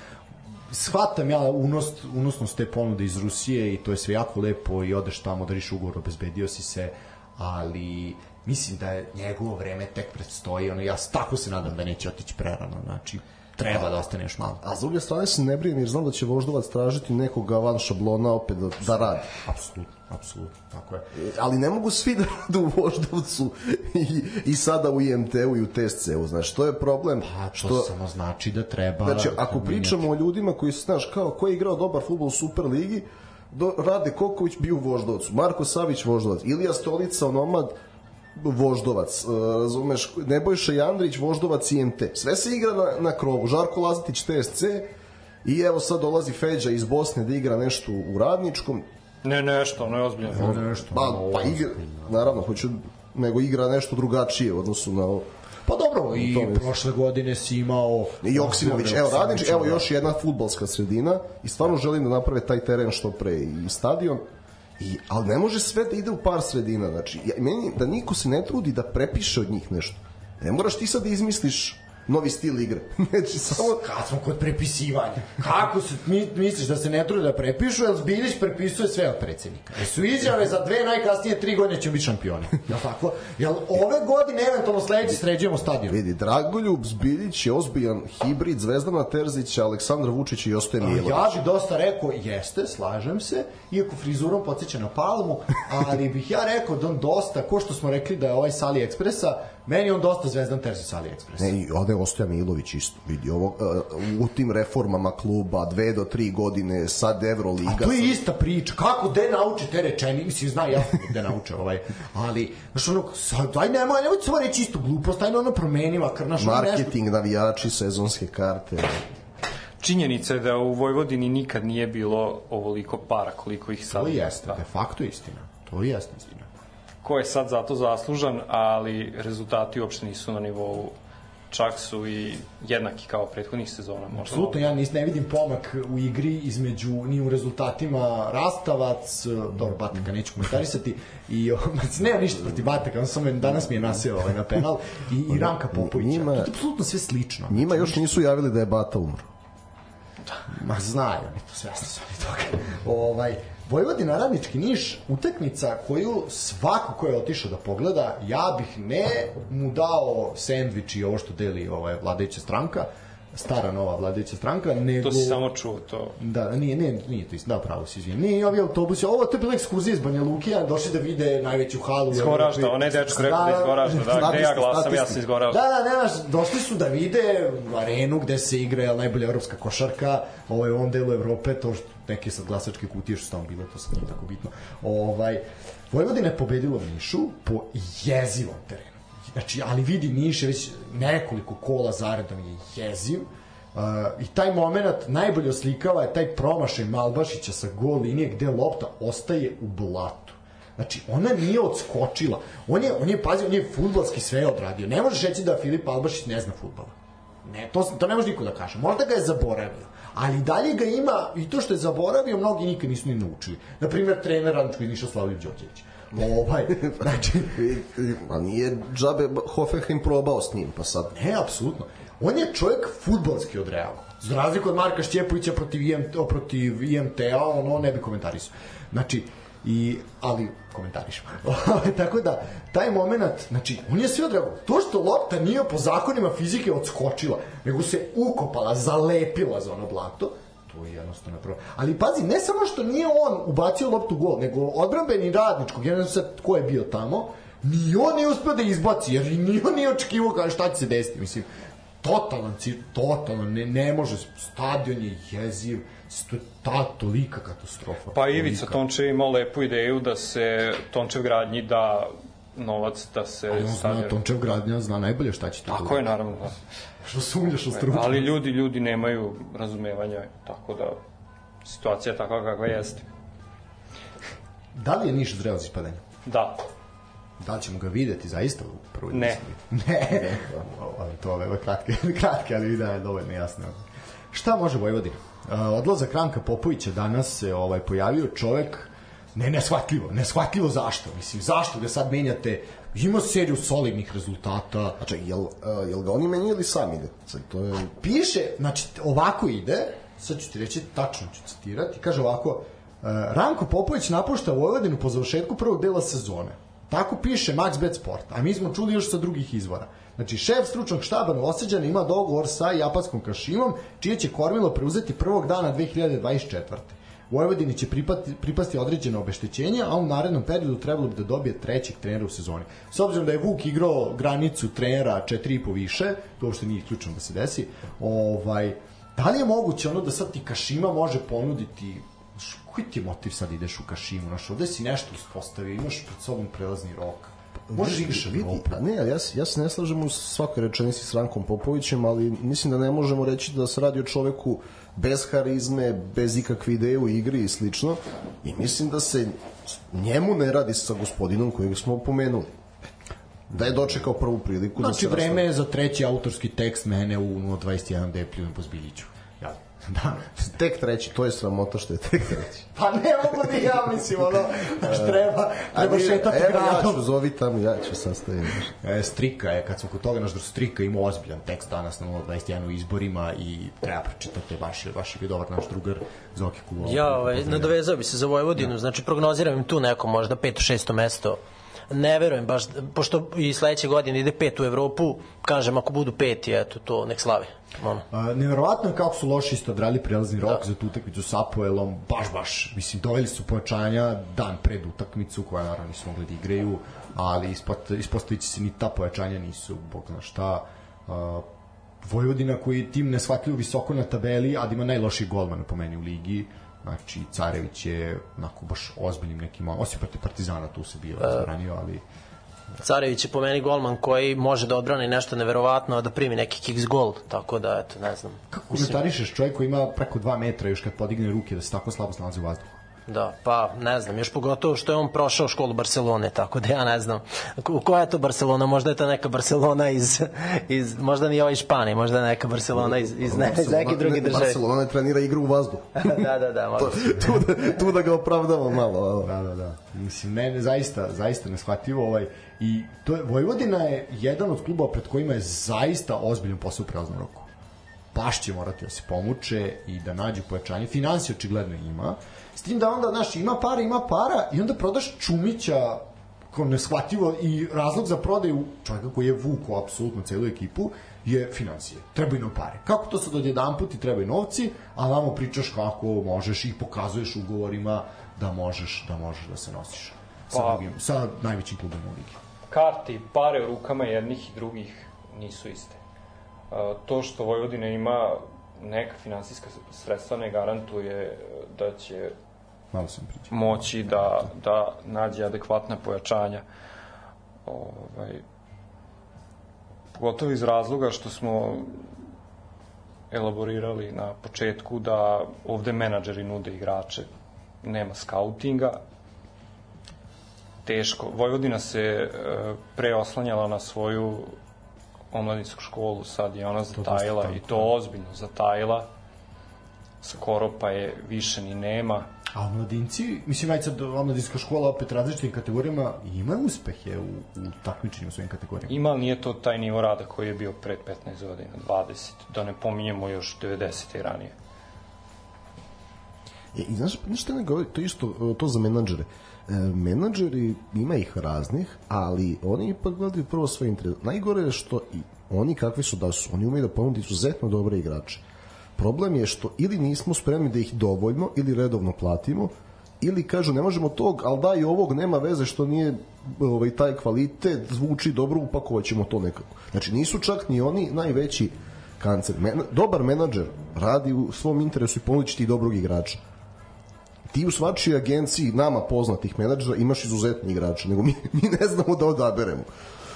shvatam ja unost, unosnost te ponude iz Rusije i to je sve jako lepo i odeš tamo, dariš ugovor, obezbedio si se, ali mislim da je njegovo vreme tek predstoji, ono, ja tako se nadam da neće otići prerano, znači treba da ostane još malo. A s druge strane se ne brinem jer znam da će Voždovac tražiti nekoga van šablona opet da, da radi. Apsolutno, apsolutno, tako je. Ali ne mogu svi da rade u Voždovcu i, i sada u IMT-u i u TSC-u. Znaš, to je problem. A to što, samo znači da treba... Znači, ako pričamo o ljudima koji su, znaš, kao ko je igrao dobar futbol u Superligi, do, Rade Koković bio u Voždovcu, Marko Savić Voždovac, Ilija Stolica, onomad, Voždovac, uh, razumeš, Nebojša Jandrić, Voždovac IMT. Sve se igra na, na krovu. Žarko Lazatić TSC i evo sad dolazi Feđa iz Bosne da igra nešto u Radničkom. Ne, nešto, ono je ozbiljno. Ono nešto, Pa, ono, pa igra, naravno, hoću, nego igra nešto drugačije u odnosu na ovo. Pa dobro, i To mi- prošle godine si imao... I Joksimović, evo Radnič, evo još jedna futbalska sredina i stvarno želim da naprave taj teren što pre i stadion. I, ali ne može sve da ide u par sredina. Znači, ja, meni, da niko se ne trudi da prepiše od njih nešto. Ne moraš ti sad da izmisliš novi stil igre. znači, samo... Kad smo kod prepisivanja. Kako se, mi, misliš da se ne trude da prepišu, jer Zbilić prepisuje sve od predsjednika. Jer su izjave za dve najkasnije tri godine ćemo biti šampioni. Jel tako? Jel ove godine eventualno sledeći sređujemo stadion? Vidi, Dragoljub Zbiljić je ozbiljan hibrid Zvezdana Terzića, Aleksandra Vučića i Ostoje Milović. Ja bi dosta rekao, jeste, slažem se, iako frizurom podsjeća na palmu, ali bih ja rekao da on dosta, ko što smo rekli da je ovaj Sali Ekspresa, meni on dosta Zvezdan Terzi Sali Ekspresa. Ne, i ovde je Ostoja Milović isto, vidi, ovo, uh, u tim reformama kluba, dve do tri godine, sad Euroliga. A to je sad- ista priča. Kako de nauče te rečeni? Mislim, zna jasno gde nauče ovaj. Ali, znaš, ono, sad, aj nemoj, nemoj samo reći istu glupost, aj ono promeni makar, znaš, ono nešto. marketing, navijači, sezonske karte. Činjenica je da u Vojvodini nikad nije bilo ovoliko para koliko ih sad To jeste, Da. de facto istina. To jeste istina. Ko je sad zato zaslužan, ali rezultati uopšte nisu na nivou čak su i jednaki kao prethodnih sezona. Možda Apsolutno, ja nis, ne vidim pomak u igri između, ni u rezultatima Rastavac, dobro, Bataka neću komentarisati, i, nema ništa protiv Bataka, on samo je- danas mi je naseo ovaj, na penal, i, i Ranka Popovića. Njima- to je apsolutno sve slično. Njima još nisu javili da je Bata umro. Ma znaju oni to, svesni su oni toga. Ovaj, Vojvodina Radnički Niš, utakmica koju svako ko je otišao da pogleda, ja bih ne mu dao sendvič i ovo što deli ovaj, vladajuća stranka, stara nova vladajuća stranka, nego... To si samo čuo, to... Da, nije, nije, nije to isto, da, pravo si izvijem. Nije ovi autobusi, ovo to je bila ekskurzija iz Banja Luki, a došli da vide najveću halu. Iz Goražda, onaj dečko rekao da iz Goražda, da, gde ja glasam, ja sam iz Goražda. Da, da, ne, znaš, došli su da vide arenu gde se igra najbolja evropska košarka, ovaj, u ovom delu Evrope, to što neke sad glasačke kutije što su tamo bile, to sad nije tako bitno. Ovaj, Vojvodina je pobedila Nišu po jezivom terenu. Znači, ali vidi Niš već nekoliko kola zaredom je jeziv. Uh, I taj moment najbolje oslikava je taj promašaj Malbašića sa gol linije gde lopta ostaje u blatu. Znači, ona nije odskočila. On je, on je, pazi, on je futbalski sve odradio. Ne možeš reći da Filip Albašić ne zna futbala. Ne, to, to ne može niko da kaže. Možda ga je zaboravio. Ali dalje ga ima, i to što je zaboravio, mnogi nikad nisu ni naučili. Naprimer, trener Radničko Niša Slavljiv Đorđević. Ovaj, znači... A nije džabe Hoffenheim probao s njim, pa sad... Ne, apsolutno. On je čovjek futbolski odreagovao. Za razliku od Marka Šćepovića protiv, IMT, protiv IMT-a, ono ne bi komentarisao. Znači, i, ali komentarišemo. Tako da, taj moment, znači, on je sve odreagovao. To što lopta nije po zakonima fizike odskočila, nego se ukopala, zalepila za ono blato, to je jednostavno prvo. Ali pazi, ne samo što nije on ubacio loptu gol, nego odbrambeni radničkog, jedan sad ko je bio tamo, ni on nije uspio da izbaci, jer ni on nije očekivao kada šta će se desiti, mislim totalan, totalno, ne, ne može, stadion je jeziv, to je ta tolika katastrofa. Pa Ivica Tončev imao lepu ideju da se Tončev gradnji da novac da se Ali on zna, Tončev gradnja zna najbolje šta će to Tako je, naravno, da. Što sumnjaš u struku. Ali ljudi, ljudi nemaju razumevanja, tako da situacija je takva kakva jeste. Da li je Niš zreo za ispadanje? Da. Da li ćemo ga videti zaista u prvoj Ne. Ne. ali to ove kratke, kratke, ali da je dovoljno jasno. Šta može Vojvodina? Odlazak Ranka Popovića danas se ovaj pojavio čovek ne neshvatljivo, neshvatljivo zašto, mislim, zašto da sad menjate ima seriju solidnih rezultata. Znači, jel, uh, jel ga oni menjali sami ide? Sad, to je... Piše, znači, ovako ide, sad ću ti reći, tačno ću citirati, kaže ovako, uh, Ranko Popović napušta Vojvodinu po završetku prvog dela sezone. Tako piše Max Bet Sport, a mi smo čuli još sa drugih izvora. Znači, šef stručnog štaba Novoseđana ima dogovor sa japanskom kašimom, čije će kormilo preuzeti prvog dana 2024. Vojvodini će pripati, pripasti određeno obeštećenje, a u narednom periodu trebalo bi da dobije trećeg trenera u sezoni. S obzirom da je Vuk igrao granicu trenera 4,5 više, to uopšte nije ključno da se desi, ovaj, da li je moguće ono da sad ti Kašima može ponuditi koji ti je motiv sad ideš u Kašimu, znaš, ovde si nešto uspostavio, imaš pred sobom prelazni rok, Možeš igraš vidi, pa ne, ja, ja se ne slažem u svakoj rečenici s Rankom Popovićem, ali mislim da ne možemo reći da se radi o čoveku bez harizme, bez ikakve ideje u igri i slično. I mislim da se njemu ne radi sa gospodinom kojeg smo pomenuli da je dočekao prvu priliku znači, da se vreme je za treći autorski tekst mene u 021 da je pljujem po zbiljiću Da. tek treći, to je sramota što je tek treći. Pa ne mogu ni ja, mislim, ono, znaš, treba, treba šetati evo, gradom. ja ću zovi tamo, ja ću sastaviti. E, strika je, kad smo kod toga, naš Strika ima ozbiljan tekst danas na 021 u izborima i treba pročitati, baš je, baš je bio dobar naš drugar Zoki Kulo. Ja, ovaj, nadovezao bi se za Vojvodinu, ja. znači prognoziram im tu neko možda peto, šesto mesto ne verujem baš, pošto i sledeće godine ide pet u Evropu, kažem ako budu peti, eto, to nek slave. Ono. A, neverovatno je kako su loši isto odrali prelazni rok da. za tu utakmicu sa Apoelom, baš, baš, mislim, doveli su pojačanja dan pred utakmicu, koja naravno nisu mogli da igraju, ali ispostavit se ni ta pojačanja nisu, bog zna šta, a, Vojvodina koji je tim nesvatljivo visoko na tabeli, a da ima najlošiji golman po meni u ligi, Znači, Carević je onako baš ozbiljnim nekim, osim protiv Partizana tu se bio razbranio, ali... Carević je po meni golman koji može da odbrani nešto neverovatno, a da primi neki kicks gol, tako da, eto, ne znam. Kako komentarišeš čovjek koji ima preko 2 metra još kad podigne ruke da se tako slabo snalazi u vazduhu? Da, pa ne znam, još pogotovo što je on prošao školu Barcelone, tako da ja ne znam. U koja je to Barcelona? Možda je to neka Barcelona iz, iz možda nije ovaj Španija, možda je neka Barcelona iz, iz, ne, iz neke druge države. Barcelona ne trenira igru u vazduh. da, da, da. to, tu, da, tu da ga opravdamo malo. Da, da, da. Mislim, ne, zaista, zaista neshvatljivo ovaj, i to je, Vojvodina je jedan od klubova pred kojima je zaista ozbiljan posao u prelaznom roku baš će morati da se pomuče i da nađu pojačanje. Financije očigledno ima. S tim da onda, znaš, ima para, ima para i onda prodaš Čumića kao neshvatljivo i razlog za prodaju čovjeka koji je vuko apsolutno celu ekipu je financije. Trebaju nam pare. Kako to sad od jedan put i trebaju novci, a vamo pričaš kako možeš i pokazuješ ugovorima da možeš da možeš da se nosiš sa, pa, drugim, sa najvećim klubom u ligi. Karti, pare u rukama jednih i drugih nisu iste. To što Vojvodina ima neka finansijska sredstva ne garantuje da će Malo sam pričao. moći da, da nađe adekvatna pojačanja. Ovaj, pogotovo iz razloga što smo elaborirali na početku da ovde menadžeri nude igrače, nema skautinga, teško. Vojvodina se e, preoslanjala na svoju omladinsku školu, sad je ona zatajila i to ozbiljno zatajila. Skoro pa je više ni nema. A mladinci, mislim, ajde sad omladinska škola opet različitim kategorijama ima uspehe u, u takmičenju u svojim kategorijama. Ima, ali nije to taj nivo rada koji je bio pred 15 godina, 20, da ne pominjemo još 90. i ranije. E, I znaš, znaš ne govori, to isto, to za menadžere. E, menadžeri, ima ih raznih, ali oni ipak gledaju prvo svoj interes. Najgore je što i oni kakvi su da su, oni umeju da ponudu izuzetno dobre igrače. Problem je što ili nismo spremni da ih dovoljno ili redovno platimo, ili kažu ne možemo tog, ali da i ovog nema veze što nije ovaj taj kvalitet, zvuči dobro, upakovaćemo to nekako. Znači nisu čak ni oni najveći kancer. Men, dobar menadžer radi u svom interesu i pomoći ti dobrog igrača ti u svačoj agenciji nama poznatih menadžera imaš izuzetni igrača, nego mi, mi ne znamo da odaberemo.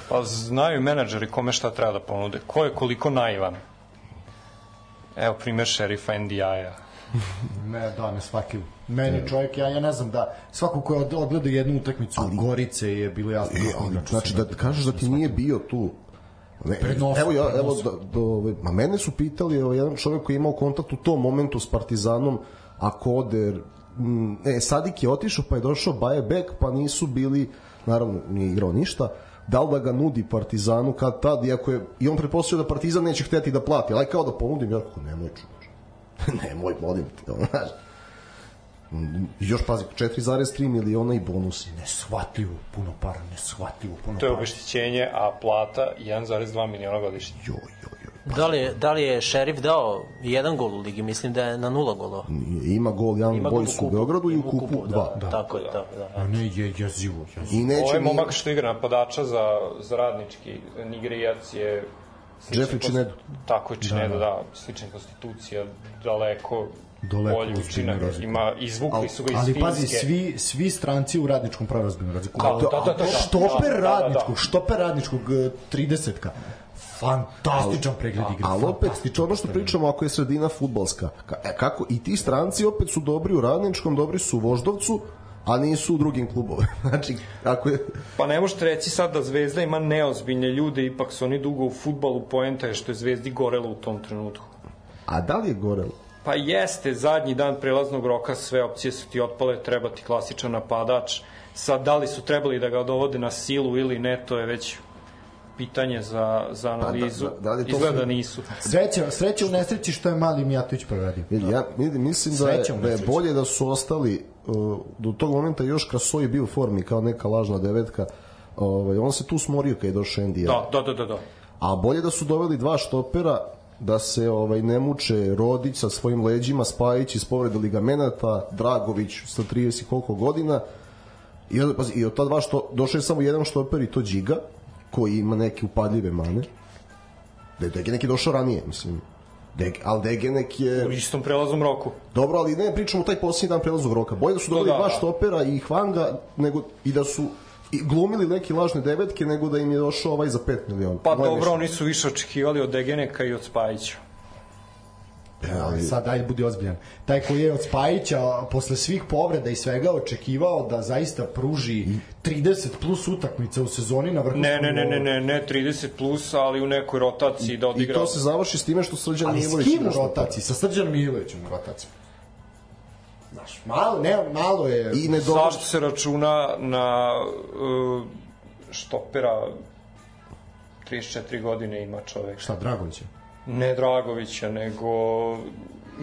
Pa znaju menadžeri kome šta treba da ponude. Ko je koliko naivan. Evo primjer šerifa NDI-a. ne, da, ne shvatljivo. Meni čovjek, ja, ja ne znam da svako ko je odgledao jednu utakmicu ali, Gorice je bilo jasno. E, ali, znači da kažeš da ti nije bio tu Ne, evo ja evo da, da, ovaj, ma mene su pitali evo jedan čovjek koji je imao kontakt u tom momentu s Partizanom ako ode e, Sadik je otišao pa je došao Baje Bek pa nisu bili naravno nije igrao ništa. Da li da ga nudi Partizanu kad tad iako je i on pretpostavio da Partizan neće hteti da plati ali kao da ponudim ja kako nemoj čuvaš. Nemoj molim te znaš. Još pazi 4,3 miliona i bonusi neshvatljivo puno para neshvatljivo puno to je obeštećenje a plata 1,2 miliona godišnje. Joj joj Da li, je, da li je šerif dao jedan gol u ligi? Mislim da je na nula golova. Ima gol jedan Ima Boys u Beogradu i u kupu, kupu dva. Da, da. Tako je, da. da, da. A ne, je jezivo. I neće Ovo je momak što igra napadača za, za radnički Nigerijac je Jeffrey Chinedu. Tako je Chinedu, da, da. da slična konstitucija, daleko daleko bolji učinak ima izvukli su ga iz ali Finske. pazi svi svi stranci u radničkom pravrazbenu razliku da, da, da, da, da, štoper da, da, da, radničkog da. štoper radničkog 30-ka fantastičan pregled igre. Ali opet, to ono što pričamo ako je sredina futbalska. E, kako, I ti stranci opet su dobri u radničkom, dobri su u Voždovcu, a nisu u drugim klubove. znači, ako je... Pa ne možete reći sad da Zvezda ima neozbiljne ljude, ipak su oni dugo u futbalu, poenta je što je Zvezdi gorelo u tom trenutku. A da li je gorelo? Pa jeste, zadnji dan prelaznog roka sve opcije su ti otpale, treba ti klasičan napadač. Sad, da li su trebali da ga dovode na silu ili ne, to je već pitanje za, za analizu. Pa, da, da, da to Izgleda nisu. Sreća, sreća u nesreći što je mali Mijatović proradio. Vidi, ja mislim da je, da je bolje da su ostali uh, do tog momenta još Krasoj bio u formi kao neka lažna devetka. Ovaj, on se tu smorio kad je došao Endija. Da, da, da, da, da. A bolje da su doveli dva štopera da se ovaj ne muče Rodić sa svojim leđima, Spajić iz povrede ligamenata, Dragović sa 30 koliko godina. I, pazi, i od ta dva što došao je samo jedan štoper i to Điga koji ima neke upadljive mane. Da Degenek je došao ranije, mislim. Deg, ali Degenek je... U istom prelaznom roku. Dobro, ali ne pričamo taj posljednji dan prelaznog roka. Bolje da su dobili da, da, dva štopera i Hvanga nego, i da su i glumili neke lažne devetke nego da im je došao ovaj za 5 miliona. Pa Moje dobro, oni su više očekivali od Degeneka i od Spajića. E, ali sad ajde budi ozbiljan. Taj koji je od Spajića posle svih povreda i svega očekivao da zaista pruži 30 plus utakmica u sezoni na vrhu. Ne, ne, ne, ne, ne, ne 30 plus, ali u nekoj rotaciji da odigra. I to se završi s time što Srđan Milović. Ali s kim u rotaciji? Sa Srđan Milovićem u rotaciji. Znaš, malo, ne, malo je... I ne dobro... Zašto se računa na uh, štopera 34 godine ima čovek? Šta, Dragovića? Ne Dragovića, nego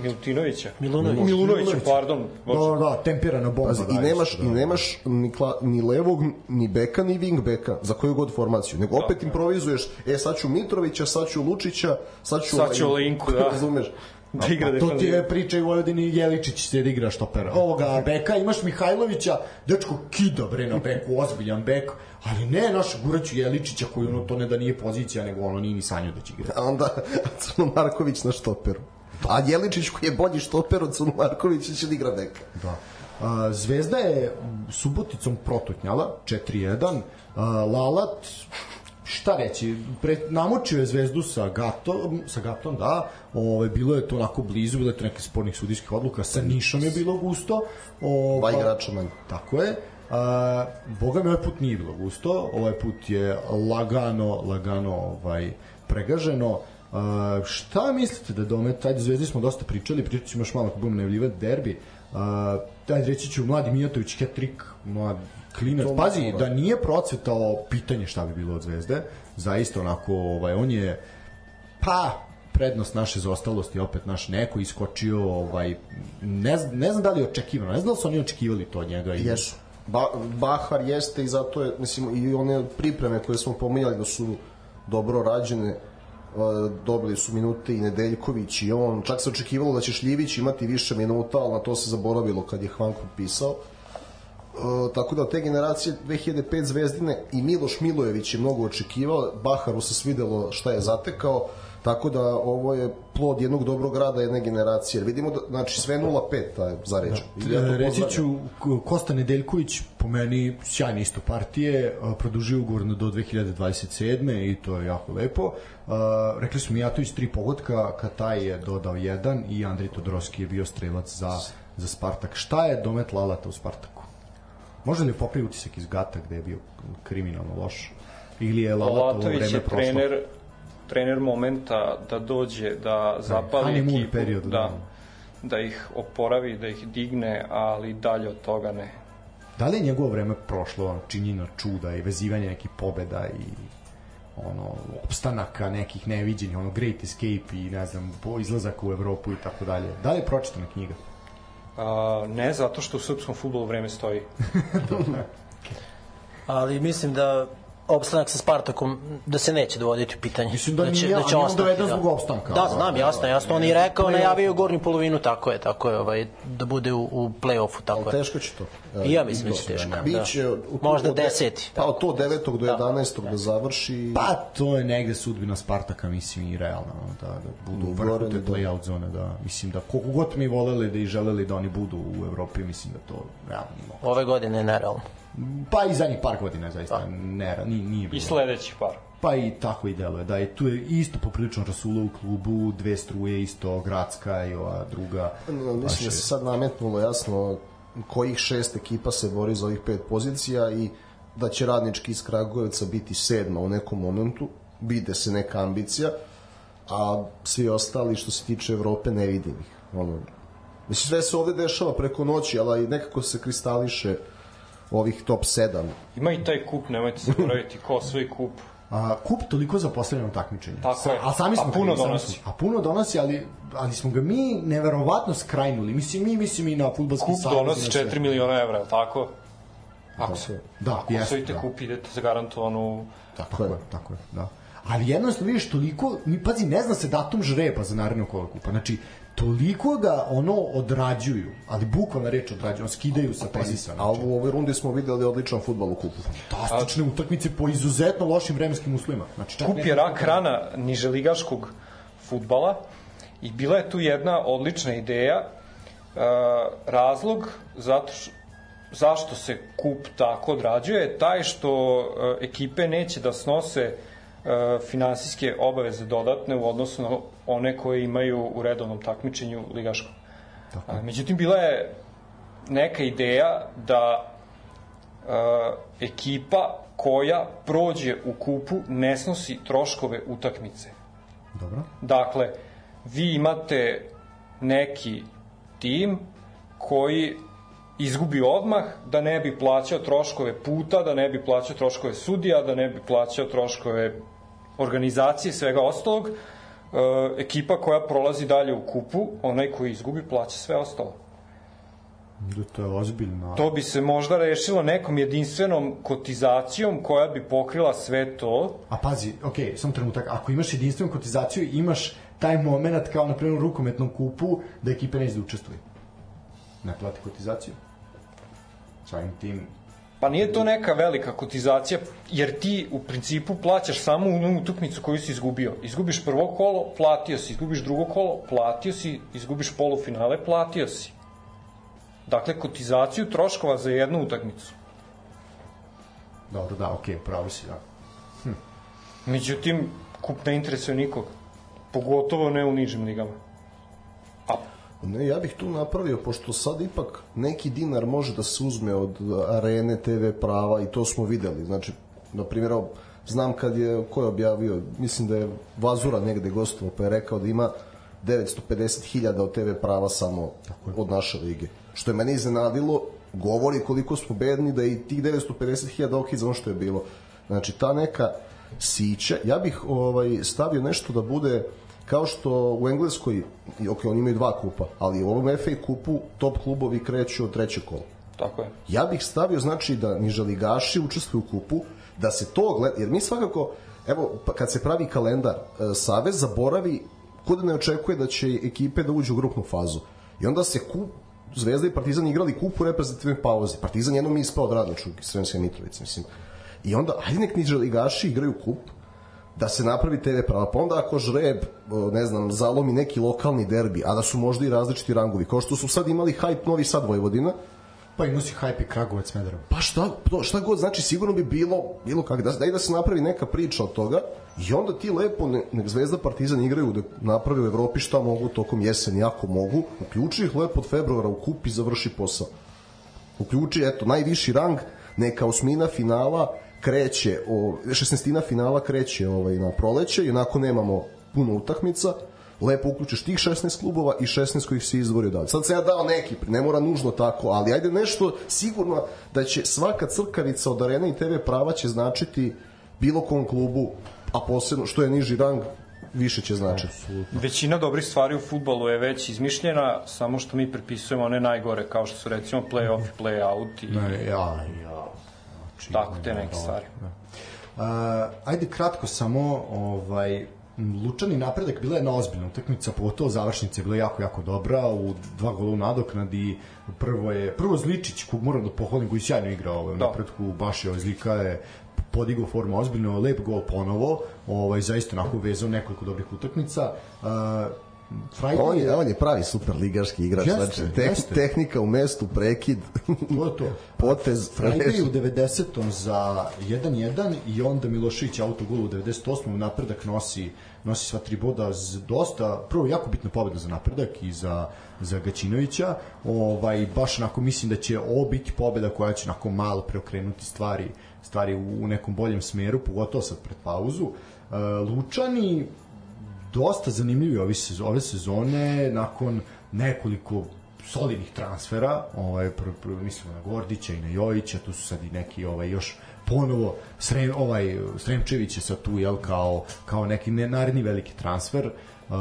Milutinovića. Milunović. Milunovića, pardon. Da, da, tempirana bomba. Pazi, i nemaš, da. i nemaš ni, kla, ni levog, ni beka, ni wing beka, za koju god formaciju. Nego opet da, improvizuješ, e, sad ću Mitrovića, sad ću Lučića, sad ću... Sad ću Linku, da. Razumeš? da igra pa, to ti je priča i Vojvodini Jeličić se da igra štopera. Ovoga beka imaš Mihajlovića, dečko kida bre na beku, ozbiljan bek, ali ne naš Guraću Jeličića koji ono to ne da nije pozicija, nego ono nije ni sanju da će igrati. A onda Cuno Marković na štoperu. A Jeličić koji je bolji štoper od Cuno Markovića će da igra beka. Da. A, Zvezda je Suboticom protutnjala 4-1. Lalat šta reći, pre, namočio je zvezdu sa Gatom, sa Gatom, da, ovaj, bilo je to onako blizu, bilo je to nekih spornih sudijskih odluka, sa Nišom je bilo gusto. Ovaj, Dva igrača manje. Tako je. A, boga mi ovaj put nije bilo gusto, ovaj put je lagano, lagano ovaj, pregaženo. A, šta mislite da domet, ajde Zvezdi smo dosta pričali, pričat ćemo još malo kako budemo najavljivati derbi, ajde reći ću Mladi Mijatović, hat-trick, mlad klinac, pazi, da nije procvetao pitanje šta bi bilo od Zvezde, zaista onako, ovaj, on je pa prednost naše zaostalosti opet naš neko iskočio ovaj ne, znam, ne znam da li je očekivano ne znam da su oni očekivali to od njega i jesu. Ba, Bahar jeste i zato je mislim i one pripreme koje smo pominjali da su dobro rađene dobili su minute i Nedeljković i on, čak se očekivalo da će Šljivić imati više minuta, ali na to se zaboravilo kad je Hvanko pisao. E, tako da te generacije 2005 Zvezdine i Miloš Milojević je mnogo očekivao, Baharu se svidelo šta je zatekao, Tako da ovo je plod jednog dobrog rada jedne generacije. Vidimo da znači sve 0-5 taj za reč. Da. Ja Reći ću Kosta Nedeljković po meni sjajni isto partije, produžio ugovor do 2027. i to je jako lepo. Uh, rekli smo Mijatović tri pogotka, Kataj je dodao jedan i Andrej Todorovski je bio strelac za, za Spartak. Šta je domet Lalata u Spartaku? Može li popravi utisak iz Gata gde je bio kriminalno loš? Ili je Lalata u vreme prošlo? trener trener momenta da dođe, da zapali da, ekipu, period, da, da, da ih oporavi, da ih digne, ali dalje od toga ne. Da li je njegovo vreme prošlo činjeno čuda i vezivanje nekih pobeda i ono opstanaka nekih neviđenih, ono Great Escape i ne znam, po izlazak u Evropu i tako dalje. Da li je pročitana knjiga? A, ne, zato što u srpskom futbolu vreme stoji. Ali mislim da opstanak sa Spartakom da se neće dovoditi u pitanje. Mislim da, da će, nije, da će on doveden da. zbog opstanka. Da, znam, jasno, jasno. On je rekao, najavio gornju polovinu, tako je, tako je, ovaj, da bude u, u play-offu, tako je. Teško će to. I ja mislim da će teško. Da. Biće, da. Možda deseti. Pa od to 9. do 11. Da. da završi. Pa to je negde sudbina Spartaka, mislim, i realno, da, da budu u vrhu te play-out zone, da, mislim da koliko god mi voleli da i želeli da oni budu u Evropi, mislim da to realno nije Ove godine je nerealno. Pa i zadnjih par godina zaista pa. ne, nije, nije bilo. I sledeći par. Pa i tako i deluje, da je tu je isto poprilično Rasula u klubu, dve struje isto, Gradska i ova druga. No, mislim da se sad nametnulo jasno kojih šest ekipa se bori za ovih pet pozicija i da će radnički iz Kragujevca biti sedma u nekom momentu, vide se neka ambicija, a svi ostali što se tiče Evrope ne vidim ih. Ono, mislim, sve se ovde dešava preko noći, ali nekako se kristališe ovih top 7. Ima i taj kup, nemojte se ko svoj kup. A, kup toliko za postavljeno takmičenje. Tako je. A sami smo a puno donosi. A puno donosi, ali, ali smo ga mi neverovatno skrajnuli. Mislim, mi mislim i na futbolski savez. Kup donosi 4 miliona evra, tako? Ako se, da, ako jeste, da. kup, idete za garantovanu... Tako, tako je, tako je, da. Ali jednostavno vidiš toliko, mi pazi, ne zna se datum žreba za narednog kola kupa. Znači, toliko ga ono odrađuju, ali bukvalno reč odrađuju, skidaju sa tezisa. A u ovoj rundi smo videli odličan futbol u kupu. Fantastične utakmice po izuzetno lošim vremenskim uslovima. Znači, čak Kup je rak rana niželigaškog futbala i bila je tu jedna odlična ideja. Uh, razlog zato š, zašto se kup tako odrađuje je taj što uh, ekipe neće da snose E, finansijske obaveze dodatne u odnosu na one koje imaju u redovnom takmičenju ligaškom. Tako. Međutim, bila je neka ideja da uh, ekipa koja prođe u kupu ne snosi troškove utakmice. Dobro. Dakle, vi imate neki tim koji izgubi odmah da ne bi plaćao troškove puta, da ne bi plaćao troškove sudija, da ne bi plaćao troškove organizacije, svega ostalog, e, ekipa koja prolazi dalje u kupu, onaj koji izgubi plaća sve ostalo. Da to je ozbiljno. To bi se možda rešilo nekom jedinstvenom kotizacijom koja bi pokrila sve to. A pazi, ok, sam trenutak, ako imaš jedinstvenu kotizaciju, imaš taj moment kao na primjer u rukometnom kupu da ekipe neće da učestvuju. Ne plati kotizaciju. Samim tim Pa nije to neka velika kotizacija, jer ti u principu plaćaš samo u utakmicu koju si izgubio. Izgubiš prvo kolo, platio si. Izgubiš drugo kolo, platio si. Izgubiš polufinale, platio si. Dakle, kotizaciju troškova za jednu utakmicu. Dobro, da, okej, okay, pravo si, da. Hm. Međutim, kup ne interesuje nikog. Pogotovo ne u nižim ligama. Ne, ja bih tu napravio, pošto sad ipak neki dinar može da se uzme od arene, TV prava i to smo videli. Znači, na primjer, znam kad je, ko je objavio, mislim da je Vazura negde gostovo, pa je rekao da ima 950.000 od TV prava samo od naše lige. Što je mene iznenadilo, govori koliko smo bedni da je i tih 950.000 ok za ono što je bilo. Znači, ta neka sića, ja bih ovaj, stavio nešto da bude kao što u Engleskoj, ok, oni imaju dva kupa, ali u ovom FA kupu top klubovi kreću od trećeg kola. Tako je. Ja bih stavio, znači, da nižaligaši učestvuju u kupu, da se to gleda, jer mi svakako, evo, pa kad se pravi kalendar, e, Savez zaboravi kuda ne očekuje da će ekipe da uđu u grupnu fazu. I onda se kup, Zvezda i Partizan igrali kup u reprezentativnoj pauzi. Partizan jednom ispao od Radničkog iz Sremske Mitrovice, mislim. I onda, hajde nek niže ligaši igraju kup, da se napravi TV prava. Pa onda ako žreb, ne znam, zalomi neki lokalni derbi, a da su možda i različiti rangovi, kao što su sad imali hype Novi Sad Vojvodina, Pa ima si hype i Kragovac Smederevo. Pa šta, to, šta god, znači sigurno bi bilo, bilo kak, da, da, da se napravi neka priča od toga i onda ti lepo, ne, nek Zvezda Partizan igraju da naprave u Evropi šta mogu tokom jeseni, ako mogu, uključi ih lepo od februara u kup i završi posao. Uključi, eto, najviši rang, neka osmina finala kreće, o, 16. finala kreće ovaj, na proleće i onako nemamo puno utakmica, lepo uključiš tih 16 klubova i 16 kojih se izvorio dalje. Sad sam ja dao neki, ne mora nužno tako, ali ajde nešto sigurno da će svaka crkavica od arena i TV prava će značiti bilo kom klubu, a posebno što je niži rang, više će značiti. Većina dobrih stvari u futbolu je već izmišljena, samo što mi prepisujemo one najgore, kao što su recimo play-off, play-out i Ne, ja, ja. Znači, tako te ne, neke stvari. Da. Uh, ajde kratko samo ovaj Lučani napredak bila je jedna ozbiljna utakmica, pogotovo završnica je bila jako, jako dobra, u dva gola u nadoknadi, prvo je, prvo Zličić, kog moram da pohvalim, koji sjajno igra ovaj, u Da. napredku, baš je ovaj Zlika je podigao formu ozbiljno, lep gol ponovo, ovaj, zaista onako vezao nekoliko dobrih utakmica. Uh, Friday On je, on je pravi super ligaški igrač, Jeste, znači te, jeste. tehnika u mestu, prekid, to je to. potez, Friday u 90. za 1-1 i onda Milošević autogol u 98. u napredak nosi nosi sva tri boda z dosta, prvo jako bitna pobeda za napredak i za, za Gaćinovića, ovaj, baš onako mislim da će ovo biti pobeda koja će onako malo preokrenuti stvari stvari u, u nekom boljem smeru, pogotovo sad pred pauzu. Uh, Lučani dosta zanimljivi ove, sezone, ove sezone nakon nekoliko solidnih transfera, ovaj pr, pr, mislimo na Gordića i na Jojića, tu su sad i neki ovaj još ponovo Srem, ovaj Sremčević je sad tu jel kao kao neki ne, naredni veliki transfer. Uh,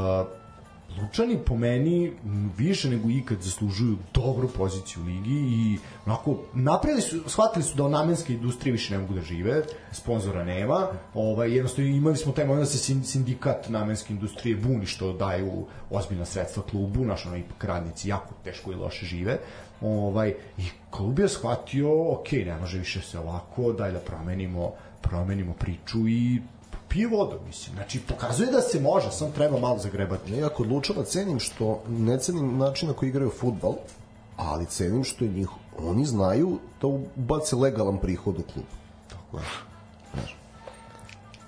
Lučani po meni više nego ikad zaslužuju dobru poziciju u ligi i onako napravili su, shvatili su da namenske industrije više ne mogu da žive, sponzora nema, ovaj, jednostavno imali smo taj moment da se sin- sindikat namenske industrije buni što daju ozbiljna sredstva klubu, naš ono ipak radnici jako teško i loše žive, ovaj, i klub je shvatio, ok, ne može više se ovako, daj da promenimo, promenimo priču i pije vodu, mislim. Znači, pokazuje da se može, samo treba malo zagrebati. Ja kod Lučana cenim što ne cenim način na koji igraju futbal, ali cenim što je njih, oni znaju da ubace legalan prihod u klub. Tako je.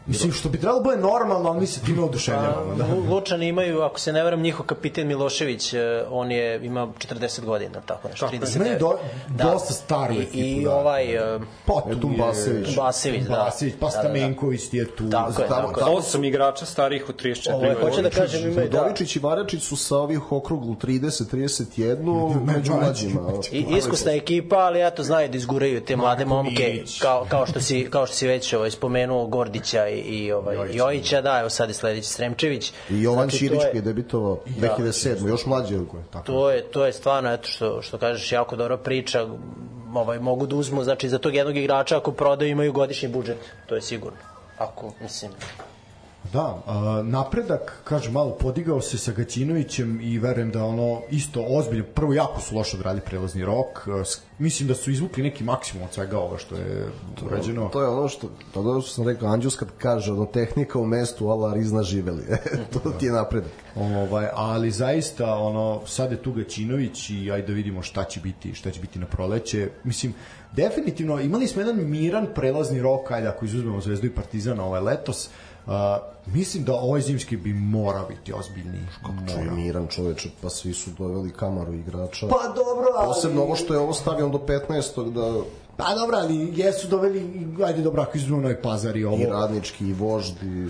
Mislim, što bi trebalo bude normalno, ali mi se time oduševljavamo. Da. Lu- Lučani imaju, ako se ne varam, njihov kapiten Milošević, e, on je ima 40 godina, tako nešto, 39. Imaju do, dosta staru I, ekipu. i da. ovaj... e, Pa, tu Tumbasević. je- Tumbasević, da. Tumbasević, pa Da, da, da. Stamenković ti je tu. Tako je, tako je. Osam igrača starijih od 34 Ovo je, godine. hoće da kažem, imaju, da. Udovičić i Varačić su sa ovih okruglu 30-31 među mlađima. I, iskusna ekipa, ali eto znaju da izguraju te mlade momke kao, kao što si kao što si već ovaj spomenuo Gordića i, i ovaj Jojića, Jojića, da, evo sad je sledeći Sremčević. I Jovan Znači, je- koji je debitovao 2007. Još mlađi. Tako. To je to je stvarno eto što što kažeš jako dobra priča. Ovaj mogu da uzmu znači za tog jednog igrača ako prodaju imaju godišnji budžet, to je sigurno. Ako mislim Da, a, napredak, kažem, malo podigao se sa Gaćinovićem i verujem da ono isto ozbiljno, prvo jako su loše odradili prelazni rok, mislim da su izvukli neki maksimum od svega ovoga što je urađeno. To je ono što, to je ono što sam rekao, Anđus kad kaže, ono, tehnika u mestu, ala rizna živeli. to ti je napredak. Ovaj, ali zaista ono sad je tu Gaćinović i ajde da vidimo šta će biti, šta će biti na proleće. Mislim definitivno imali smo jedan miran prelazni rok, ajde ako izuzmemo Zvezdu i Partizan ovaj letos. Uh, mislim da ovaj zimski bi morao biti ozbiljniji. Kako je miran čoveče, pa svi su doveli kamaru igrača. Pa dobro, ali... Posebno ovo što je ovo stavljeno do 15. da Pa dobro, ali jesu doveli, ajde dobro, ako izuzmemo Novi Pazar i ovo. i radnički i voždi.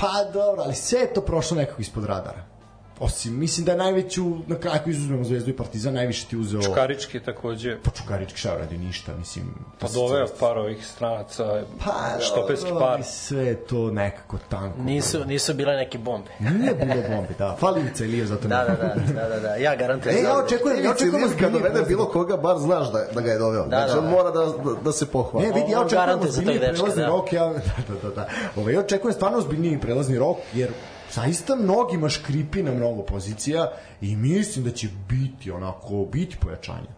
Pa dobro, ali sve je to prošlo nekako ispod radara. Osim, mislim da je najveću, na kraju ako izuzmemo Zvezdu i Partizan, najviše ti uzeo... Čukarički takođe. Pa Čukarički šta radi ništa, mislim... Pa doveo par ovih stranaca, Pa, štoperski dobro, par. i Sve je to nekako tanko. Nisu, nisu bile neke bombe. Nije bilo bombe, da. Falivica Ilija zato Da, da, da, da, da, da. Ja garantujem. E, ja da- očekujem, ja očekujem kad ozbiljniji dovede bilo koga, bar znaš da, da ga je doveo. Da, znači, da, on da. mora da, da, da se pohvali. Ne, vidi, ja očekujem ozbiljniji prelazni da. rok, ja, da, da, da, da. Ove, ja očekujem stvarno ozbiljniji prelazni rok, jer zaista mnogima škripi na mnogo pozicija i mislim da će biti onako, biti pojačanja.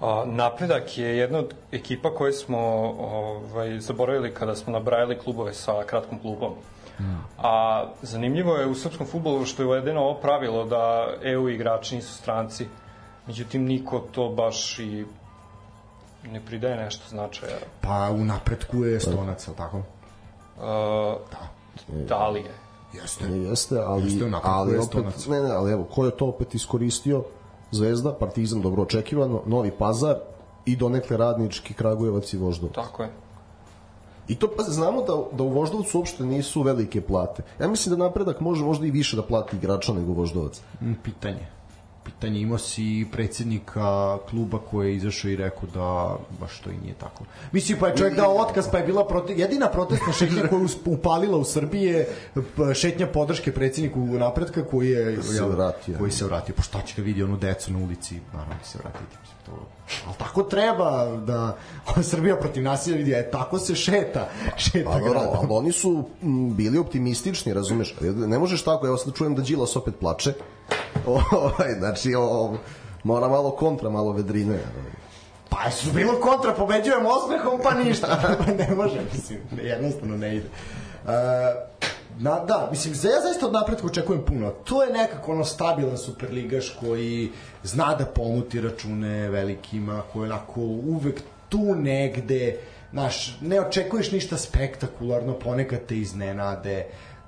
A, napredak je jedna od ekipa koje smo ovaj, zaboravili kada smo nabrajali klubove sa kratkom klubom. A zanimljivo je u srpskom futbolu što je uvedeno ovo pravilo da EU igrači nisu stranci. Međutim, niko to baš i ne pridaje nešto značaja. Pa u napretku je stonac, ali tako? Uh, da li je? Jeste. Ne jeste, ali, Jeste onako ali opet, ne, ne, ali evo, ko je to opet iskoristio? Zvezda, Partizan dobro očekivano, Novi Pazar i donekle radnički Kragujevac i Voždovac. Tako je. I to pa znamo da, da u Voždovcu uopšte nisu velike plate. Ja mislim da napredak može možda i više da plati igrača nego Voždovac. Mm, Pitanje. Pitanje imao si predsjednika kluba koji je izašao i rekao da baš to i nije tako. Mislim, pa je čovjek dao otkaz, pa je bila prote... jedina protestna šetnja koju je upalila u Srbiji je p- šetnja podrške predsjedniku napretka koji je Se vratio. Koji se vratio. Pa šta će da vidi onu decu na ulici? Naravno da se vratiti. Mislim, to... Ali tako treba da Srbija protiv nasilja vidi, e, tako se šeta. Šeta Pa gradom. ali oni su bili optimistični, razumeš? Ne možeš tako, evo sad čujem da Đilas opet plače. Ovaj, znači, o, mora malo kontra, malo vedrine. Pa su bilo kontra, pobeđujemo osmehom, pa ništa. Ne može, mislim, jednostavno ne ide. Uh, na, da, mislim, ja zaista od napretka očekujem puno. To je nekako ono stabilan superligaš koji zna da pomuti račune velikima, koji onako uvek tu negde, znaš, ne očekuješ ništa spektakularno, ponekad te iznenade,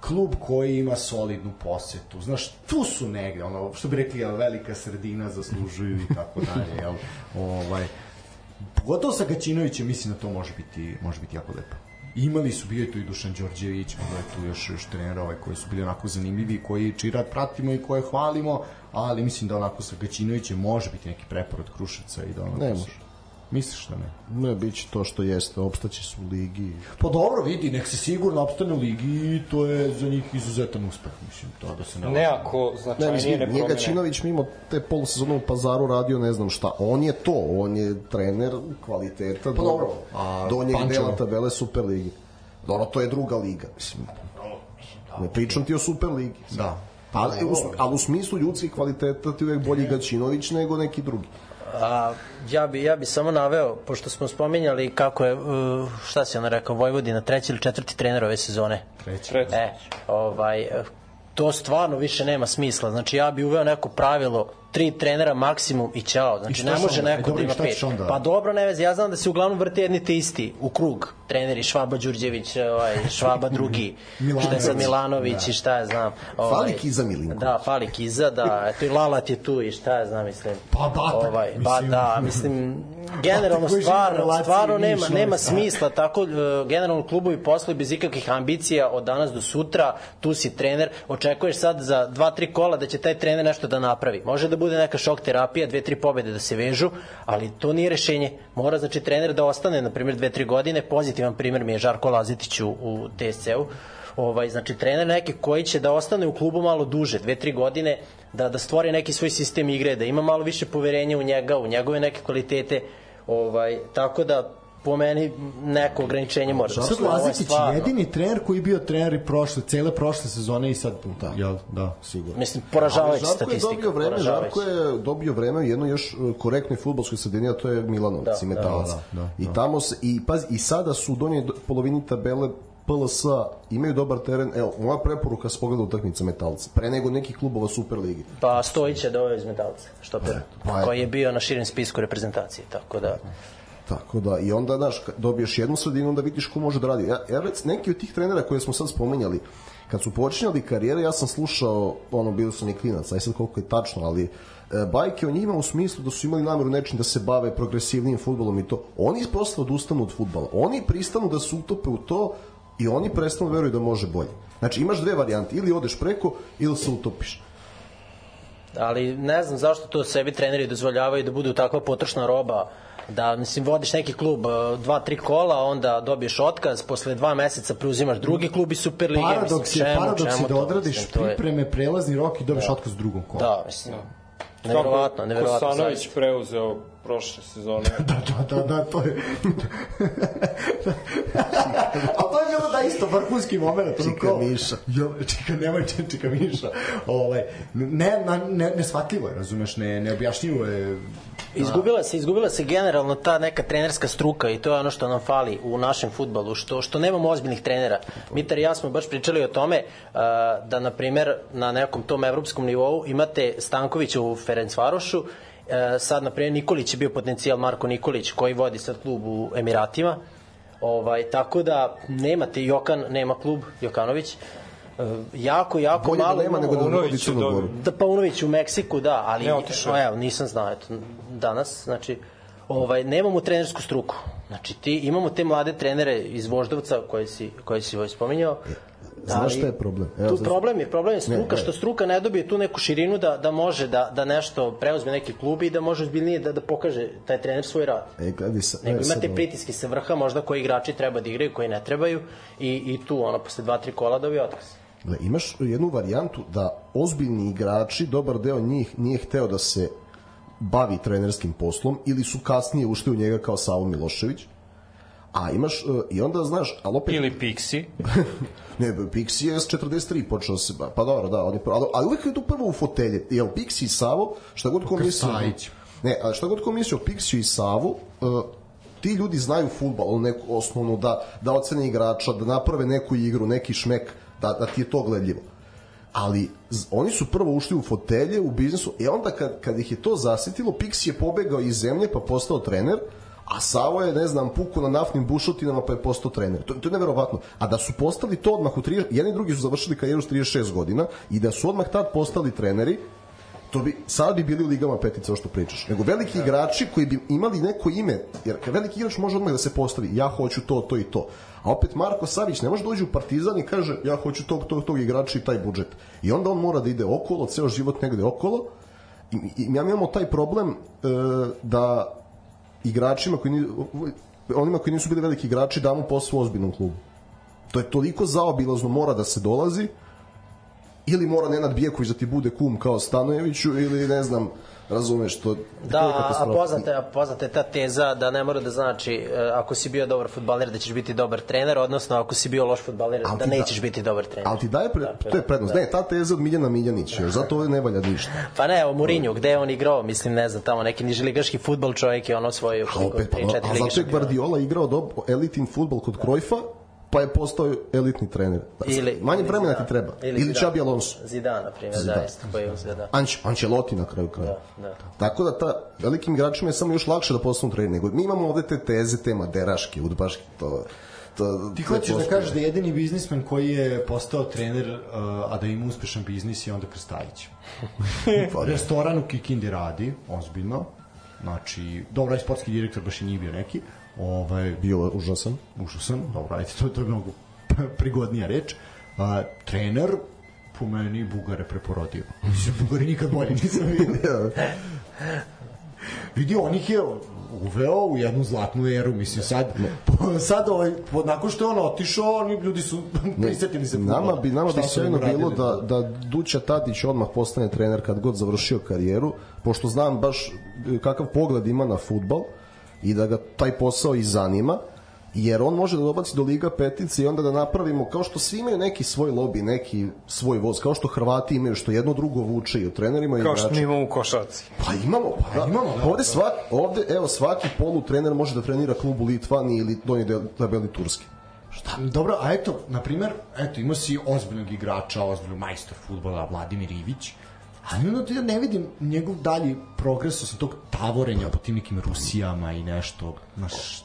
klub koji ima solidnu posetu. Znaš, tu su negde, ono, što bi rekli, velika sredina zaslužuju i tako dalje, jel, ovaj, pogotovo sa Gaćinovićem mislim da to može biti, može biti jako lepo. Imali su, bio je tu i Dušan Đorđević, bilo je tu još, još trenera ovaj, koji su bili onako zanimljivi, koji čirat pratimo i koje hvalimo, ali mislim da onako sa Gaćinovićem može biti neki preporod Kruševca i da ono... Ne može. Misliš da ne? Ne, bit će to što jeste, opstaće su u ligi. Pa dobro, vidi, nek se sigurno opstane u ligi i to je za njih izuzetan uspeh, mislim, to da se ne... Ne ako Ne, značajnije mislim, ne nije promene. Gaćinović mimo te polusezone u pazaru radio ne znam šta. On je to, on je trener kvaliteta do, dobro, a donjeg Pančevo? dela tabele Superligi. Dobro, to je druga liga. Mislim, ne pričam ti o Superligi. Da. Ali, u, ali u smislu ljudskih kvaliteta ti uvek bolji Gaćinović nego neki drugi. A, ja bi ja bi samo naveo pošto smo spominjali kako je uh, šta si ona rekao Vojvodina treći ili četvrti trener ove sezone. Treći. E, ovaj to stvarno više nema smisla. Znači ja bi uveo neko pravilo tri trenera maksimum i ćao. Znači ne može onda? E, neko dobro, da ima pet. onda? Pa dobro, ne vezi, ja znam da se uglavnom vrte jedni te isti u krug. Treneri Švaba Đurđević, ovaj Švaba drugi, šta je sad Milanović i šta ja znam. Ovaj, Fali Kiza Milinković. Da, fali Kiza, da, eto i Lalat je tu i šta ja znam, mislim. Pa Batak, ovaj, ba, mislim. da, mislim, generalno stvarno, stvarno nema, nema Sad. smisla, tako uh, generalno klubovi posluju bez ikakvih ambicija od danas do sutra, tu si trener, očekuješ sad za dva, tri kola da će taj trener nešto da napravi. Može da bude neka šok terapija, dve, tri pobede da se vežu, ali to nije rešenje. Mora znači trener da ostane, na primjer, dve, tri godine, pozitivan primjer mi je Žarko Lazetić u, u TSC-u, ovaj znači trener neki koji će da ostane u klubu malo duže, dve, tri godine, da da stvori neki svoj sistem igre, da ima malo više poverenja u njega, u njegove neke kvalitete, ovaj tako da po meni neko ograničenje mora da se Sad Ovo je jedini trener koji je bio trener i prošle, cele prošle sezone i sad, da. jel, da. Sigurno. Mislim, poražavajuća Ali Žarko je statistika. dobio vreme. Žarko je dobio vreme u jednoj još uh, korektnoj fudbalskoj sredini, a to je Milanovac Da, i Metalac. da, da, da. I tamo se, i, paz, i sada su u donjoj polovini tabele PLS imaju dobar teren. Evo, moja preporuka s pogleda utakmica Metalca. Pre nego nekih klubova Superligi. Pa Stojić je doveo iz Metalca, štoper, Pa je. koji je bio na širem spisku reprezentacije, tako da Tako da, i onda, znaš, dobiješ jednu sredinu, onda vidiš ko može da radi. Ja, ja već neki od tih trenera koje smo sad spomenjali, kad su počinjali karijere, ja sam slušao, ono, bili su ni klinac, aj sad koliko je tačno, ali e, bajke o njima u smislu da su imali nameru nečim da se bave progresivnim futbolom i to. Oni posle odustanu od futbala. Oni pristanu da se utope u to i oni prestanu veruju da može bolje. Znači, imaš dve varijante, ili odeš preko, ili se utopiš ali ne znam zašto to sebi treneri dozvoljavaju da budu takva potrošna roba da mislim vodiš neki klub e, dva tri kola onda dobiješ otkaz posle dva meseca preuzimaš drugi klub i super lige paradoks mislim, je paradoks je da odradiš mislim, pripreme prelazni rok i dobiješ da. otkaz u drugom kolu da mislim da. Neverovatno, neverovatno. Kosanović preuzeo prošle sezone. da, da, da, da, to je... A to je bilo da isto vrhunski moment. Čika Miša. Jo, čika, nemoj čika Miša. Ovaj, ne, ne, ne shvatljivo je, razumeš, ne, ne objašnjivo je Izgubila se, izgubila se generalno ta neka trenerska struka i to je ono što nam fali u našem futbalu, što, što nemamo ozbiljnih trenera. Mitar i ja smo baš pričali o tome uh, da, na primer, na nekom tom evropskom nivou imate Stankovića u Ferencvarošu, sad, na primer, Nikolić je bio potencijal Marko Nikolić, koji vodi sad klub u Emiratima, ovaj, tako da nemate Jokan, nema klub, Jokanović, jako, jako Bolje malo. da nema nego da vodi Crnu Goru. Da Paunović u Meksiku, da, ali ne, otišao. evo, nisam znao, eto, danas, znači, ovaj, nemamo trenersku struku. Znači, ti, imamo te mlade trenere iz Voždovca koje si, koje si ovaj spominjao, Da, Znaš šta je problem? Evo, tu problem je, problem je struka, ne, što struka ne dobije tu neku širinu da, da može da, da nešto preuzme neki klub i da može ozbiljnije da, da pokaže taj trener svoj rad. E, gledi sa, Nego imate sad, pritiske sa vrha, možda koji igrači treba da igraju, koji ne trebaju i, i tu, ono, posle dva, tri kola dobije otkaz. Gle, imaš jednu varijantu da ozbiljni igrači, dobar deo njih nije hteo da se bavi trenerskim poslom ili su kasnije ušli u njega kao Savo Milošević. A imaš, uh, i onda znaš, ali opet... Ili Pixi. ne, Pixi je s 43 počeo se, pa dobro, da, on je, ali, ali uvek je tu prvo u fotelje. Jel Pixi i Savo, šta god ko misli... Ne, a šta god ko misli o Pixiju i Savu, uh, ti ljudi znaju futbol, neku osnovnu, da, da ocene igrača, da naprave neku igru, neki šmek, da, da ti je to gledljivo. Ali oni su prvo ušli u fotelje, u biznisu, i onda kad, kad ih je to zasitilo, Pix je pobegao iz zemlje pa postao trener, a Savo je, ne znam, puku na naftnim bušotinama pa je postao trener. To, to je neverovatno. A da su postali to odmah u 30, jedni i drugi su završili karijeru s 36 godina i da su odmah tad postali treneri, to bi, sad bi bili u ligama petice, o što pričaš. Nego veliki igrači koji bi imali neko ime, jer veliki igrač može odmah da se postavi, ja hoću to, to i to. A opet Marko Savić ne može da u Partizan i kaže ja hoću tog, tog, tog igrača i taj budžet. I onda on mora da ide okolo, ceo život negde okolo. I, i ja imamo taj problem e, da igračima koji ni, onima koji nisu bili veliki igrači damo posao u ozbiljnom klubu. To je toliko zaobilazno mora da se dolazi ili mora Nenad Bijeković da ti bude kum kao Stanojeviću ili ne znam razumeš to da a poznate, poznate ta teza da ne mora da znači e, ako si bio dobar fudbaler da ćeš biti dobar trener odnosno ako si bio loš fudbaler da nećeš da, biti dobar trener. Ali ti daje pre, da, to je prednost. da. ne ta teza od Miljana Miljanića još zato ovde ne valja ništa. Pa ne o Mourinho gde je on igrao? Mislim ne znam tamo neki niželigaški fudbal čovjek je ono svoje a opet pa, a zato je Guardiola igrao dob, elitin fudbal kod Krojfa pa je postao elitni trener. Ili, Manje vremena ti treba. Ili, ili Xabi Alonso. Zidane, na primjer, Zidane. da, isto, koji je da. Anč, Ancelotti na kraju kraja. Da, da. Tako da ta velikim igračima je samo još lakše da postanu trener. Nego mi imamo ovde te teze, te maderaške, udbaške, to to, ti hoćeš da kažeš da je jedini biznismen koji je postao trener, uh, a da ima uspešan biznis je onda Krstajić. Pa, Restoran u Kikindi radi, ozbiljno. Znači, dobro, je sportski direktor baš i nije bio neki. Ovaj, bio užasan. Užasan, dobro, ajde, to, to je mnogo prigodnija reč. A, trener, po meni, Bugare preporodio. Mislim, Bugari nikad bolje nisam vidio. Vidi, on ih je uveo u jednu zlatnu eru, mislim sad po, sad ovaj po, nakon što je on otišao, oni ljudi su prisetili se nama bi nama bi sjajno bilo da da Duća Tadić odmah postane trener kad god završio karijeru, pošto znam baš kakav pogled ima na fudbal i da ga taj posao i zanima jer on može da dobaci do Liga petice i onda da napravimo, kao što svi imaju neki svoj lobi, neki svoj voz, kao što Hrvati imaju, što jedno drugo vuče i u trenerima i Kao što mi imamo u košarci. Pa imamo, pa da. imamo. Da. Ovde, svak, ovde, evo, svaki polu trener može da trenira klubu Litvani ili donji tabeli Turske. Šta? Dobro, a eto, na primer, eto, ima si ozbiljnog igrača, ozbiljnog majstor futbola, Vladimir Ivić, Ali onda ja ne vidim njegov dalji progres osim tog tavorenja po tim nekim Rusijama i nešto, znaš,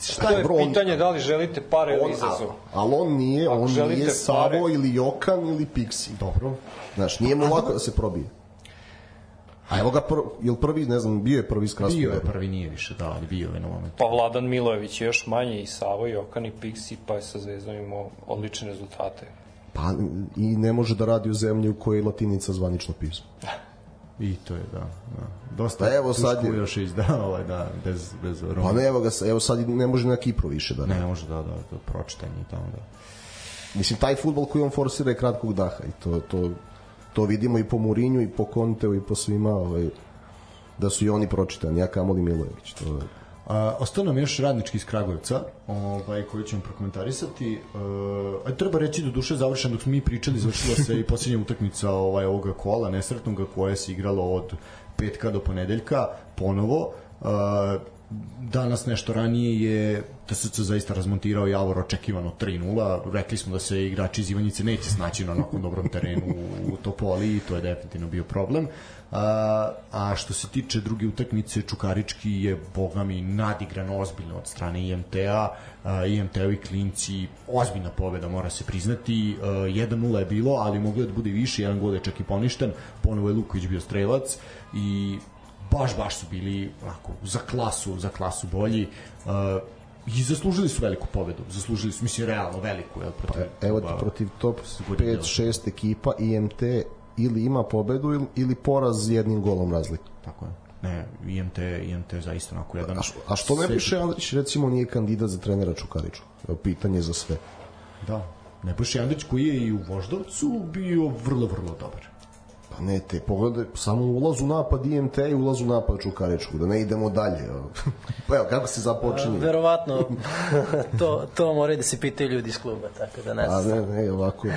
šta je bro, pitanje da li želite pare ili izazov. Ali on nije, Ako on nije Savo pare... ili Jokan ili Pixi. Dobro. Znaš, nije mu lako da se probije. A evo ga, pr, jel prvi, ne znam, bio je prvi iz Krasnodara? Bio je prvi, nije više, da, ali bio je na momentu. Pa Vladan Milojević je još manje i Savo i Okan i Pixi, pa je sa Zvezdom imao odlične rezultate. Pa i ne može da radi u zemlji u kojoj je latinica zvanično pismo. I to je, da. da. Dosta pa evo sad je... još da, ovaj, da, bez, bez Roma. Pa ne, evo ga, evo sad ne može na Kipru više da. Ne, ne može, da, da, da pročitanje tamo, da. Mislim, taj futbol koji on forsira je kratkog daha i to, to, to vidimo i po Murinju i po Konteu i po svima, ovaj, da su i oni pročitani, ja kamoli Milojević. To je A, ostao nam još radnički iz Kragujevca, ovaj, koji ćemo prokomentarisati. E, treba reći do duše završen dok smo mi pričali, završila se i posljednja utakmica ovaj, ovoga kola, nesretnoga, koje se igralo od petka do ponedeljka, ponovo. E, danas nešto ranije je TSC zaista razmontirao Javor očekivano 3-0. Rekli smo da se igrači iz Ivanjice neće snaći na onako dobrom terenu u Topoli i to je definitivno bio problem. A, a što se tiče druge utakmice, Čukarički je, boga mi, nadigran ozbiljno od strane IMT-a. IMT-ovi klinci, ozbiljna pobeda, mora se priznati. 1-0 je bilo, ali moglo je da bude više, jedan gol je čak i poništen. Ponovo je Luković bio strelac i baš, baš su bili onako, za klasu, za klasu bolji. Uh, i zaslužili su veliku pobedu. Zaslužili su, mislim, realno veliku. Jel, protiv, pa, evo ti protiv top 5-6 ekipa IMT ili ima pobedu ili, ili poraz jednim golom razlike. Tako je. Ne, IMT, IMT je zaista onako jedan... A, a što ne piše Andrić, recimo, nije kandidat za trenera Čukariću? Evo, pitanje za sve. Da. Nebojša Andrić koji je i u Voždovcu bio vrlo, vrlo dobar. Ne, te pogledaj, samo ulaz u napad IMT i ulaz u napad Čukaričku, da ne idemo dalje. pa evo, kako se započinje? Verovatno, to, to moraju da se pitaju ljudi iz kluba, tako da ne znam. A ne, ne, ovako,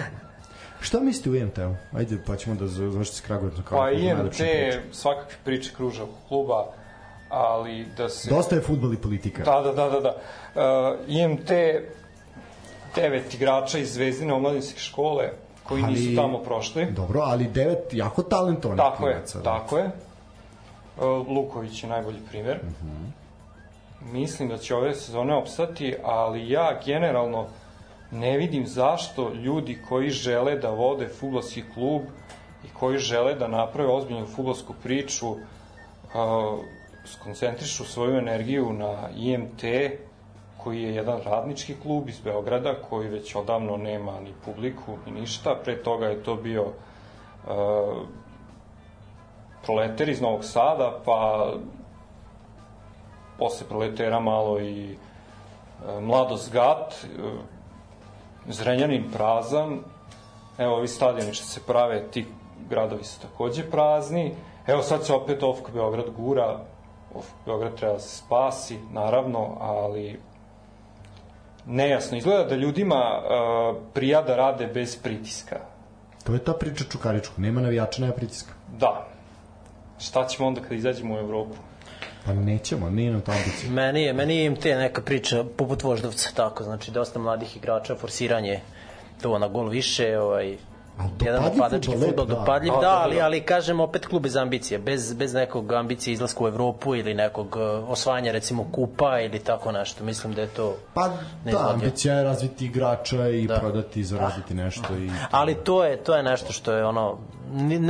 Šta mislite u IMT-u? Ajde, pa ćemo da završite s Kragujevcom. Pa IMT svakakve priče kruža oko kluba, ali da se... Dosta je futbol i politika. Da, da, da, da. da. Uh, IMT devet igrača iz Zvezdine omladinske škole koji ali, nisu tamo prošli. Dobro, ali devet jako talentovanih Tako je, da. tako je. Uh, Luković je najbolji primer. Uh mhm. -huh. Mislim da će ove sezone opstati, ali ja generalno ne vidim zašto ljudi koji žele da vode futbolski klub i koji žele da naprave ozbiljnu futbolsku priču uh, skoncentrišu svoju energiju na IMT koji je jedan radnički klub iz Beograda koji već odavno nema ni publiku ni ništa. Pre toga je to bio uh, proleter iz Novog Sada, pa posle proletera malo i uh, Mladost Gat, uh, Zrenjanin prazan, evo ovi stadioni što se prave, ti gradovi su takođe prazni, evo sad se opet OFK Beograd gura, Beograd treba da se spasi, naravno, ali nejasno. Izgleda da ljudima uh, prija da rade bez pritiska. To je ta priča Čukaričku, nema navijača, nema pritiska. Da. Šta ćemo onda kad izađemo u Evropu? Pa nećemo, nije nam to ambicija. Meni je, meni je im te neka priča poput Voždovca, tako, znači dosta mladih igrača, forsiranje to na gol više, ovaj, napadački futbol da. dopadljiv, da, da, ali, ali kažem opet klub bez ambicije, bez, bez nekog ambicije izlaska u Evropu ili nekog uh, osvajanja recimo kupa ili tako nešto, mislim da je to Pa da, ambicija je razviti igrača i da. prodati, zaraditi da. nešto i... Ali to je, to je nešto što je ono,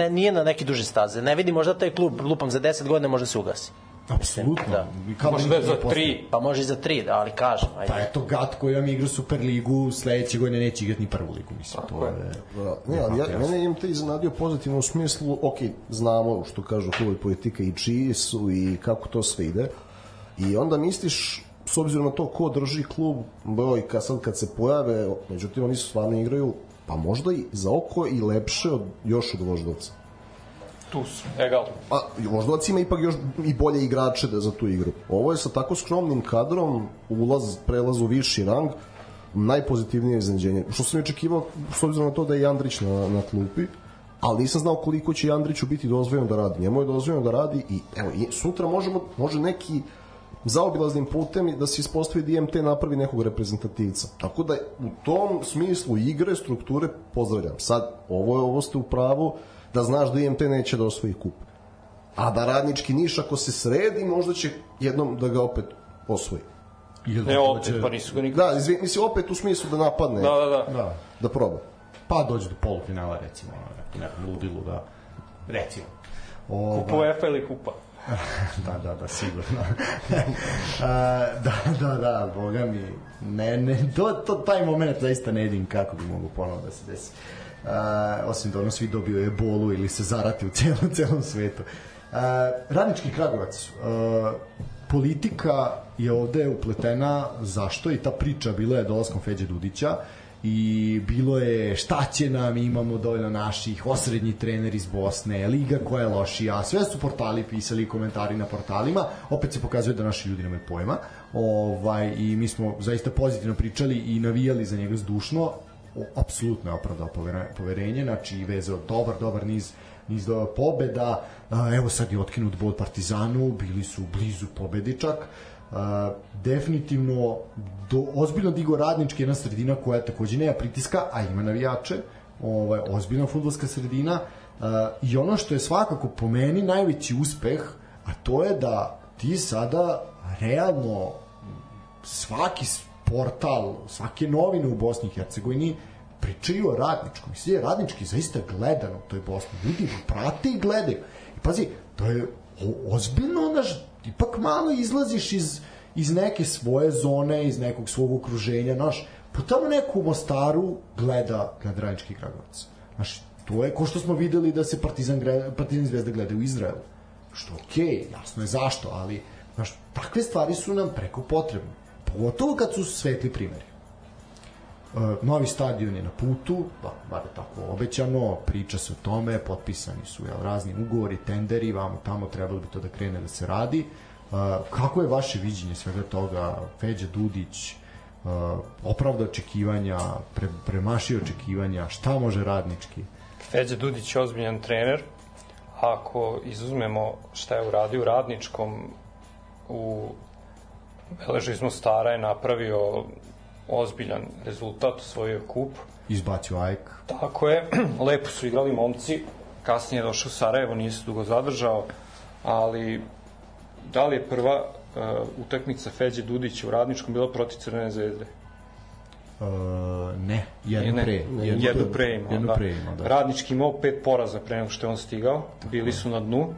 nije na neki duže staze, ne vidi možda taj klub lupam za 10 godina može se ugasi. Apsolutno. Da. Kao može da za tri. Pa može i za tri, da, ali kažem. Ajde. Pa eto Gat koji vam igra Superligu, sledeće godine neće igrati ni prvu ligu, mislim. Tako to je. Da, ne, ali ja, mene im te iznenadio pozitivno u smislu, ok, znamo što kažu klubi politika i čiji su i kako to sve ide. I onda misliš, s obzirom na to ko drži klub, broj kad sad kad se pojave, međutim oni su stvarno igraju, pa možda i za oko i lepše od, još od Voždovca tu su, egal. A Voždovac ima ipak još i bolje igrače da za tu igru. Ovo je sa tako skromnim kadrom, ulaz, prelaz u viši rang, najpozitivnije iznenađenje. Što sam očekivao, s obzirom na to da je Andrić na, na klupi, ali nisam znao koliko će Andriću biti dozvoljeno da radi. Njemu je dozvoljeno da radi i evo, sutra možemo, može neki zaobilaznim putem da se ispostavi da IMT napravi nekog reprezentativca. Tako da u tom smislu igre, strukture pozdravljam. Sad, ovo je, ovo ste u pravu, da znaš da IMT neće da osvoji kup. A da radnički Niš ako se sredi, možda će jednom da ga opet osvoji. Ili ne, opet, pa nisu ga nikad. Da, izvi, mislim, opet u smislu da napadne. Da, da, da. Da, da proba. Pa dođe do polufinala, recimo, ne, ludilu, da, recimo. Ova... Kupa UEFA ili kupa? da, da, da, sigurno. A, da, da, da, boga mi, ne, ne, to, to, taj moment zaista ne vidim kako bi mogu ponovo da se desi. Uh, osim da ono svi dobio ebolu ili se zarati u celom, celom svetu. Uh, radnički Kragovac, uh, politika je ovde upletena. Zašto? I ta priča bila je dolaskom Feđe Dudića i bilo je šta će nam, imamo dovoljno naših, osrednji trener iz Bosne, liga koja je lošija, sve su portali pisali komentari na portalima, opet se pokazuje da naši ljudi nemaju pojma, ovaj, i mi smo zaista pozitivno pričali i navijali za njega zdušno, apsolutno je opravdao poverenje, znači i vezao dobar, dobar niz niz pobeda, evo sad je otkinut bod Partizanu, bili su blizu pobedi čak, definitivno do, ozbiljno digo radnički jedna sredina koja takođe nema pritiska, a ima navijače, ovaj, ozbiljna futbolska sredina. I ono što je svakako po meni najveći uspeh, a to je da ti sada realno svaki portal, svake novine u Bosni i Hercegovini pričaju o radničkom. Mislim, je radnički zaista gledano u toj Bosni. Ljudi prate i gledaju. I pazi, to je ozbiljno, naš, ipak malo izlaziš iz, iz neke svoje zone, iz nekog svog okruženja, znaš, po pa tamo neko u Mostaru gleda, gleda Radnički Kragovac. Znaš, to je ko što smo videli da se Partizan, Partizan Zvezda gleda u Izraelu. Što okej, okay, jasno je zašto, ali znaš, takve stvari su nam preko potrebne. Pogotovo kad su svetli primeri. Uh, novi stadion je na putu, ba, bar je tako obećano, priča se o tome, potpisani su jel, razni ugovori, tenderi, vamo tamo trebalo bi to da krene da se radi. Uh, kako je vaše viđenje svega toga? Feđa Dudić, uh, opravda očekivanja, pre, premašio očekivanja, šta može radnički? Feđa Dudić je ozbiljan trener, ako izuzmemo šta je uradio radničkom u Beleži smo stara je napravio ozbiljan rezultat, osvojio kup. Izbacio Ajk. Tako je, lepo su igrali momci, kasnije je došao Sarajevo, nije se dugo zadržao, ali da li je prva uh, utakmica Feđe Dudića u Radničkom bila protiv Crvene zvezde? Uh, ne, jednu ne, pre. Jednu, jednu pre imao, jednu da. pre imao, da. Radnički imao pet poraza pre nego što je on stigao, bili su na dnu.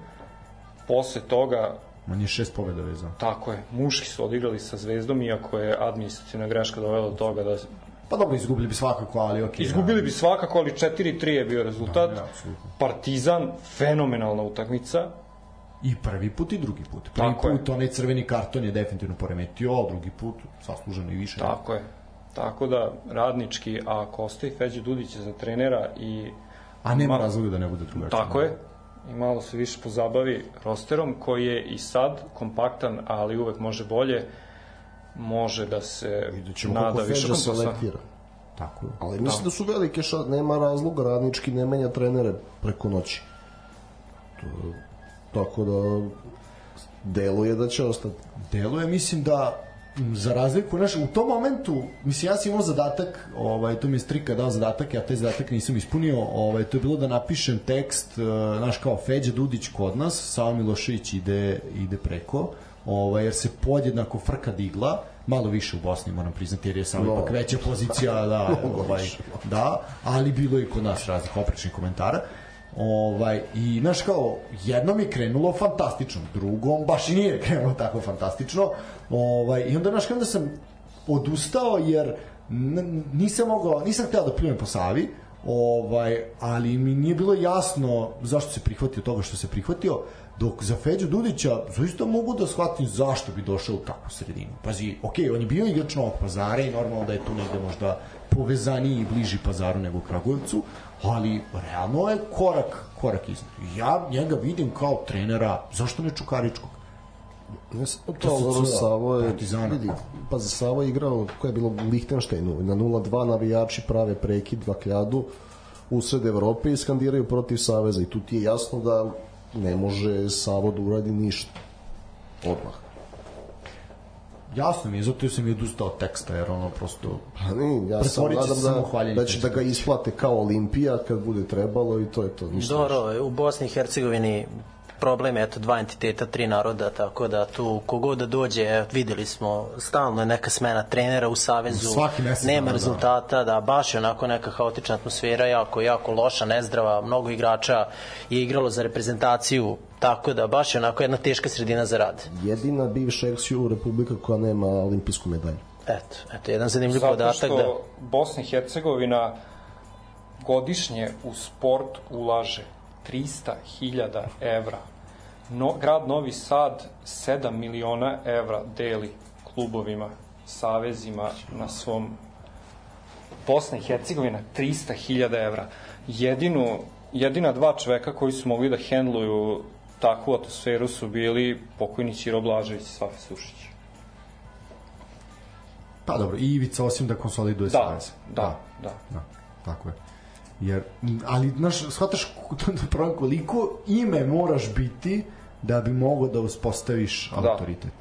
Posle toga On je šest pobjeda vezao. Tako je. Muški su odigrali sa Zvezdom, iako je administrativna greška dovela do toga da... Pa dobro, izgubili bi svakako, ali okej. Okay, izgubili da. bi svakako, ali 4-3 je bio rezultat. Da, da, Partizan, fenomenalna utakmica. I prvi put i drugi put. Prvi Tako put je. onaj crveni karton je definitivno poremetio, a drugi put zasluženo i više. Tako je. Tako da, radnički, a ostaje Feđe Dudić za trenera i... A nema razloga da ne bude drugačije. Tako je i malo se više pozabavi rosterom koji je i sad kompaktan, ali uvek može bolje, može da se da nada više selektira. Tako je. Ali mislim da. da su velike šad, nema razloga, radnički ne menja trenere preko noći. To, tako da deluje da će ostati. Deluje, mislim da za razliku, znaš, u tom momentu, mislim, ja sam imao zadatak, ovaj, to mi je strika dao zadatak, ja taj zadatak nisam ispunio, ovaj, to je bilo da napišem tekst, uh, znaš, kao Feđa Dudić kod nas, Sava Milošević ide, ide preko, ovaj, jer se podjednako frka digla, malo više u Bosni moram priznati jer je samo no. ipak veća pozicija da, ovaj, da, ali bilo je kod nas raznih oprečnih komentara Ovaj, I, znaš, kao, jednom je krenulo fantastično, drugom baš i nije krenulo tako fantastično. Ovaj, I onda, znaš, onda sam odustao jer nisam mogao, nisam hteo da pljujem po Savi, ovaj, ali mi nije bilo jasno zašto se prihvatio toga što se prihvatio, dok za Feđu Dudića zaista mogu da shvatim zašto bi došao u takvu sredinu. Pazi, ok, on je bio igrač Novog pazara i normalno da je tu negde možda povezaniji i bliži pazaru nego Kragujevcu, ali realno je korak, korak iznad. Ja njega vidim kao trenera, zašto ne Čukaričkog? Ne to, to Savo je, vidi, pa za Savo je igrao, koje je bilo u Lichtensteinu, na 0-2 navijači prave prekid, vakljadu, usred Evrope i skandiraju protiv Saveza i tu ti je jasno da ne može Savo da uradi ništa. Odmah. Jasno mi je, zato sam i odustao od teksta, jer ono prosto... Pa ni, ja sam nadam da, da će da ga isplate kao Olimpija kad bude trebalo i to je to. Ništa Dobro, u Bosni i Hercegovini problem eto dva entiteta, tri naroda, tako da tu kogod da dođe, videli smo stalno je neka smena trenera u savezu, nema da. rezultata, da. da baš je onako neka haotična atmosfera, jako jako loša, nezdrava, mnogo igrača je igralo za reprezentaciju Tako da, baš je onako jedna teška sredina za rad. Jedina bivša ex-Ju republika koja nema olimpijsku medalju. Eto, eto, jedan zanimljiv podatak da... Zato što Bosna i Hercegovina godišnje u sport ulaže 300.000 evra. No, grad Novi Sad 7 miliona evra deli klubovima, savezima na svom Bosna i Hercegovina 300.000 evra. Jedinu, jedina dva čoveka koji su mogli da hendluju takvu atmosferu su bili pokojni Ćiro Blažević i Safi Sušić. Pa dobro, i Ivica osim da konsoliduje da, savez. Da, da, da, da. Tako je. Jer, ali, znaš, shvataš problem koliko ime moraš biti da bi mogo da uspostaviš da. autoritet.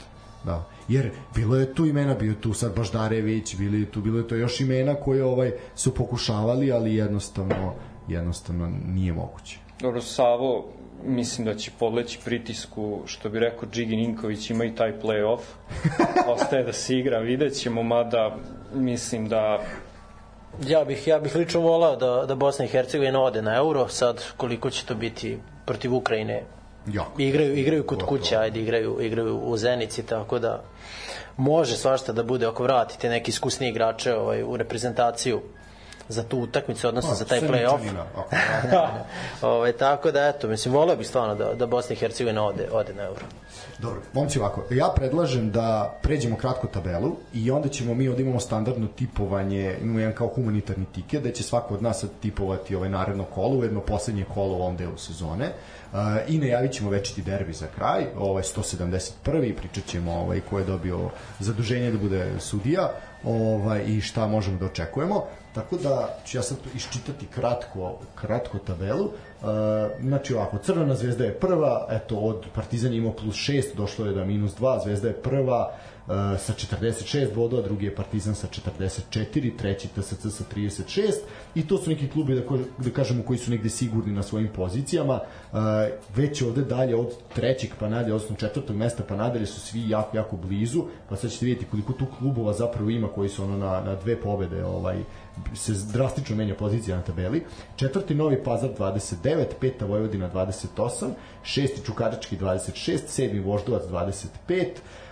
Da. Jer bilo je tu imena, bio tu sad Baždarević, bili tu, bilo je to još imena koje ovaj su pokušavali, ali jednostavno jednostavno nije moguće. Dobro, Savo, mislim da će podleći pritisku, što bi rekao Džigi Ninković, ima i taj play-off. Ostaje da se igra, vidjet ćemo, mada mislim da Ja bih, ja bih lično volao da, da Bosna i Hercegovina ode na euro, sad koliko će to biti protiv Ukrajine. Jako. Igraju, igraju kod kuće, ajde, igraju, igraju u Zenici, tako da može svašta da bude ako vratite neki iskusni igrače ovaj, u reprezentaciju za tu utakmicu, odnosno pa, za taj play-off. ovaj, tako da, eto, mislim, voleo bih stvarno da, da Bosna i Hercegovina ode, ode na euro. Dobro, momci ovako, ja predlažem da pređemo kratko tabelu i onda ćemo mi ovde imamo standardno tipovanje, imamo jedan kao humanitarni tiket, da će svako od nas tipovati ovaj naredno kolo, ujedno poslednje kolo u ovom delu sezone. Uh, I najavit ćemo večiti derbi za kraj, ovaj 171. pričat ćemo ovaj, ko je dobio zaduženje da bude sudija ovaj, i šta možemo da očekujemo. Tako da ću ja sad iščitati kratko, kratko tabelu. Uh, znači ovako, Crvena zvezda je prva, eto od Partizan imao plus 6, došlo je da minus 2, Zvezda je prva, uh, sa 46 bodova, drugi je Partizan sa 44, treći TSC sa 36 i to su neki klubi da, ko, da kažemo koji su negde sigurni na svojim pozicijama. Uh, već ovde dalje od trećeg pa nadalje, odnosno četvrtog mesta pa nadalje su svi jako, jako blizu, pa sad ćete vidjeti koliko tu klubova zapravo ima koji su ono na, na dve pobede ovaj, se drastično menja pozicija na tabeli. Četvrti Novi Pazar 29, peta Vojvodina 28, šesti Čukarički 26, sedmi Voždovac 25, Uh,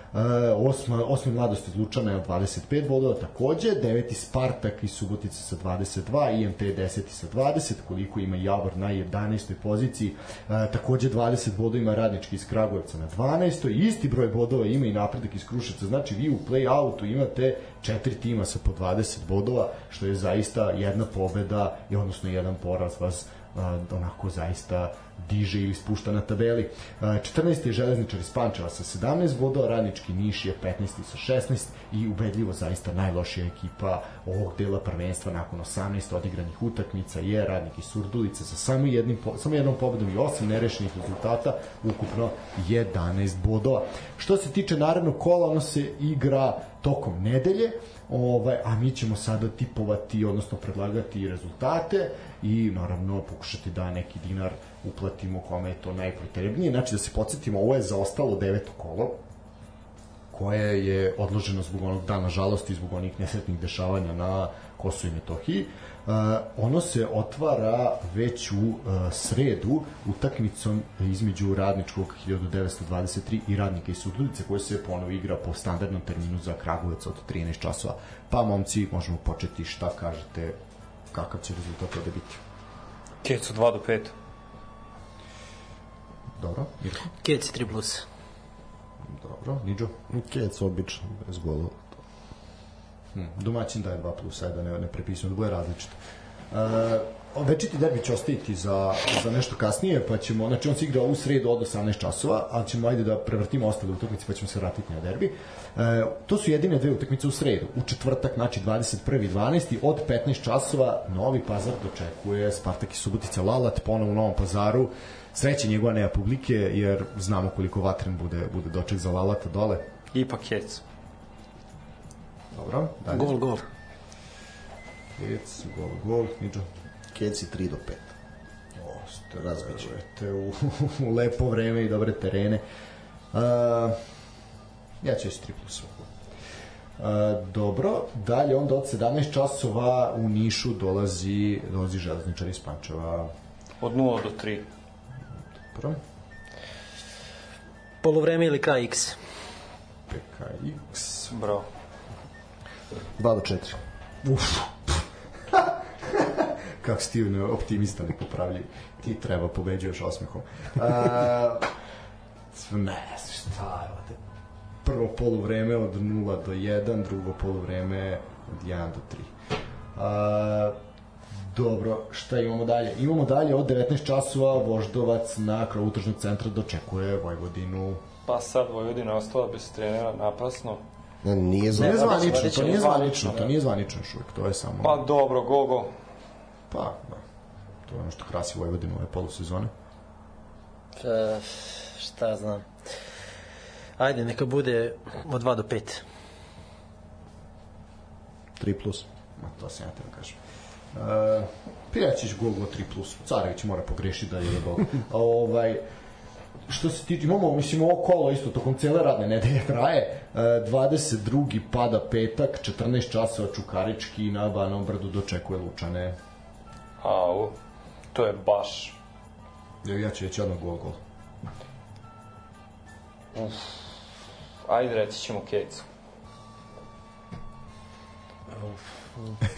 osma, osmi mladost Lučana je 25 bodova takođe, deveti Spartak iz Subotice sa 22, IMT 10 sa 20, koliko ima Javor na 11. poziciji, uh, takođe 20 bodova ima Radnički iz Kragujevca na 12. Isti broj bodova ima i napredak iz Kruševca, znači vi u play-outu imate četiri tima sa po 20 bodova, što je zaista jedna pobeda i odnosno jedan poraz vas uh, onako zaista diže ili spušta na tabeli. 14. je železničar iz Pančeva sa 17 bodova, Radnički Niš je 15. sa 16 i ubedljivo zaista najlošija ekipa ovog dela prvenstva nakon 18 odigranih utakmica je Radnik iz Surdulice sa samo, jednim, samo jednom pobedom i 8 nerešenih rezultata, ukupno 11 bodova. Što se tiče narednog kola, ono se igra tokom nedelje, ovaj, a mi ćemo sada tipovati, odnosno predlagati rezultate i naravno pokušati da neki dinar uplatimo kome je to najpotrebnije. Znači da se podsjetimo, ovo je zaostalo deveto kolo, koje je odloženo zbog onog dana žalosti, zbog onih nesretnih dešavanja na Kosovo i Metohiji. Ono se otvara već u uh, sredu utakmicom između radničkog 1923 i radnika iz Sudlice koje se ponovo igra po standardnom terminu za Kragujevac od 13 časova. Pa momci, možemo početi šta kažete kakav će rezultat ovde biti. Kecu 2 do 5. Dobro, Mirko? Kec 3 plus. Dobro, Niđo? Kec obično, bez golova. Hmm, domaćin daje 2 plus, ajde da ne, ne prepisujem, da bude različito. Uh, večiti derbi će ostaviti za, za nešto kasnije, pa ćemo, znači on se igra u sredu od 18 časova, ali ćemo ajde da prevrtimo ostale utakmice, pa ćemo se vratiti na derbi. E, to su jedine dve utakmice u sredu. U četvrtak, znači 21. 12. od 15 časova Novi Pazar dočekuje Spartak i Subotica Lalat ponovo u Novom Pazaru. Sreće njegova nema publike, jer znamo koliko vatren bude, bude doček za Lalata dole. Ipak jec. Dobro, dalje. Gol, gol. Kec, gol, gol, Niđo. Keci 3 do 5. O, razbićete u, u lepo vreme i dobre terene. Uh, ja ću reći 3 plus. Uh, dobro, dalje onda od 17 časova u Nišu dolazi, dolazi železničar iz Pančeva. Od 0 do 3. Dobro, Polovreme ili kraj X? PKX. Bravo. 2 do 4. Uf. Kako si ti ne- optimista nepopravljiv. Ti treba pobeđuješ osmehom. Uh, ne, šta je ovde? Prvo poluvreme od 0 do 1, drugo poluvreme od 1 do 3. Uh, dobro, šta imamo dalje? Imamo dalje od 19 časova Voždovac na krovu tržnog centra dočekuje Vojvodinu. Pa sad Vojvodina je ostala bez trenera napasno. Ne, nije zvanično, vodit će to nije zvanično, zvanično, to da. nije zvanično još uvijek, to je samo... Pa dobro, go, go. Pa, da. To je ono što krasi Vojvodinu ove polusezone. E, šta znam. Ajde, neka bude od 2 do 5. 3 plus. Ma, to sam ja te kažem. Uh, Pijaćić gol go 3 plus. Carević mora pogrešiti da je gol. Ovaj, što se tiče, imamo, mislim, ovo kolo isto tokom cele radne nedelje traje. Uh, 22. pada petak, 14 časova Čukarički na Banom brdu dočekuje Lučane. Au, to je baš. Ja, ja ću reći odmah gol gol. Ajde, reći ćemo Kecu.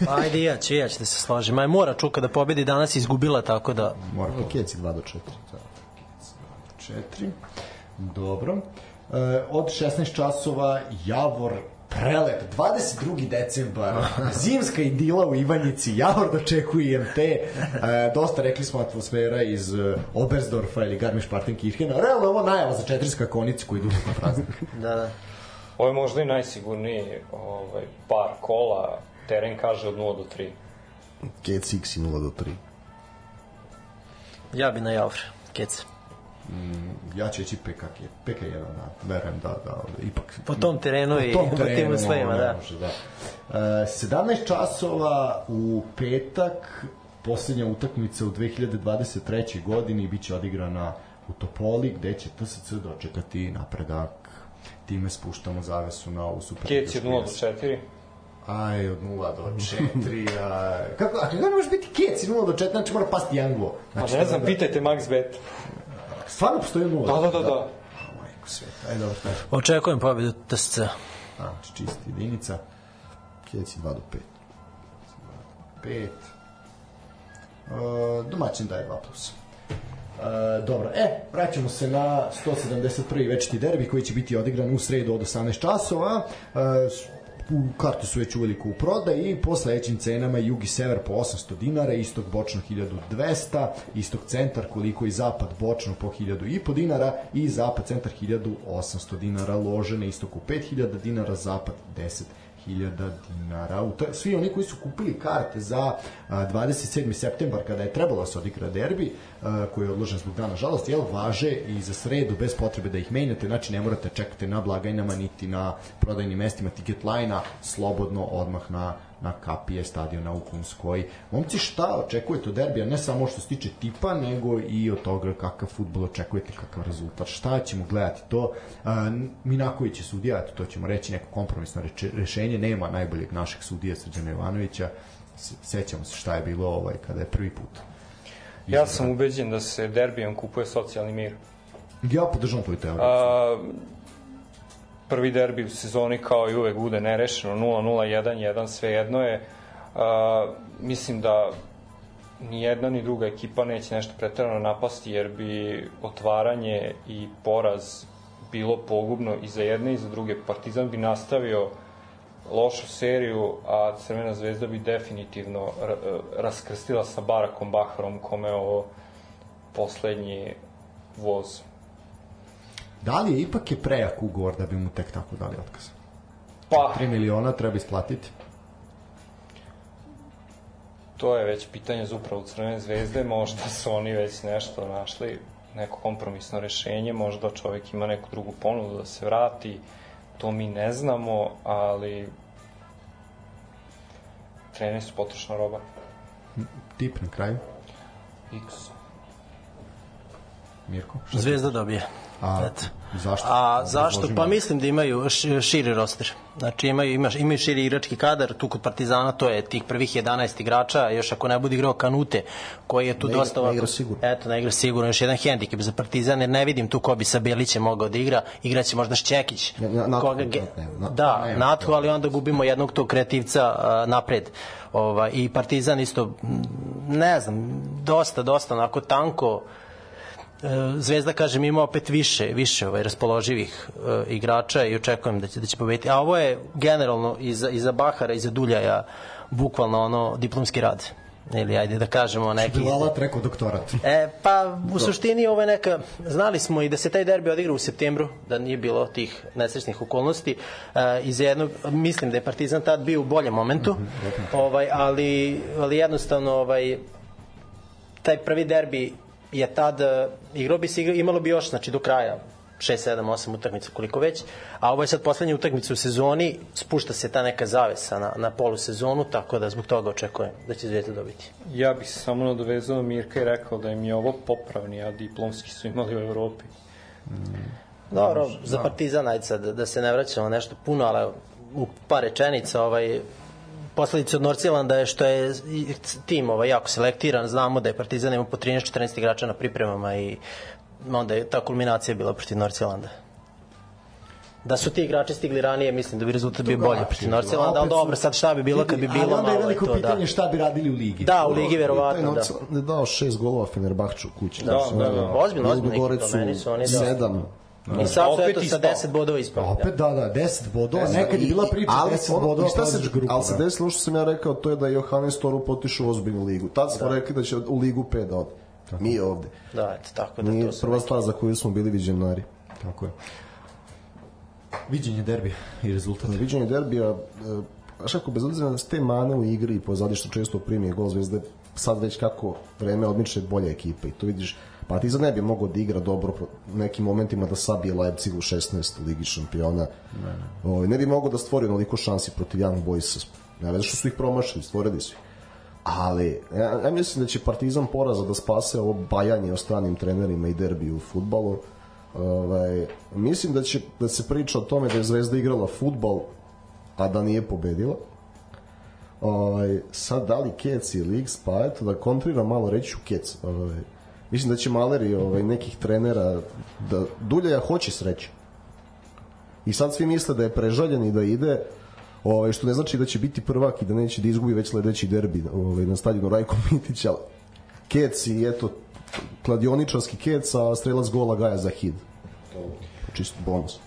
Ajde, ja ću, ja ću da se složim. Aj, mora Čuka da pobedi, danas je izgubila, tako da... Mora Keci 2 do 4. 4. Dobro. E, od 16 časova Javor prelep, 22. decembar, zimska idila u Ivanjici, Javor dočekuje IMT, e, dosta rekli smo atmosfera iz e, Obersdorfa ili Garmisch-Partenkirchena, realno je ovo najava za četiri skakonice koji idu na praznik. Da, da. Ovo je možda i najsigurniji ovaj, par kola. Teren kaže od 0 do 3. Keci X i 0 do 3. Ja bi na Javor, Kec. Ja ću reći PK, PK1, da, verujem da, da, ipak Po tom terenu i po tom po terenu, ono, ne da. Može, da. E, 17 časova u petak, poslednja utakmica u 2023. godini biće odigrana u Topoli, gde će TSC dočekati napredak. Time spuštamo zavesu na ovu super. Kec je od 0 do 4. Aj, od 0 do 4, aj. Kako, a kako ne može biti kec i 0 do 4, znači mora pasti Anglo. Pa Znači, ne znam, pitajte Max Bet. Stvarno postoji 0? Da, da, da, da. Majko sveta, aj dobro. Očekujem pobedu TSC. Znači, čista jedinica. Keci 2 do 5. 5. Uh, domaćin daje 2 plus. Uh, dobro, e, vraćamo se na 171. večiti derbi koji će biti odigran u sredu od 18 časova. U karte su već uveliko u prodaj i po sledećim cenama jug i sever po 800 dinara, istok bočno 1200, istok centar koliko i zapad bočno po 1000 i po dinara i zapad centar 1800 dinara, lože na istoku 5000 dinara, zapad 10 hiljada dinara. U to, svi oni koji su kupili karte za 27. septembar kada je trebalo da se odigra derbi, koji je odložen zbog dana žalosti, jel, važe i za sredu bez potrebe da ih menjate, znači ne morate čekati na blagajnama niti na prodajnim mestima ticket line slobodno odmah na na kapije stadiona u Kunskoj. Momci, šta očekujete od derbija, ne samo što se tiče tipa, nego i od toga kakav futbol očekujete, kakav rezultat, šta ćemo gledati to. A, Minaković je sudija, to ćemo reći, neko kompromisno rešenje, nema najboljeg našeg sudija Srđana Jovanovića, sećamo se šta je bilo ovaj, kada je prvi put. Ja sam ubeđen da se derbijom kupuje socijalni mir. Ja podržam tvoju teoriju. A, prvi derbi u sezoni kao i uvek bude nerešeno 0-0, 1-1, sve jedno je. A, mislim da ni jedna ni druga ekipa neće nešto pretarano napasti jer bi otvaranje i poraz bilo pogubno i za jedne i za druge. Partizan bi nastavio lošu seriju, a Crvena zvezda bi definitivno ra- raskrstila sa Barakom Baharom kome je ovo poslednji voz. Da li je ipak je prejak ugovor da bi mu tek tako dali otkaz? Pa, 3 miliona treba isplatiti. to je već pitanje za upravu Crvene zvezde, možda su oni već nešto našli, neko kompromisno rešenje, možda čovek ima neku drugu ponudu da se vrati, to mi ne znamo, ali treneri su potrošna roba. Tip na kraju? X. Mirko? Zvezda dobije. A, Eto. zašto? A zašto? Pa mislim da imaju širi roster. Znači imaju, imaš, imaju širi igrački kadar, tu kod Partizana to je tih prvih 11 igrača, još ako ne bude igrao Kanute, koji je tu Ne dosta ne igra sigurno. Eto, ne igra sigurno, još jedan hendikep za Partizan, jer ne vidim tu ko bi sa Belićem mogao da igra, igraće možda Šćekić. Ne, ne, Natko, koga ge... ne, ne, da, ne, Natko, ali onda gubimo jednog tog kreativca a, napred. Ova, I Partizan isto, ne znam, dosta, dosta onako tanko, Zvezda kažem ima opet više više ovaj raspoloživih e, igrača i očekujem da će da će pobediti. A ovo je generalno i za i za Bahara i za Duljaja bukvalno ono diplomski rad. Ili ajde da kažemo neki Bilalat rekao doktorat. E, pa u suštini ovo je neka, znali smo i da se taj derbi odigra u septembru, da nije bilo tih nesrećnih okolnosti. E, iz jednog, mislim da je Partizan tad bio u boljem momentu, ovaj, ali, ali jednostavno ovaj, taj prvi derbi je tad, e, igrao bi se, igra- imalo bi još, znači do kraja, 6, 7, 8 utakmica, koliko već, a ovo je sad poslednja utakmica u sezoni, spušta se ta neka zavesa na, na polusezonu, tako da zbog toga očekujem da će Zvezda dobiti. Ja bih se samo nadovezao na Mirka i rekao da im je ovo popravni, a diplomski su imali u Evropi. Dobro, za Partizan, ajde sad, da, se ne vraćamo nešto puno, ali u par rečenica, ovaj, posledica od Norcilanda je što je tim ovaj, jako selektiran, znamo da je Partizan ima po 13-14 igrača na pripremama i onda je ta kulminacija bila protiv Norcilanda. Da su ti igrači stigli ranije, mislim da bi rezultat bio bolji protiv Norcilanda, ali dobro, sad šta bi bilo kad bi bilo Ali onda je malo veliko to, pitanje da. šta bi radili u ligi. Da, u ligi verovatno, da. Norcel je dao šest golova Fenerbahču kući. Da, da, da. Ozbiljno, ozbiljno oni da. Sedam. I sad su Opet eto sa ispao. 10 bodova ispali. Opet da, da, 10 bodova, nekad je bila priča ali 10 ono- bodova, šta se, grupu. ali se da. desilo što sam ja rekao, to je da je Johannes Torup otišao u ozbiljnu ligu. Tad smo rekli da će u ligu 5 da ode. Mi ovde. Da, eto, tako da Nije to prva stvar za koju smo bili viđenari. Tako je. Viđenje derbija i rezultat. Na viđenju derbija, znaš kako, bez obzira na te mane u igri i pozadi što često primi gol zvezde, sad već kako vreme odmiče bolja ekipa i to vidiš, Partizan ne bi mogao da igra dobro u nekim momentima da sabije Leipzig u 16 u Ligi šampiona. Ne, ne. ne bi mogao da stvori onoliko šansi protiv Young Boysa. Ne veze što su ih promašili, stvorili su ih. Ali, ja, ja mislim da će Partizan poraza da spase ovo bajanje o stranim trenerima i derbi u futbalu. Ovaj, mislim da će da se priča o tome da je Zvezda igrala futbal, a da nije pobedila. Ovaj, sad da li Kec ili X, pa eto da kontrira malo reći ću Kec. Ovaj, mislim da će Maleri ovaj, nekih trenera da Duljaja hoće sreće. I sad svi misle da je prežaljen i da ide ovaj, što ne znači da će biti prvak i da neće da izgubi već sledeći derbi ovaj, na stadionu Rajko Mitić, ali Kec i eto kladioničarski Kec, a strelac gola Gaja za hid. Čisto bonus.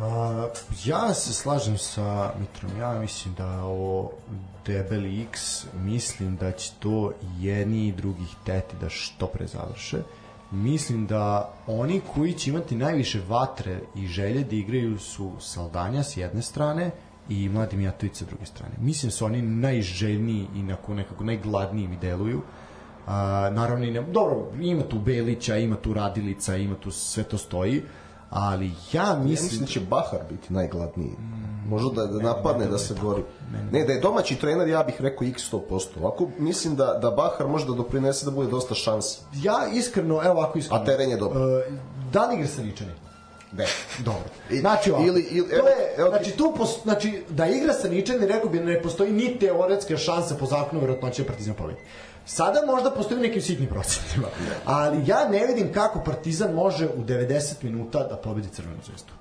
A, ja se slažem sa Mitrom, ja mislim da je ovo debeli X, mislim da će to jedni i drugi hteti da što pre završe. Mislim da oni koji će imati najviše vatre i želje da igraju su Saldanja s jedne strane i Mladi Mijatović sa druge strane. Mislim da su oni najželjniji i nekako, nekako najgladniji mi deluju. A, naravno, ne, dobro, ima tu Belića, ima tu Radilica, ima tu sve to stoji, ali ja Ja mislim... mislim da će Bahar biti najgladniji. Možda da, da napadne, da se gori. Ne, da je domaći trener, ja bih rekao x 100%. Ovako mislim da, da Bahar može da doprinese da bude dosta šansi. Ja iskreno, evo ovako iskreno. A teren je dobar. E, da li igra sa Ničani? Ne. Dobro. I- Znači, ovako, ili- ili- to evo- je, evo znači, tu pos, znači, da igra sa Ničani, rekao bi, ne postoji ni teoretska šansa po zakonu verovatnoće da Partizan pobedi. Sada možda postoji nekim sitnim procentima, ali ja ne vidim kako Partizan može u 90 minuta da pobedi Crvenu zvezdu.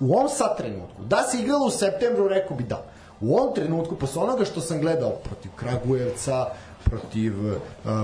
U ovom sad trenutku, da se igralo u septembru, rekao bi da. U ovom trenutku, posle onoga što sam gledao protiv Kragujevca, protiv uh,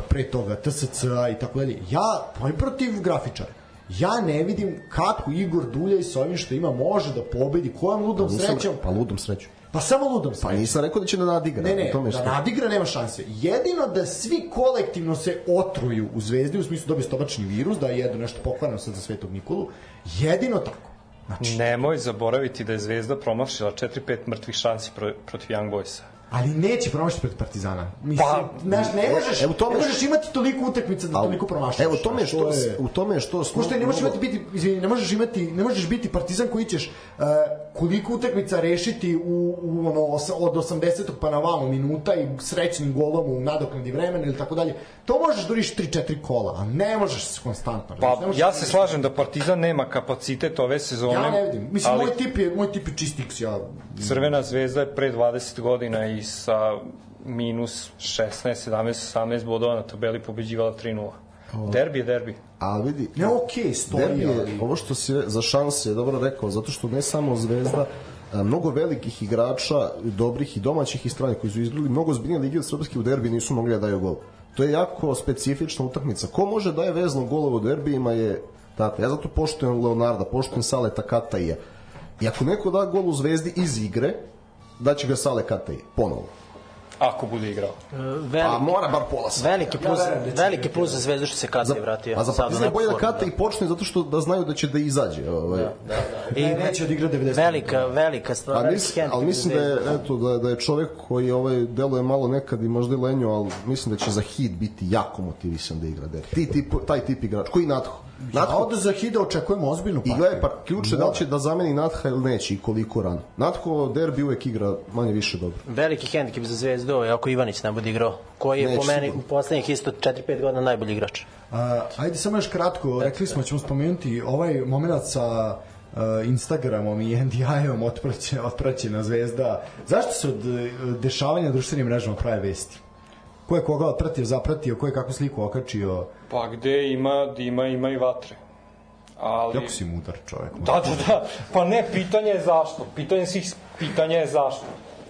pre toga TSC-a i tako dalje, ja, pa i protiv grafičara, ja ne vidim kako Igor Duljaj sa ovim što ima može da pobedi, kojom ludom Nisam, srećom, pa ludom sreću. Pa samo ludom Pa srećom. nisam rekao da će da nadigra. Ne, ne, u tome da što- nadigra nema šanse. Jedino da svi kolektivno se otruju u zvezdi, u smislu dobiju stomačni virus, da jedu nešto pokvarno sad za Svetog Nikolu, jedino tako. Znači, Nemoj zaboraviti da je Zvezda promašila 4-5 mrtvih šansi pro, protiv Young Boysa. Ali neće promašiti pred Partizana. Mislim, pa, znaš, ne možeš, evo tome, ne možeš imati toliko utakmica da toliko promašiš. Evo tome što to je, u tome što smo što ne možeš imati biti izvini, ne možeš imati ne možeš biti Partizan koji ćeš uh, koliko utakmica rešiti u, u ono od 80. pa na vamo minuta i srećnim golom u nadoknadi vremena ili tako dalje. To možeš da uriš 3-4 kola, a ne možeš se konstantno. Pa ne ja se slažem da Partizan nema kapacitet ove sezone. Ja ne vidim. Mislim ali... moj tip je moj tip je čist X, ja. Crvena zvezda je pre 20 godina i sa minus 16, 17, 18 bodova na tabeli pobeđivala 3-0. Derbi je derbi. A vidi, ne okej, okay, stoji, derbi je, ali... ovo što si za šanse je dobro rekao, zato što ne samo Zvezda, mnogo velikih igrača, dobrih i domaćih i stranih koji su izgledali mnogo zbiljnije lige od Srpske u derbi nisu mogli da daju gol. To je jako specifična utakmica. Ko može da je vezno golov u derbijima je tako. Ja zato poštujem Leonarda, poštujem Saleta Kataija. I ako neko da gol u Zvezdi iz igre, da će ga Sale Kataj ponovo. Ako bude igrao. E, velik, a mora bar pola sata. Veliki plus, ja, veliki plus za Zvezdu što se Kataj vratio. A za Partizan je bolje da Kataj i počne zato što da znaju da će da izađe. Ovaj. Da, da, da. I neće da igra 90. Velika, velika stvar. A mis, ali mislim da je, eto, da, da je čovek koji ovaj, deluje malo nekad i možda i lenjo, ali mislim da će za hit biti jako motivisan da igra. Ti, tip, taj tip igrač. Koji Natho? Natho, ja od Zahida očekujemo ozbiljnu partiju. I gledaj, pa, ključ je da će da zameni Natha ili neće i koliko rano. Natho derbi uvek igra manje više dobro. Veliki hendikep za Zvezdu je ako Ivanić ne bude igrao, koji je neće po meni u poslednjih isto 4-5 godina najbolji igrač. A, ajde samo još kratko, rekli smo ćemo spomenuti ovaj moment sa uh, Instagramom i NDI-om otpraće, otpraćena zvezda. Zašto se od dešavanja društvenim mrežama prave vesti? ko je koga otpratio, zapratio, ko je kakvu sliku okačio. Pa gde ima dima, ima i vatre. Ali... Jako si mudar čovjek. Da, da, da. Pa ne, pitanje je zašto. Pitanje svih pitanja je zašto.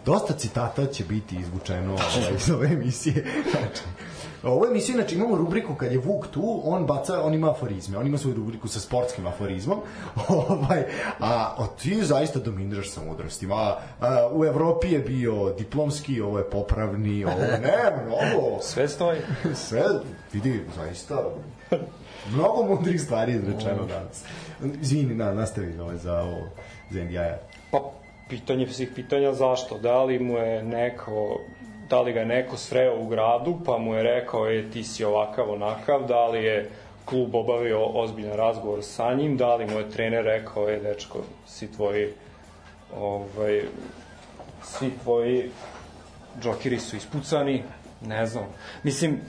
Dosta citata će biti izvučeno ovaj, iz ove emisije. Znači, Ovo emisiju, znači imamo rubriku kad je Vuk tu, on baca, on ima aforizme, on ima svoju rubriku sa sportskim aforizmom, ovaj, a, a ti zaista dominiraš sa mudrostima. A, a, u Evropi je bio diplomski, ovo je popravni, ovo ne, mnogo. Sve stoji. Sve, vidi, zaista, mnogo mudrih stvari izrečeno danas. Izvini, na, nastavi ovaj, za ovo, za NDI-a. Pa, pitanje svih pitanja zašto? Da li mu je neko da li ga neko sreo u gradu, pa mu je rekao, je, ti si ovakav, onakav, da li je klub obavio ozbiljan razgovor sa njim, da li mu je trener rekao, je, dečko, si tvoji, ovaj, svi tvoji džokiri su ispucani, ne znam. Mislim,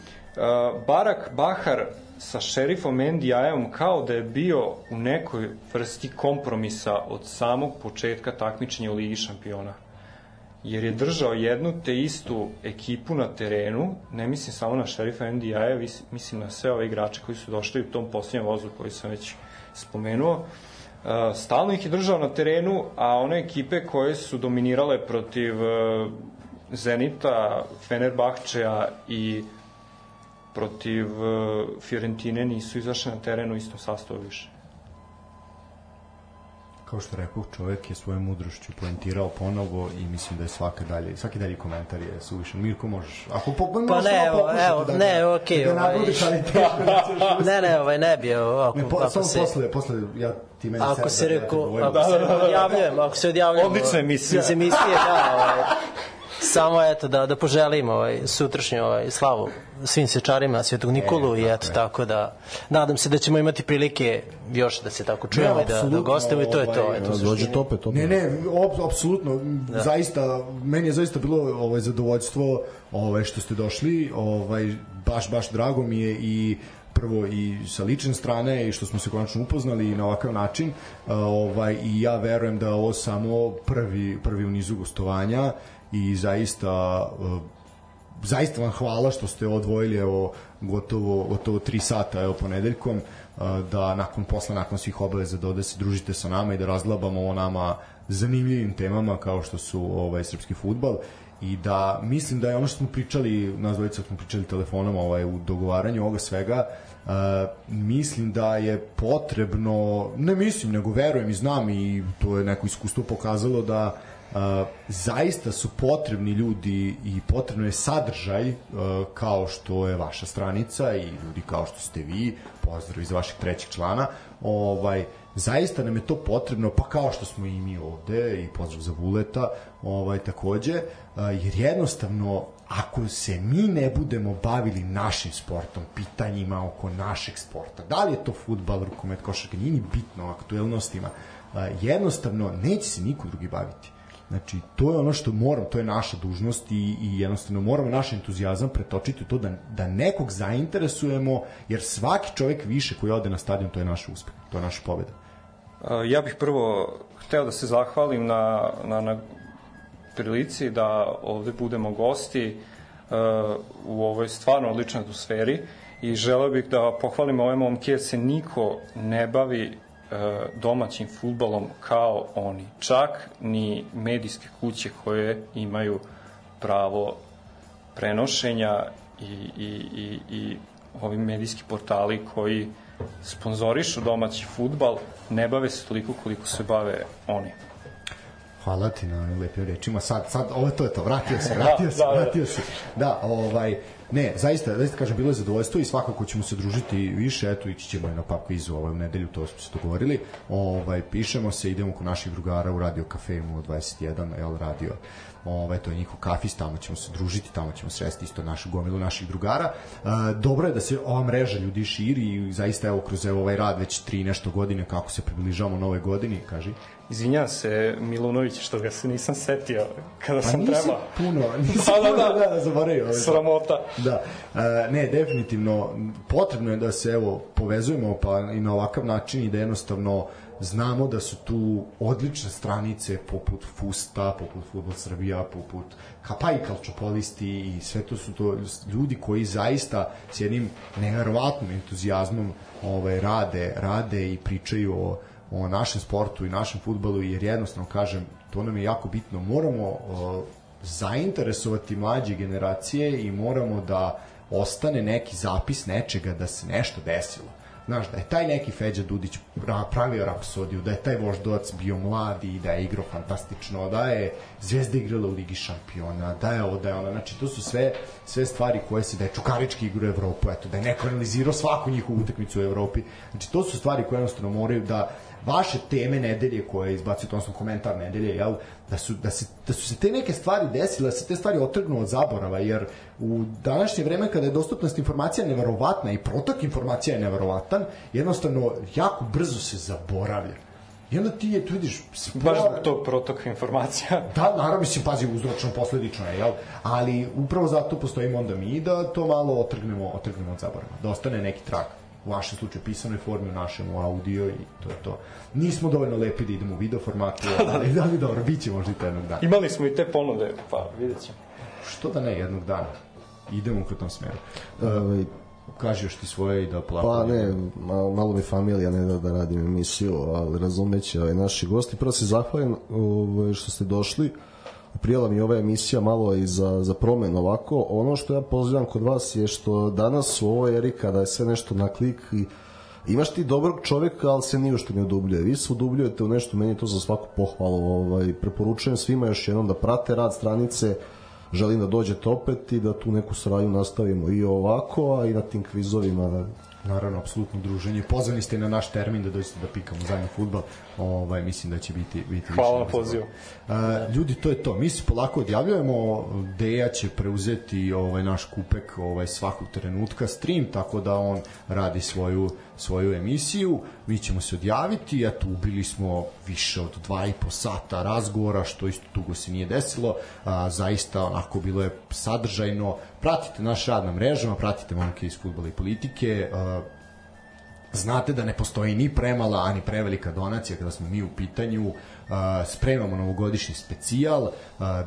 Barak Bahar sa šerifom NDI-om kao da je bio u nekoj vrsti kompromisa od samog početka takmičenja u Ligi šampiona jer je držao jednu te istu ekipu na terenu, ne mislim samo na šerifa NDI-a, mislim na sve ove igrače koji su došli u tom posljednjem vozu koji sam već spomenuo. Uh, stalno ih je držao na terenu, a one ekipe koje su dominirale protiv uh, Zenita, Fenerbahčeja i protiv uh, Fiorentine nisu izašle na terenu u istom sastavu više kao što rekao, čovek je svojom mudrošću poentirao ponovo i mislim da je svaki dalje, svaki dalje komentar je suvišan. Mirko, možeš, ako po, pa ne, evo, evo, da ne, okej, okay, da ovaj, ne, ne, ovaj, ne bi, ako, ne, po, ako samo se, posle, posle, ja ti meni ako se reko, ako da, se odjavljujem, ako se odjavljujem, odlična emisija, iz emisije, da, ovaj, Samo eto da da poželim ovaj sutrašnju ovaj slavu svim sečarima Svetog Nikolu e, i eto tako da nadam se da ćemo imati prilike još da se tako čujemo ne, i da da gostimo i to je to ovaj, eto dođe tope to ne ne apsolutno da. zaista meni je zaista bilo ovaj zadovoljstvo ovaj što ste došli ovaj baš baš drago mi je i prvo i sa lične strane i što smo se konačno upoznali i na ovakav način ovaj i ja verujem da ovo samo prvi prvi u nizu gostovanja i zaista e, zaista vam hvala što ste odvojili evo gotovo gotovo 3 sata evo ponedeljkom e, da nakon posla nakon svih obaveza da ode se družite sa nama i da razglabamo o nama zanimljivim temama kao što su ovaj srpski fudbal i da mislim da je ono što smo pričali nas dvojica smo pričali telefonom ovaj u dogovaranju ovoga svega Uh, mislim da je potrebno ne mislim nego verujem i znam i to je neko iskustvo pokazalo da zaista su potrebni ljudi i potrebno je sadržaj uh, kao što je vaša stranica i ljudi kao što ste vi, pozdrav iz vašeg trećeg člana, ovaj, zaista nam je to potrebno, pa kao što smo i mi ovde i pozdrav za Vuleta, ovaj, takođe, uh, jer jednostavno ako se mi ne budemo bavili našim sportom, pitanjima oko našeg sporta, da li je to futbal, rukomet, košarka, nije ni bitno aktuelnostima, jednostavno neće se niko drugi baviti. Znači, to je ono što moram, to je naša dužnost i, i jednostavno moramo naš entuzijazam pretočiti u to da, da nekog zainteresujemo, jer svaki čovjek više koji ode na stadion, to je naš uspeh, to je naša pobeda. Ja bih prvo hteo da se zahvalim na, na, na prilici da ovde budemo gosti uh, u ovoj stvarno odličnoj atmosferi i želeo bih da pohvalim ove momke jer se niko ne bavi E, domaćim futbalom kao oni. Čak ni medijske kuće koje imaju pravo prenošenja i, i, i, i ovi medijski portali koji sponzorišu domaći futbal ne bave se toliko koliko se bave oni. Hvala ti na lepim rečima. Sad, sad, ovo to je to, vratio se, vratio da, se, da, da. vratio se. Da, ovaj, Ne, zaista, zaista kažem, bilo je zadovoljstvo i svakako ćemo se družiti više, eto, ići ćemo na pap kvizu ovaj, u nedelju, to smo se dogovorili. Ovaj, pišemo se, idemo kod naših drugara u Radio Cafe 21, El Radio ovaj, to je njihov kafis, tamo ćemo se družiti, tamo ćemo sresti isto našu gomilu naših drugara. E, dobro je da se ova mreža ljudi širi i zaista evo kroz evo, ovaj rad već tri nešto godine kako se približavamo nove godini, kaži. Izvinjam se Milunović što ga se nisam setio kada pa sam treba. puno, nisi da, puno, da, da, da, zaboravio. Ovaj. Sramota. Da. E, ne, definitivno potrebno je da se evo povezujemo pa i na ovakav način i da jednostavno znamo da su tu odlične stranice poput Fusta, poput Futbol Srbija, poput pa i Kalčopolisti i sve to su to ljudi koji zaista s jednim neverovatnim entuzijazmom ovaj, rade, rade i pričaju o, o našem sportu i našem futbalu jer jednostavno kažem to nam je jako bitno. Moramo o, zainteresovati mlađe generacije i moramo da ostane neki zapis nečega da se nešto desilo Znaš, da je taj neki Feđa Dudić pravio rapsodiju, da je taj voždovac bio mladi i da je igrao fantastično, da je Zvezda igrala u Ligi šampiona, da je ovo, da je ona, znači to su sve, sve stvari koje se, da je Čukarički igra u Evropu, eto, da je neko analizirao svaku njihovu utakmicu u Evropi, znači to su stvari koje jednostavno moraju da, vaše teme nedelje koje izbacio to odnosno komentar nedelje, jel, da su, da, se, da su se te neke stvari desile, da se te stvari otrgnu od zaborava, jer u današnje vreme kada je dostupnost informacija neverovatna i protok informacija je neverovatan, jednostavno jako brzo se zaboravlja. I onda ti je, tu vidiš... Spora... Baš zbog tog protoka informacija. Da, naravno, mislim, pazi, uzročno, posledično je, jel? Ali upravo zato postojimo onda mi da to malo otrgnemo, otrgnemo od zaborava. Da ostane neki trak u vašem slučaju pisanoj formi, u našem u audio i to je to. Nismo dovoljno lepi da idemo u video formatu, ali, da li dobro, bit će možda i to jednog dana. Imali smo i te ponude, pa vidjet ćemo. Što da ne, jednog dana. Idemo u tom smeru. Uh, kažeš ti svoje i da plako. Pa ne, malo, malo mi familija ne da, da radim emisiju, ali razumeće ovaj, naši gosti. Prvo se zahvalim ovaj, što ste došli. Uh, prijela mi ova emisija malo i za, za promen ovako. Ono što ja pozivam kod vas je što danas u ovoj eri kada je sve nešto na klik i imaš ti dobrog čoveka, ali se nije što ne udubljuje. Vi se udubljujete u nešto, meni to za svaku pohvalu. Ovaj, preporučujem svima još jednom da prate rad stranice, želim da dođete opet i da tu neku saradnju nastavimo i ovako, a i na tim kvizovima Naravno, apsolutno druženje. Pozvani ste na naš termin da dođete da pikamo zajedno futbal. Ovaj, mislim da će biti, biti Hvala na pozivu. Uh, ljudi, to je to. Mi se polako odjavljujemo. Deja će preuzeti ovaj naš kupek ovaj svakog trenutka stream, tako da on radi svoju svoju emisiju, mi ćemo se odjaviti, eto, ubili smo više od dva i po sata razgovora, što isto dugo se nije desilo, a, zaista onako bilo je sadržajno, pratite naš rad na mrežama, pratite momke iz futbola i politike, a, znate da ne postoji ni premala, ani prevelika donacija kada smo mi u pitanju, spremamo novogodišnji specijal,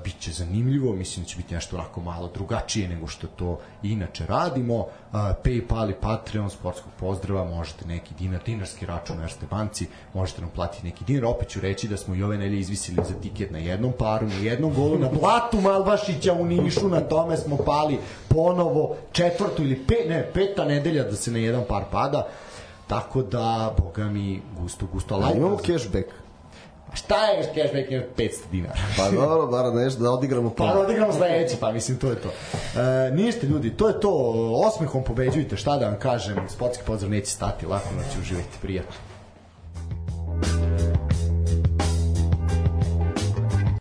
bit će zanimljivo, mislim da će biti nešto onako malo drugačije nego što to inače radimo. Paypal i Patreon, sportskog pozdrava, možete neki dinar, dinarski račun na Erste banci, možete nam platiti neki dinar. Opet ću reći da smo i ove nelje izvisili za tiket na jednom paru, na jednom golu, na blatu Malbašića u Nišu, na tome smo pali ponovo četvrtu ili pe, ne, peta nedelja da se na jedan par pada. Tako da, boga mi, gusto, gusto. Ali imamo cashback šta je cashback je 500 dinara. pa dobro, bar nešto da odigramo pa. Pa da odigramo sledeće, pa mislim to je to. E, niste ljudi, to je to. Osmehom pobeđujte, šta da vam kažem. Sportski pozdrav neće stati, lako noći uživajte, prijatno.